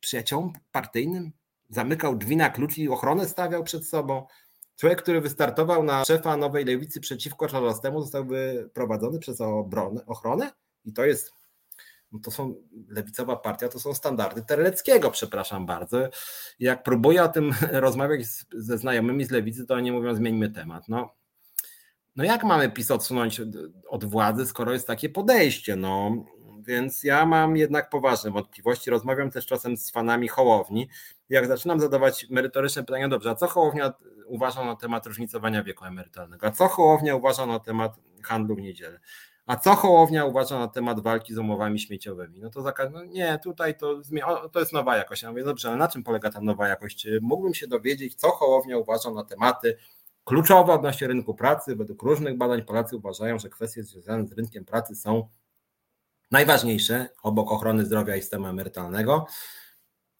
przyjaciołom partyjnym, zamykał drzwi na klucz i ochronę stawiał przed sobą. Człowiek, który wystartował na szefa nowej lewicy przeciwko Czarzastemu, został wyprowadzony przez obronę, ochronę i to jest no to są lewicowa partia, to są standardy Terleckiego, przepraszam bardzo. Jak próbuję o tym rozmawiać ze znajomymi z lewicy, to oni mówią, zmieńmy temat. No, no jak mamy PiS odsunąć od władzy, skoro jest takie podejście? No, więc ja mam jednak poważne wątpliwości. Rozmawiam też czasem z fanami Hołowni. Jak zaczynam zadawać merytoryczne pytania, dobrze, a co Hołownia uważa na temat różnicowania wieku emerytalnego? A co Hołownia uważa na temat handlu w niedzielę? A co Hołownia uważa na temat walki z umowami śmieciowymi? No to zakaz, no nie, tutaj to, to jest nowa jakość. Ja mówię, dobrze, ale na czym polega ta nowa jakość? Mógłbym się dowiedzieć, co Hołownia uważa na tematy kluczowe odnośnie rynku pracy. Według różnych badań Polacy uważają, że kwestie związane z rynkiem pracy są najważniejsze obok ochrony zdrowia i systemu emerytalnego.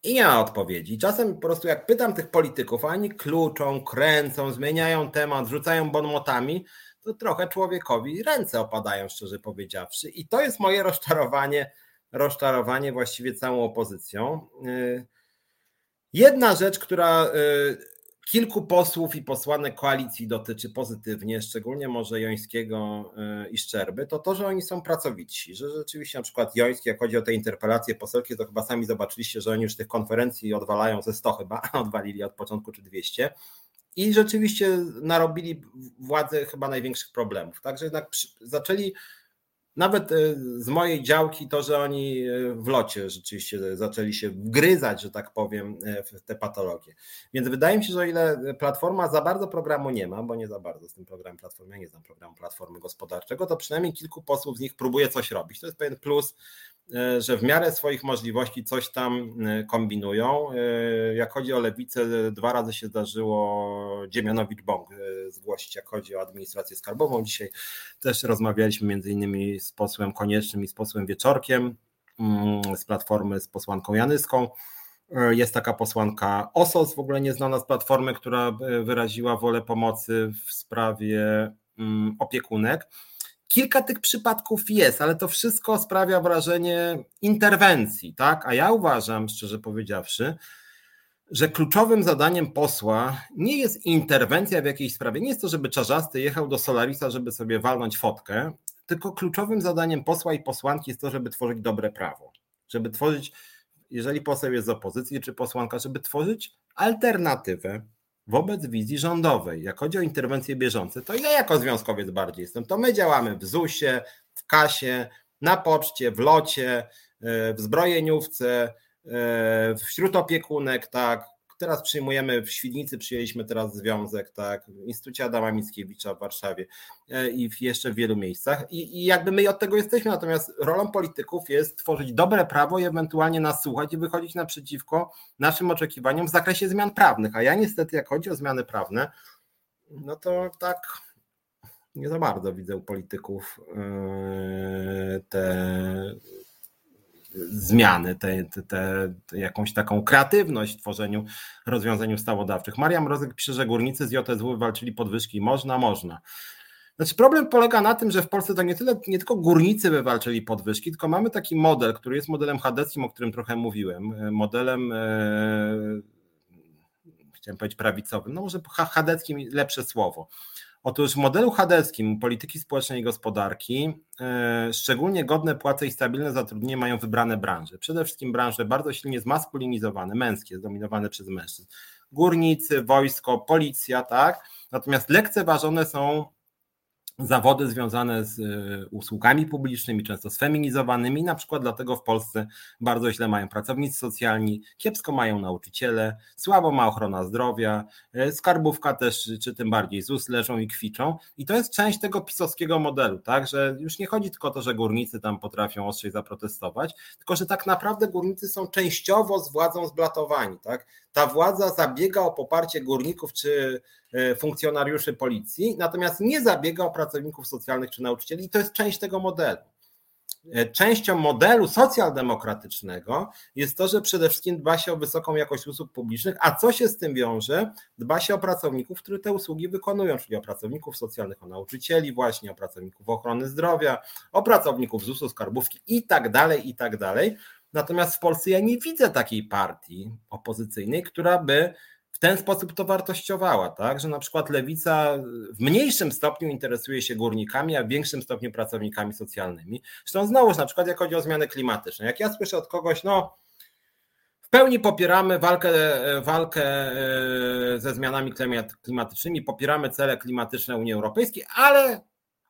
I nie ma odpowiedzi. Czasem po prostu jak pytam tych polityków, oni kluczą, kręcą, zmieniają temat, rzucają bonmotami, to trochę człowiekowi ręce opadają, szczerze powiedziawszy. I to jest moje rozczarowanie, rozczarowanie właściwie całą opozycją. Y, jedna rzecz, która y, kilku posłów i posłanek koalicji dotyczy pozytywnie, szczególnie może Jońskiego y, i Szczerby, to to, że oni są pracowici, że rzeczywiście na przykład Joński, jak chodzi o te interpelacje poselskie, to chyba sami zobaczyliście, że oni już tych konferencji odwalają ze 100 chyba, odwalili od początku czy 200 i rzeczywiście narobili władze chyba największych problemów. Także jednak zaczęli nawet e, z mojej działki to, że oni e, w locie rzeczywiście zaczęli się wgryzać, że tak powiem, e, w te patologie. Więc wydaje mi się, że o ile Platforma za bardzo programu nie ma, bo nie za bardzo z tym programem Platformy, ja nie znam programu Platformy Gospodarczego, to przynajmniej kilku posłów z nich próbuje coś robić. To jest pewien plus że w miarę swoich możliwości coś tam e, kombinują. E, jak chodzi o lewicę, dwa razy się zdarzyło Dziemianowicz Bąk zgłosić, jak chodzi o administrację skarbową. Dzisiaj też rozmawialiśmy między innymi z posłem Koniecznym i z posłem Wieczorkiem mm, z Platformy, z posłanką Janyską. Jest taka posłanka OSOS, w ogóle nieznana z Platformy, która wyraziła wolę pomocy w sprawie mm, opiekunek. Kilka tych przypadków jest, ale to wszystko sprawia wrażenie interwencji, tak? A ja uważam, szczerze powiedziawszy, że kluczowym zadaniem posła nie jest interwencja w jakiejś sprawie. Nie jest to, żeby czarzasty jechał do Solarisa, żeby sobie walnąć fotkę, tylko kluczowym zadaniem posła i posłanki jest to, żeby tworzyć dobre prawo. Żeby tworzyć, jeżeli poseł jest z opozycji, czy posłanka, żeby tworzyć alternatywę wobec wizji rządowej. Jak chodzi o interwencje bieżące, to ja jako związkowiec bardziej jestem. To my działamy w ZUS-ie, w kasie, na poczcie, w locie, e, w zbrojeniówce, e, wśród opiekunek, tak, Teraz przyjmujemy w Świdnicy, przyjęliśmy teraz związek, tak, w Instytucie Adama Mickiewicza w Warszawie e, i jeszcze w wielu miejscach. I, I jakby my od tego jesteśmy, natomiast rolą polityków jest tworzyć dobre prawo i ewentualnie nas słuchać i wychodzić naprzeciwko naszym oczekiwaniom w zakresie zmian prawnych. A ja niestety, jak chodzi o zmiany prawne, no to tak nie za bardzo widzę u polityków e, te zmiany, te, te, te, jakąś taką kreatywność w tworzeniu rozwiązań ustawodawczych. Mariam Mrozek pisze, że górnicy z JSW walczyli podwyżki. Można, można. Znaczy problem polega na tym, że w Polsce to nie, tyle, nie tylko górnicy wywalczyli podwyżki, tylko mamy taki model, który jest modelem chadeckim, o którym trochę mówiłem, modelem e, chciałem powiedzieć prawicowym, no może chadeckim lepsze słowo. Otóż w modelu hadelskim polityki społecznej i gospodarki e, szczególnie godne płace i stabilne zatrudnienie mają wybrane branże. Przede wszystkim branże bardzo silnie zmaskulinizowane, męskie, zdominowane przez mężczyzn. Górnicy, wojsko, policja, tak? Natomiast lekceważone są zawody związane z y, usługami publicznymi, często sfeminizowanymi, na przykład dlatego w Polsce bardzo źle mają pracownicy socjalni, kiepsko mają nauczyciele, słabo ma ochrona zdrowia, y, skarbówka też, czy tym bardziej ZUS leżą i kwiczą. I to jest część tego pisowskiego modelu, tak, że już nie chodzi tylko o to, że górnicy tam potrafią ostrzej zaprotestować, tylko że tak naprawdę górnicy są częściowo z władzą zblatowani, tak, ta władza zabiega o poparcie górników czy e, funkcjonariuszy policji, natomiast nie zabiega o pracowników socjalnych czy nauczycieli i to jest część tego modelu. E, częścią modelu socjaldemokratycznego jest to, że przede wszystkim dba się o wysoką jakość usług publicznych, a co się z tym wiąże? Dba się o pracowników, którzy te usługi wykonują, czyli o pracowników socjalnych, o nauczycieli, właśnie o pracowników ochrony zdrowia, o pracowników ZUS-u, skarbówki i tak dalej, i tak dalej. Natomiast w Polsce ja nie widzę takiej partii opozycyjnej, która by w ten sposób to wartościowała, tak? Że na przykład lewica w mniejszym stopniu interesuje się górnikami, a w większym stopniu pracownikami socjalnymi. Zresztą znowuż, na przykład, jak chodzi o zmiany klimatyczne, jak ja słyszę od kogoś, no. W pełni popieramy walkę, walkę e, ze zmianami klimatycznymi, popieramy cele klimatyczne Unii Europejskiej, ale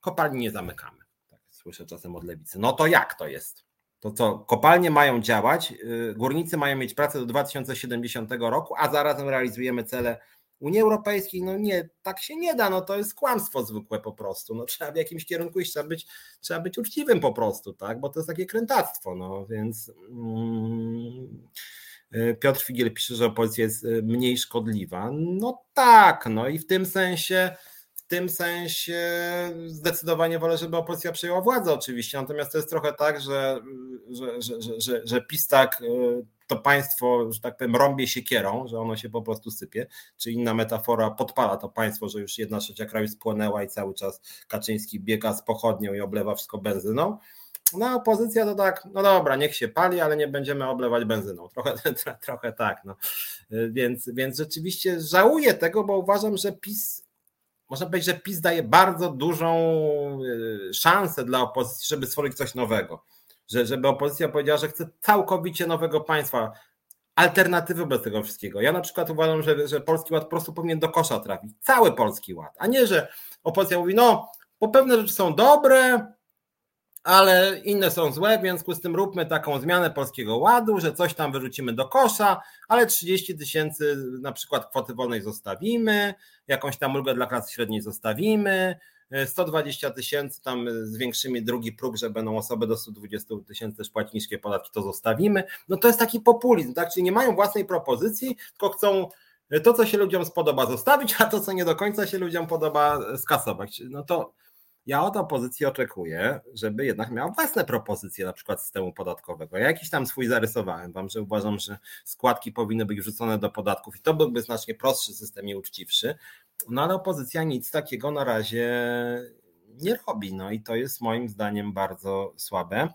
kopalni nie zamykamy. Tak słyszę czasem od lewicy. No to jak to jest? To co, kopalnie mają działać, y, górnicy mają mieć pracę do 2070 roku, a zarazem realizujemy cele Unii Europejskiej. No nie, tak się nie da, no to jest kłamstwo zwykłe po prostu. No trzeba w jakimś kierunku iść, trzeba być, trzeba być uczciwym po prostu, tak, bo to jest takie krętactwo, no więc mm, y, Piotr Figiel pisze, że opozycja jest y, mniej szkodliwa. No tak, no i w tym sensie w tym sensie zdecydowanie wolę, żeby opozycja przejęła władzę oczywiście, natomiast to jest trochę tak, że, że, że, że, że PiS tak y, to państwo, że tak powiem, rąbie się kierą, że ono się po prostu sypie, czy inna metafora podpala to państwo, że już jedna trzecia kraju spłonęła i cały czas Kaczyński biega z pochodnią i oblewa wszystko benzyną. No opozycja to tak, no dobra, niech się pali, ale nie będziemy oblewać benzyną. Trochę, trochę tak, no. Więc, więc rzeczywiście żałuję tego, bo uważam, że PiS można powiedzieć, że PiS daje bardzo dużą y, szansę dla opozycji, żeby stworzyć coś nowego. Że, żeby opozycja powiedziała, że chce całkowicie nowego państwa, alternatywy wobec tego wszystkiego. Ja na przykład uważam, że, że Polski Ład po prostu powinien do kosza trafić. Cały Polski Ład, a nie, że opozycja mówi, no, bo pewne rzeczy są dobre, ale inne są złe, w związku z tym róbmy taką zmianę polskiego ładu, że coś tam wyrzucimy do kosza, ale 30 tysięcy na przykład kwoty wolnej zostawimy, jakąś tam ulgę dla klasy średniej zostawimy, 120 tysięcy tam zwiększymy drugi próg, że będą osoby do 120 tysięcy też płacić niskie podatki, to zostawimy. No to jest taki populizm, tak? Czyli nie mają własnej propozycji, tylko chcą to, co się ludziom spodoba, zostawić, a to, co nie do końca się ludziom podoba, skasować. No to ja od opozycji oczekuję, żeby jednak miała własne propozycje, na przykład systemu podatkowego. Ja jakiś tam swój zarysowałem wam, że uważam, że składki powinny być wrzucone do podatków i to byłby znacznie prostszy system i uczciwszy. No ale opozycja nic takiego na razie nie robi. No i to jest moim zdaniem bardzo słabe.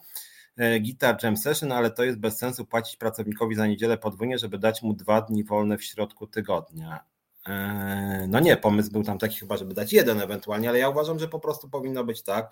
E, Guitar Jam Session, ale to jest bez sensu płacić pracownikowi za niedzielę podwójnie, żeby dać mu dwa dni wolne w środku tygodnia. Eee, no nie, pomysł był tam taki chyba, żeby dać jeden ewentualnie, ale ja uważam, że po prostu powinno być tak,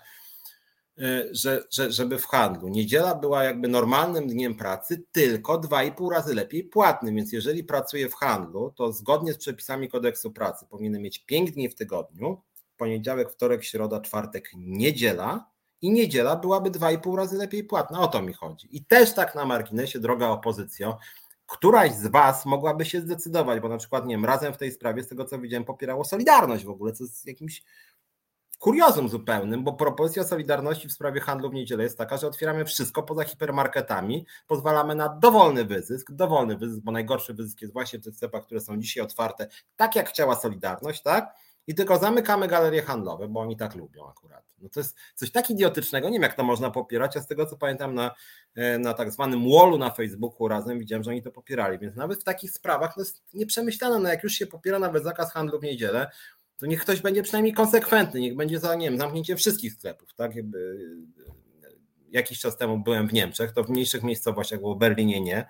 e, że, że, żeby w handlu niedziela była jakby normalnym dniem pracy, tylko 2,5 razy lepiej płatnym. Więc jeżeli pracuję w handlu, to zgodnie z przepisami kodeksu pracy powinien mieć 5 dni w tygodniu, poniedziałek, wtorek, środa, czwartek, niedziela i niedziela byłaby 2,5 razy lepiej płatna. O to mi chodzi. I też tak na marginesie, droga opozycjo, któraś z Was mogłaby się zdecydować, bo na przykład, nie wiem, razem w tej sprawie, z tego co widziałem, popierało Solidarność w ogóle, co jest jakimś kuriozum zupełnym, bo propozycja Solidarności w sprawie handlu w niedzielę jest taka, że otwieramy wszystko poza hipermarketami, pozwalamy na dowolny wyzysk, dowolny wyzysk, bo najgorszy wyzysk jest właśnie w tych sklepach, które są dzisiaj otwarte, tak jak chciała Solidarność, tak? I tylko zamykamy galerie handlowe, bo oni tak lubią akurat. No to jest coś tak idiotycznego, nie wiem jak to można popierać, a z tego co pamiętam na, e, na tak zwanym wallu na Facebooku razem widziałem, że oni to popierali, więc nawet w takich sprawach to jest nieprzemyślane, no jak już się popiera nawet zakaz handlu w niedzielę, to niech ktoś będzie przynajmniej konsekwentny, niech będzie za, nie wiem, zamknięcie wszystkich sklepów, tak, jakby jakiś czas temu byłem w Niemczech, to w mniejszych miejscowościach, bo w Berlinie nie,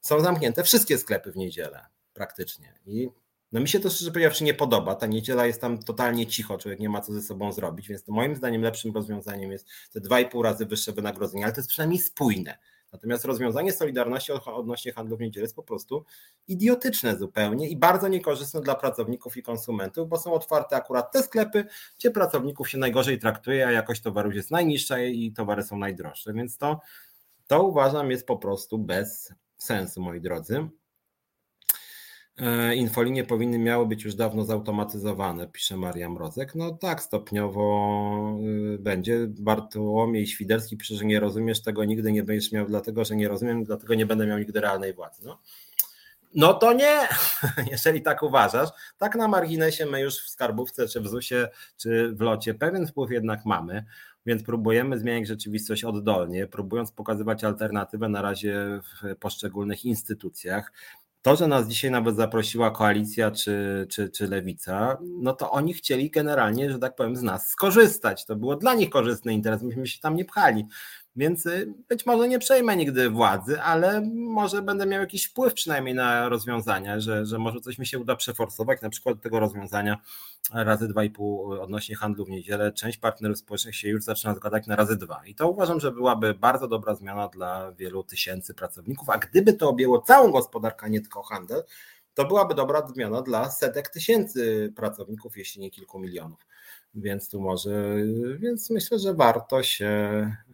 są zamknięte wszystkie sklepy w niedzielę praktycznie. I no mi się to szczerze powiedziawszy nie podoba. Ta niedziela jest tam totalnie cicho, człowiek nie ma co ze sobą zrobić, więc moim zdaniem lepszym rozwiązaniem jest te dwa i pół razy wyższe wynagrodzenie, ale to jest przynajmniej spójne. Natomiast rozwiązanie Solidarności odnośnie handlu w niedzielę jest po prostu idiotyczne zupełnie i bardzo niekorzystne dla pracowników i konsumentów, bo są otwarte akurat te sklepy, gdzie pracowników się najgorzej traktuje, a jakość towarów jest najniższa i towary są najdroższe. Więc to, to uważam jest po prostu bez sensu, moi drodzy. E, infolinie powinny miały być już dawno zautomatyzowane, pisze Maria Mrozek. No tak, stopniowo y, będzie. Bartłomiej Świderski pisze, że nie rozumiesz tego, nigdy nie będziesz miał, dlatego że nie rozumiem, dlatego nie będę miał nigdy realnej władzy. No, no to nie, jeżeli tak uważasz. Tak na marginesie my już w skarbówce, czy w ZUS-ie, czy w locie pewien wpływ jednak mamy, więc próbujemy zmieniać rzeczywistość oddolnie, próbując pokazywać alternatywę na razie w poszczególnych instytucjach. To, że nas dzisiaj nawet zaprosiła koalicja czy, czy, czy lewica, no to oni chcieli generalnie, że tak powiem, z nas skorzystać. To było dla nich korzystny interes, myśmy się tam nie pchali. Więc y, być może nie przejmę nigdy władzy, ale może będę miał jakiś wpływ przynajmniej na rozwiązania, że, że może coś mi się uda przeforsować, na przykład tego rozwiązania razy 2,5 odnośnie handlu w niedzielę. Część partnerów społecznych się już zaczyna zgadać na razy dwa. I to uważam, że byłaby bardzo dobra zmiana dla wielu tysięcy pracowników, a gdyby to objęło całą gospodarkę, nie tylko handel, to byłaby dobra zmiana dla setek tysięcy pracowników, jeśli nie kilku milionów. Więc tu może, więc myślę, że warto się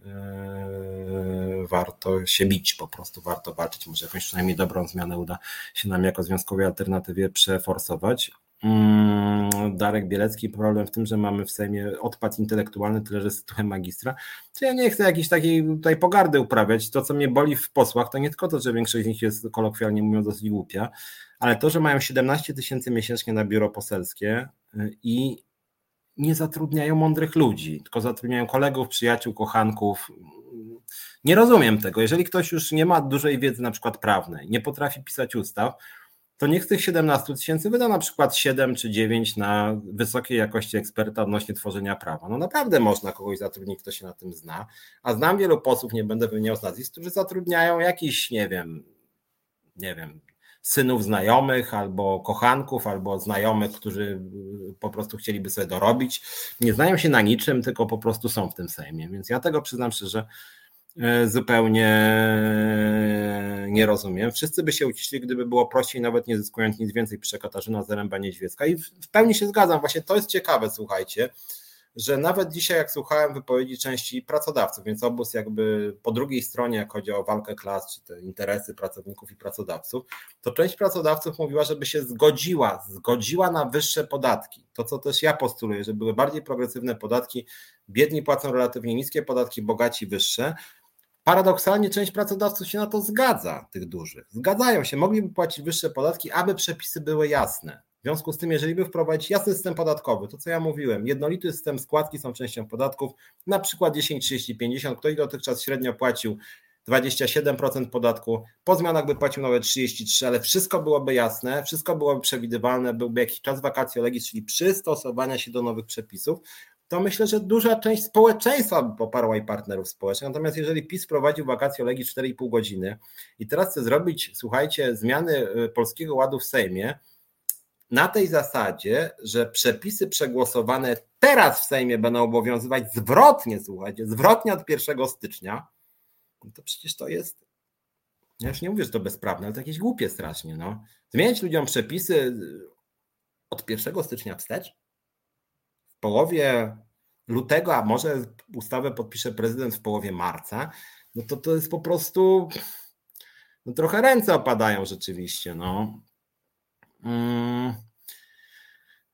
e, warto się bić, po prostu warto walczyć. Może jakąś przynajmniej dobrą zmianę uda się nam jako związkowej alternatywie przeforsować. Mm, Darek Bielecki, problem w tym, że mamy w Sejmie odpad intelektualny, tyle że sytuę magistra. To ja nie chcę jakiejś takiej tutaj pogardy uprawiać. To, co mnie boli w posłach, to nie tylko to, że większość z nich jest kolokwialnie mówiąc dosyć głupia, ale to, że mają 17 tysięcy miesięcznie na biuro poselskie y, i nie zatrudniają mądrych ludzi, tylko zatrudniają kolegów, przyjaciół, kochanków. Nie rozumiem tego. Jeżeli ktoś już nie ma dużej wiedzy, na przykład prawnej, nie potrafi pisać ustaw, to niech z tych 17 tysięcy wyda na przykład 7 czy 9 na wysokiej jakości eksperta odnośnie tworzenia prawa. No naprawdę można kogoś zatrudnić, kto się na tym zna, a znam wielu posłów, nie będę wymieniał nazwisk, którzy zatrudniają jakiś, nie wiem, nie wiem, synów znajomych, albo kochanków, albo znajomych, którzy y, po prostu chcieliby sobie dorobić. Nie znają się na niczym, tylko po prostu są w tym Sejmie. Więc ja tego przyznam szczerze, y, zupełnie nie rozumiem. Wszyscy by się uciśli, gdyby było prościej, nawet nie zyskując nic więcej, pisze Katarzyna Zaręba-Niedźwiecka. I w pełni się zgadzam, właśnie to jest ciekawe, słuchajcie, że nawet dzisiaj, jak słuchałem wypowiedzi części pracodawców, więc obóz jakby po drugiej stronie, jak chodzi o walkę klas, czy te interesy pracowników i pracodawców, to część pracodawców mówiła, żeby się zgodziła, zgodziła na wyższe podatki. To, co też ja postuluję, żeby były bardziej progresywne podatki, biedni płacą relatywnie niskie podatki, bogaci wyższe. Paradoksalnie część pracodawców się na to zgadza, tych dużych. Zgadzają się, mogliby płacić wyższe podatki, aby przepisy były jasne. W związku z tym, jeżeli by wprowadzić jasny system podatkowy, to co ja mówiłem, jednolity system składki są częścią podatków, na przykład 10, 30, 50, ktoś dotychczas średnio płacił 27% podatku, po zmianach by płacił nawet 33, ale wszystko byłoby jasne, wszystko byłoby przewidywalne, byłby jakiś czas vacatio legis, czyli przystosowania się do nowych przepisów, to myślę, że duża część społeczeństwa by poparła i partnerów społecznych. Natomiast jeżeli PiS prowadził vacatio legis 4,5 godziny i teraz chce zrobić, słuchajcie, zmiany y, Polskiego Ładu w Sejmie, na tej zasadzie, że przepisy przegłosowane teraz w Sejmie będą obowiązywać zwrotnie, słuchajcie, zwrotnie od 1 stycznia, no to przecież to jest, ja już nie mówię, że to bezprawne, ale to jakieś głupie strasznie, no. Zmieniać ludziom przepisy od 1 stycznia wstecz? W połowie lutego, a może ustawę podpisze prezydent w połowie marca, no to to jest po prostu, no trochę ręce opadają rzeczywiście, no. Mm.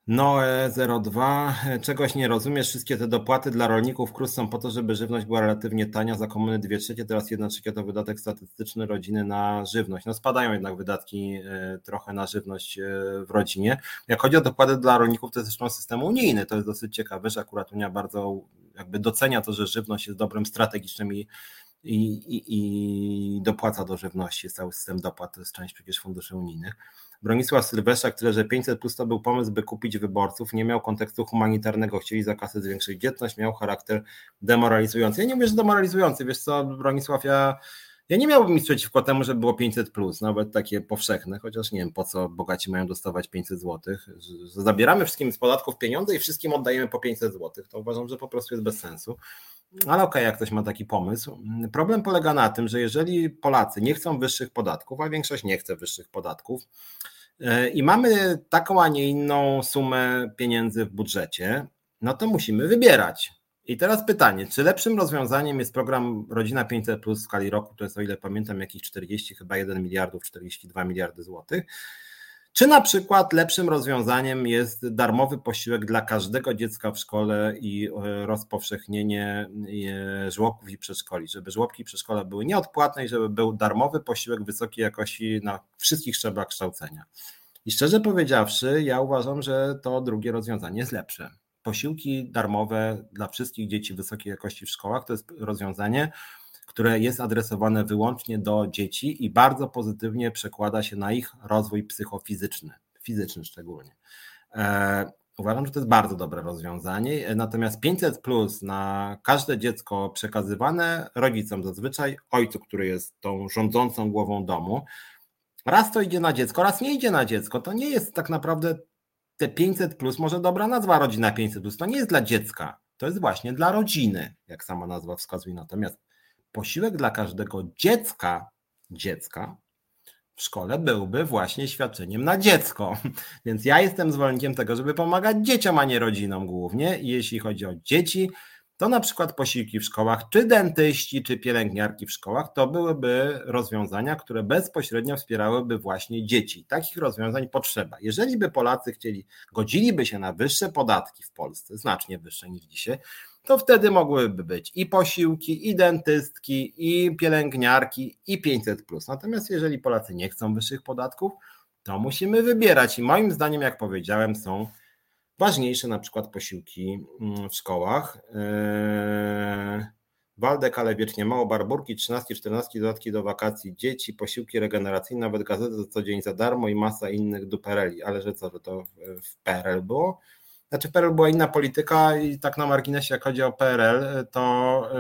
Noe02, czegoś nie rozumiesz, wszystkie te dopłaty dla rolników KRUS są po to, żeby żywność była relatywnie tania, za komuny 2 trzecie, teraz 1 trzecia to wydatek statystyczny rodziny na żywność. No spadają jednak wydatki e, trochę na żywność e, w rodzinie. Jak chodzi o dopłaty dla rolników, to jest zresztą system unijny, to jest dosyć ciekawe, że akurat Unia bardzo jakby docenia to, że żywność jest dobrym strategicznym i i, i, i dopłaca do żywności, cały system dopłat, to jest część przecież funduszy unijnych. Bronisław Sylwestra, tyle, że 500 plus to był pomysł, by kupić wyborców, nie miał kontekstu humanitarnego, chcieli za kasę zwiększyć dzietność, miał charakter demoralizujący. Ja nie mówię, że demoralizujący, wiesz co, Bronisław, ja, ja nie miałbym nic przeciwko temu, żeby było 500 plus, nawet takie powszechne, chociaż nie wiem po co bogaci mają dostawać 500 zł. Zabieramy wszystkim z podatków pieniądze i wszystkim oddajemy po 500 zł. To uważam, że po prostu jest bez sensu. Ale okej, okay, jak ktoś ma taki pomysł. Problem polega na tym, że jeżeli Polacy nie chcą wyższych podatków, a większość nie chce wyższych podatków, e, i mamy taką, a nie inną sumę pieniędzy w budżecie, no to musimy wybierać. I teraz pytanie, czy lepszym rozwiązaniem jest program Rodzina 500 Plus w skali roku, to jest o ile pamiętam jakieś 40, chyba 1 miliardów, 42 miliardy złotych, czy na przykład lepszym rozwiązaniem jest darmowy posiłek dla każdego dziecka w szkole i e, rozpowszechnienie e, żłobków i przedszkoli, żeby żłobki i przedszkola były nieodpłatne i żeby był darmowy posiłek wysokiej jakości na wszystkich szczeblach kształcenia. I szczerze powiedziawszy, ja uważam, że to drugie rozwiązanie jest lepsze. Posiłki darmowe dla wszystkich dzieci wysokiej jakości w szkołach to jest rozwiązanie, które jest adresowane wyłącznie do dzieci i bardzo pozytywnie przekłada się na ich rozwój psychofizyczny, fizyczny szczególnie. E, uważam, że to jest bardzo dobre rozwiązanie. Natomiast 500 plus na każde dziecko przekazywane rodzicom, zazwyczaj ojcu, który jest tą rządzącą głową domu, raz to idzie na dziecko, raz nie idzie na dziecko. To nie jest tak naprawdę te 500 plus, może dobra nazwa rodzina 500 plus, to nie jest dla dziecka, to jest właśnie dla rodziny, jak sama nazwa wskazuje. Natomiast posiłek dla każdego dziecka, dziecka w szkole byłby właśnie świadczeniem na dziecko. Więc ja jestem zwolennikiem tego, żeby pomagać dzieciom, a nie rodzinom głównie. I jeśli chodzi o dzieci, to na przykład posiłki w szkołach, czy dentyści, czy pielęgniarki w szkołach, to byłyby rozwiązania, które bezpośrednio wspierałyby właśnie dzieci. Takich rozwiązań potrzeba. Jeżeli by Polacy chcieli, godziliby się na wyższe podatki w Polsce, znacznie wyższe niż dzisiaj, to wtedy mogłyby być i posiłki, i dentystki, i pielęgniarki, i 500. Natomiast jeżeli Polacy nie chcą wyższych podatków, to musimy wybierać. I moim zdaniem, jak powiedziałem, są ważniejsze na przykład posiłki mm, w szkołach. Eee, Waldek, ale wiecznie mało, barburki, 13-14 dodatki do wakacji, dzieci, posiłki regeneracyjne, nawet gazety co dzień za darmo i masa innych dupereli. Ale że co, że to w PRL było? Znaczy PRL była inna polityka i tak na marginesie, jak chodzi o PRL, to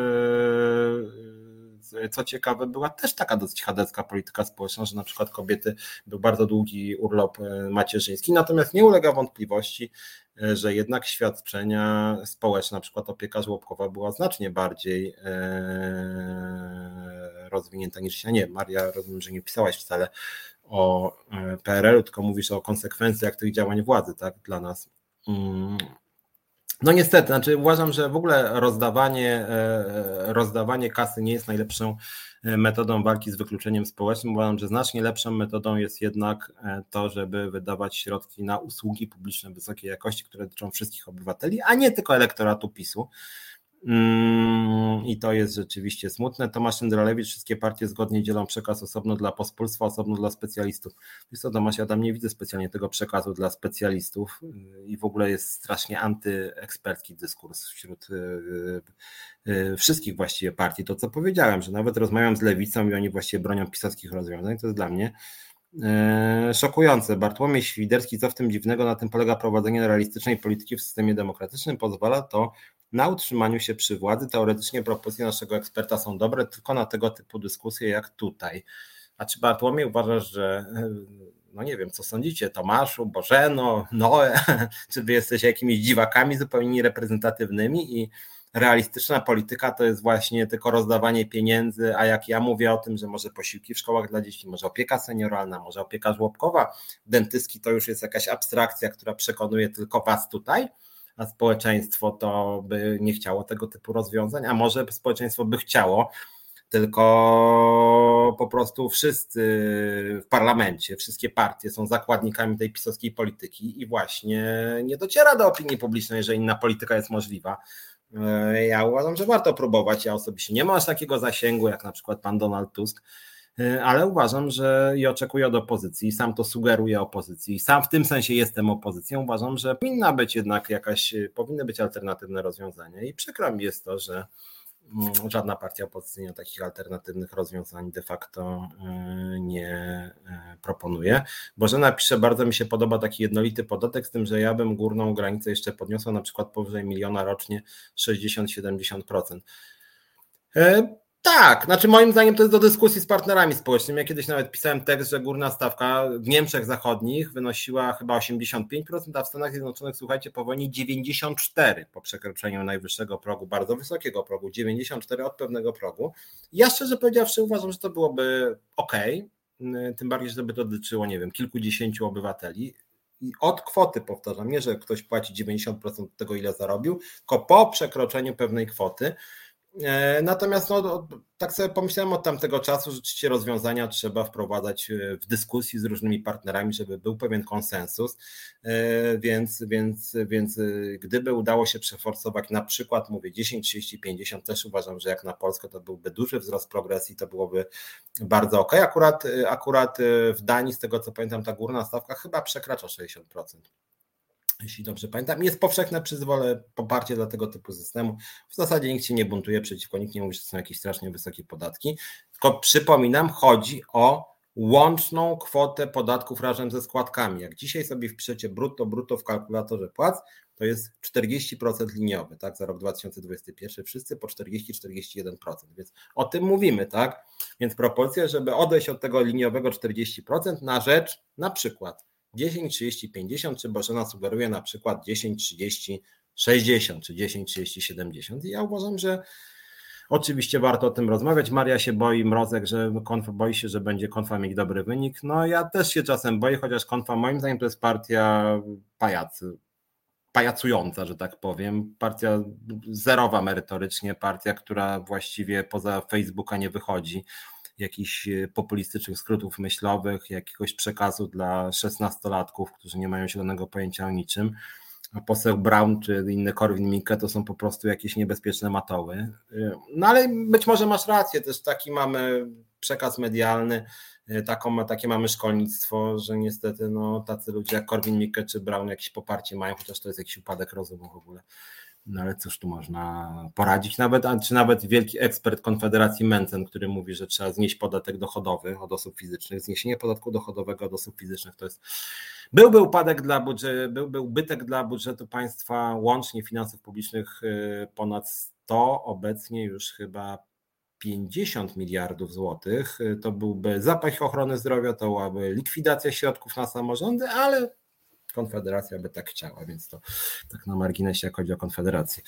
yy, co ciekawe, była też taka dosyć chadecka polityka społeczna, że na przykład kobiety był bardzo długi urlop yy, macierzyński, natomiast nie ulega wątpliwości, yy, że jednak świadczenia społeczne, na przykład opieka żłobkowa była znacznie bardziej rozwinięta niż się. Nie, Maria, rozumiem, że nie pisałaś wcale o PRL-u, tylko mówisz o konsekwencjach tych działań władzy, tak, dla nas. No niestety, znaczy uważam, że w ogóle rozdawanie, e, rozdawanie kasy nie jest najlepszą e, metodą walki z wykluczeniem społecznym. Uważam, że znacznie lepszą metodą jest jednak e, to, żeby wydawać środki na usługi publiczne wysokiej jakości, które dotyczą wszystkich obywateli, a nie tylko elektoratu PiSu. Mm, I to jest rzeczywiście smutne. Tomasz Jędralewicz, wszystkie partie zgodnie dzielą przekaz osobno dla pospólstwa, osobno dla specjalistów. Wiesz co, Tomasz, ja tam nie widzę specjalnie tego przekazu dla specjalistów i w ogóle jest strasznie antyekspercki dyskurs wśród y, y, y, wszystkich właściwie partii. To co powiedziałem, że nawet rozmawiam z lewicą i oni właściwie bronią pisowskich rozwiązań, to jest dla mnie Szokujące. Bartłomiej Świderski, co w tym dziwnego, na tym polega prowadzenie realistycznej polityki w systemie demokratycznym, pozwala to na utrzymaniu się przy władzy. Teoretycznie propozycje naszego eksperta są dobre, tylko na tego typu dyskusje jak tutaj. A czy Bartłomiej uważasz, że no nie wiem, co sądzicie, Tomaszu, Bożeno, Noe, czy wy jesteście jakimiś dziwakami zupełnie niereprezentatywnymi i realistyczna polityka to jest właśnie tylko rozdawanie pieniędzy, a jak ja mówię o tym, że może posiłki w szkołach dla dzieci, może opieka senioralna, może opieka żłobkowa, dentystki to już jest jakaś abstrakcja, która przekonuje tylko was tutaj, a społeczeństwo to by nie chciało tego typu rozwiązań, a może społeczeństwo by chciało, tylko po prostu wszyscy w parlamencie, wszystkie partie są zakładnikami tej pisowskiej polityki i właśnie nie dociera do opinii publicznej, że inna polityka jest możliwa. E, ja uważam, że warto próbować. Ja osobiście nie mam aż takiego zasięgu jak na przykład pan Donald Tusk, ale uważam, że i oczekuję od opozycji, sam to sugeruję opozycji, sam w tym sensie jestem opozycją. Uważam, że powinna być jednak jakaś, powinny być alternatywne rozwiązania i przykro mi jest to, że Mm, żadna partia opozycyjna takich alternatywnych rozwiązań de facto y, nie proponuje. Bożena pisze, bardzo mi się podoba taki jednolity podatek, z tym, że ja bym górną granicę jeszcze podniosła na przykład powyżej miliona rocznie 60-70%. Tak, znaczy moim zdaniem to jest do dyskusji z partnerami społecznymi. Ja kiedyś nawet pisałem tekst, że górna stawka w Niemczech Zachodnich wynosiła chyba 85%, a w Stanach Zjednoczonych, słuchajcie, po wojnie 94 po przekroczeniu najwyższego progu, bardzo wysokiego progu, 94 od pewnego progu. Ja szczerze powiedziawszy uważam, że to byłoby ok, tym bardziej, żeby to dotyczyło, nie wiem, kilkudziesięciu obywateli. I od kwoty, powtarzam, nie, że ktoś płaci 90% tego, ile zarobił, tylko po przekroczeniu pewnej kwoty natomiast no, tak sobie pomyślałem od tamtego czasu, że rzeczywiście rozwiązania trzeba wprowadzać e, w dyskusji z różnymi partnerami, żeby był pewien konsensus, e, więc, więc, więc gdyby udało się przeforsować na przykład, mówię 10, 30, 50, też uważam, że jak na Polskę to byłby duży wzrost progresji, to byłoby bardzo ok. Akurat, akurat w Danii, z tego co pamiętam, ta górna stawka chyba przekracza 60% jeśli dobrze pamiętam. Jest powszechne przyzwolę, poparcie dla tego typu systemu. W zasadzie nikt się nie buntuje przeciwko, nikt nie mówi, że są jakieś strasznie wysokie podatki. Tylko przypominam, chodzi o łączną kwotę podatków razem ze składkami. Jak dzisiaj sobie wpiszecie brutto, brutto w kalkulatorze płac, to jest 40% liniowy, tak, za rok 2021, wszyscy po 40-41%, więc o tym mówimy, tak, więc propozycja, żeby odejść od tego liniowego 40% na rzecz na przykład 10, 30, 50, czy Bożena sugeruje na przykład 10, 30, 60, czy 10, 30, 70. I ja uważam, że oczywiście warto o tym rozmawiać. Maria się boi, Mrozek, że konfa, boi się, że będzie konfa mieć dobry wynik. No ja też się czasem boję, chociaż konfa moim zdaniem to jest partia pajacy, pajacująca, że tak powiem. Partia zerowa merytorycznie, partia, która właściwie poza Facebooka nie wychodzi jakichś e, populistycznych skrótów myślowych, jakiegoś przekazu dla szesnastolatków, którzy nie mają zielonego pojęcia o niczym. A poseł Brown czy inny Korwin Mikke to są po prostu jakieś niebezpieczne matoły. E, no ale być może masz rację, też taki mamy przekaz medialny, e, taką, takie mamy szkolnictwo, że niestety no, tacy ludzie jak Korwin Mikke czy Brown jakieś poparcie mają, chociaż to jest jakiś upadek rozumu w ogóle. No ale cóż tu można poradzić? Nawet, czy nawet wielki ekspert Konfederacji Mencen, który mówi, że trzeba znieść podatek dochodowy od osób fizycznych. Zniesienie podatku dochodowego od osób fizycznych to jest. Byłby upadek dla budżetu, byłby ubytek dla budżetu państwa łącznie finansów publicznych y, ponad 100, obecnie już chyba 50 miliardów złotych. Y, to byłby zapach ochrony zdrowia, to byłaby likwidacja środków na samorządy, ale Konfederacja by tak chciała, więc to tak na marginesie, jak chodzi o Konfederację.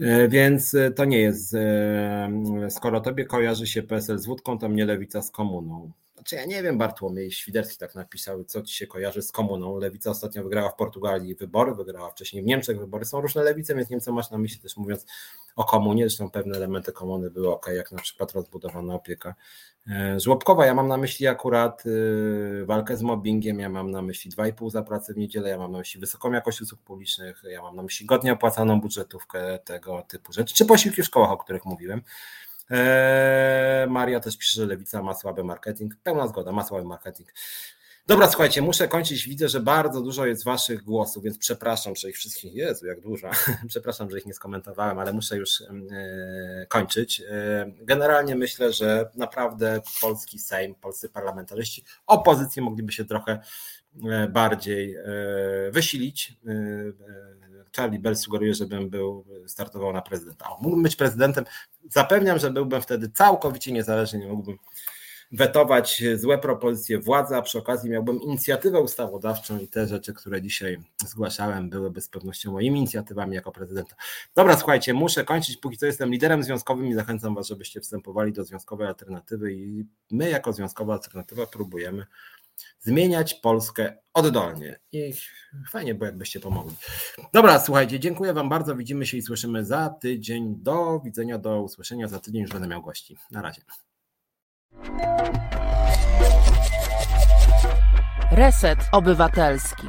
E, więc e, to nie jest, e, skoro tobie kojarzy się PSL z wódką, to mnie lewica z komuną. Znaczy ja nie wiem, Bartłomiej Świderski tak napisał, co ci się kojarzy z komuną. Lewica ostatnio wygrała w Portugalii wybory, wygrała wcześniej w Niemczech wybory. Są różne lewice, więc nie wiem, co masz na myśli też mówiąc o komunie. Zresztą pewne elementy komuny były ok, jak na przykład rozbudowana opieka e, żłobkowa. Ja mam na myśli akurat e, walkę z mobbingiem, ja mam na myśli 2,5 za pracę w niedzielę, ja mam na myśli wysoką jakość usług publicznych, ja mam na myśli godnie opłacaną budżetówkę, tego typu rzeczy, czy posiłki w szkołach, o których mówiłem. Eee, Maria też pisze, że lewica ma słaby marketing. Pełna zgoda, ma słaby marketing. Dobra, słuchajcie, muszę kończyć. Widzę, że bardzo dużo jest waszych głosów, więc przepraszam, że ich wszystkich, Jezu, jak dużo. przepraszam, że ich nie skomentowałem, ale muszę już e, kończyć. E, generalnie myślę, że naprawdę polski Sejm, polscy parlamentarzyści, opozycji mogliby się trochę bardziej wysilić. Charlie Bell sugeruje, żebym był, startował na prezydenta. O, mógłbym być prezydentem. Zapewniam, że byłbym wtedy całkowicie niezależny, nie mógłbym wetować złe propozycje władzy, a przy okazji miałbym inicjatywę ustawodawczą i te rzeczy, które dzisiaj zgłaszałem, byłyby z pewnością moimi inicjatywami jako prezydenta. Dobra, słuchajcie, muszę kończyć. Póki co jestem liderem związkowym i zachęcam Was, żebyście wstępowali do związkowej alternatywy i my jako związkowa alternatywa próbujemy zmieniać Polskę oddolnie. I fajnie, bo jakbyście pomogli. Dobra, słuchajcie, dziękuję Wam bardzo. Widzimy się i słyszymy za tydzień. Do widzenia, do usłyszenia. Za tydzień już będę miał gości. Na razie. Reset Obywatelski.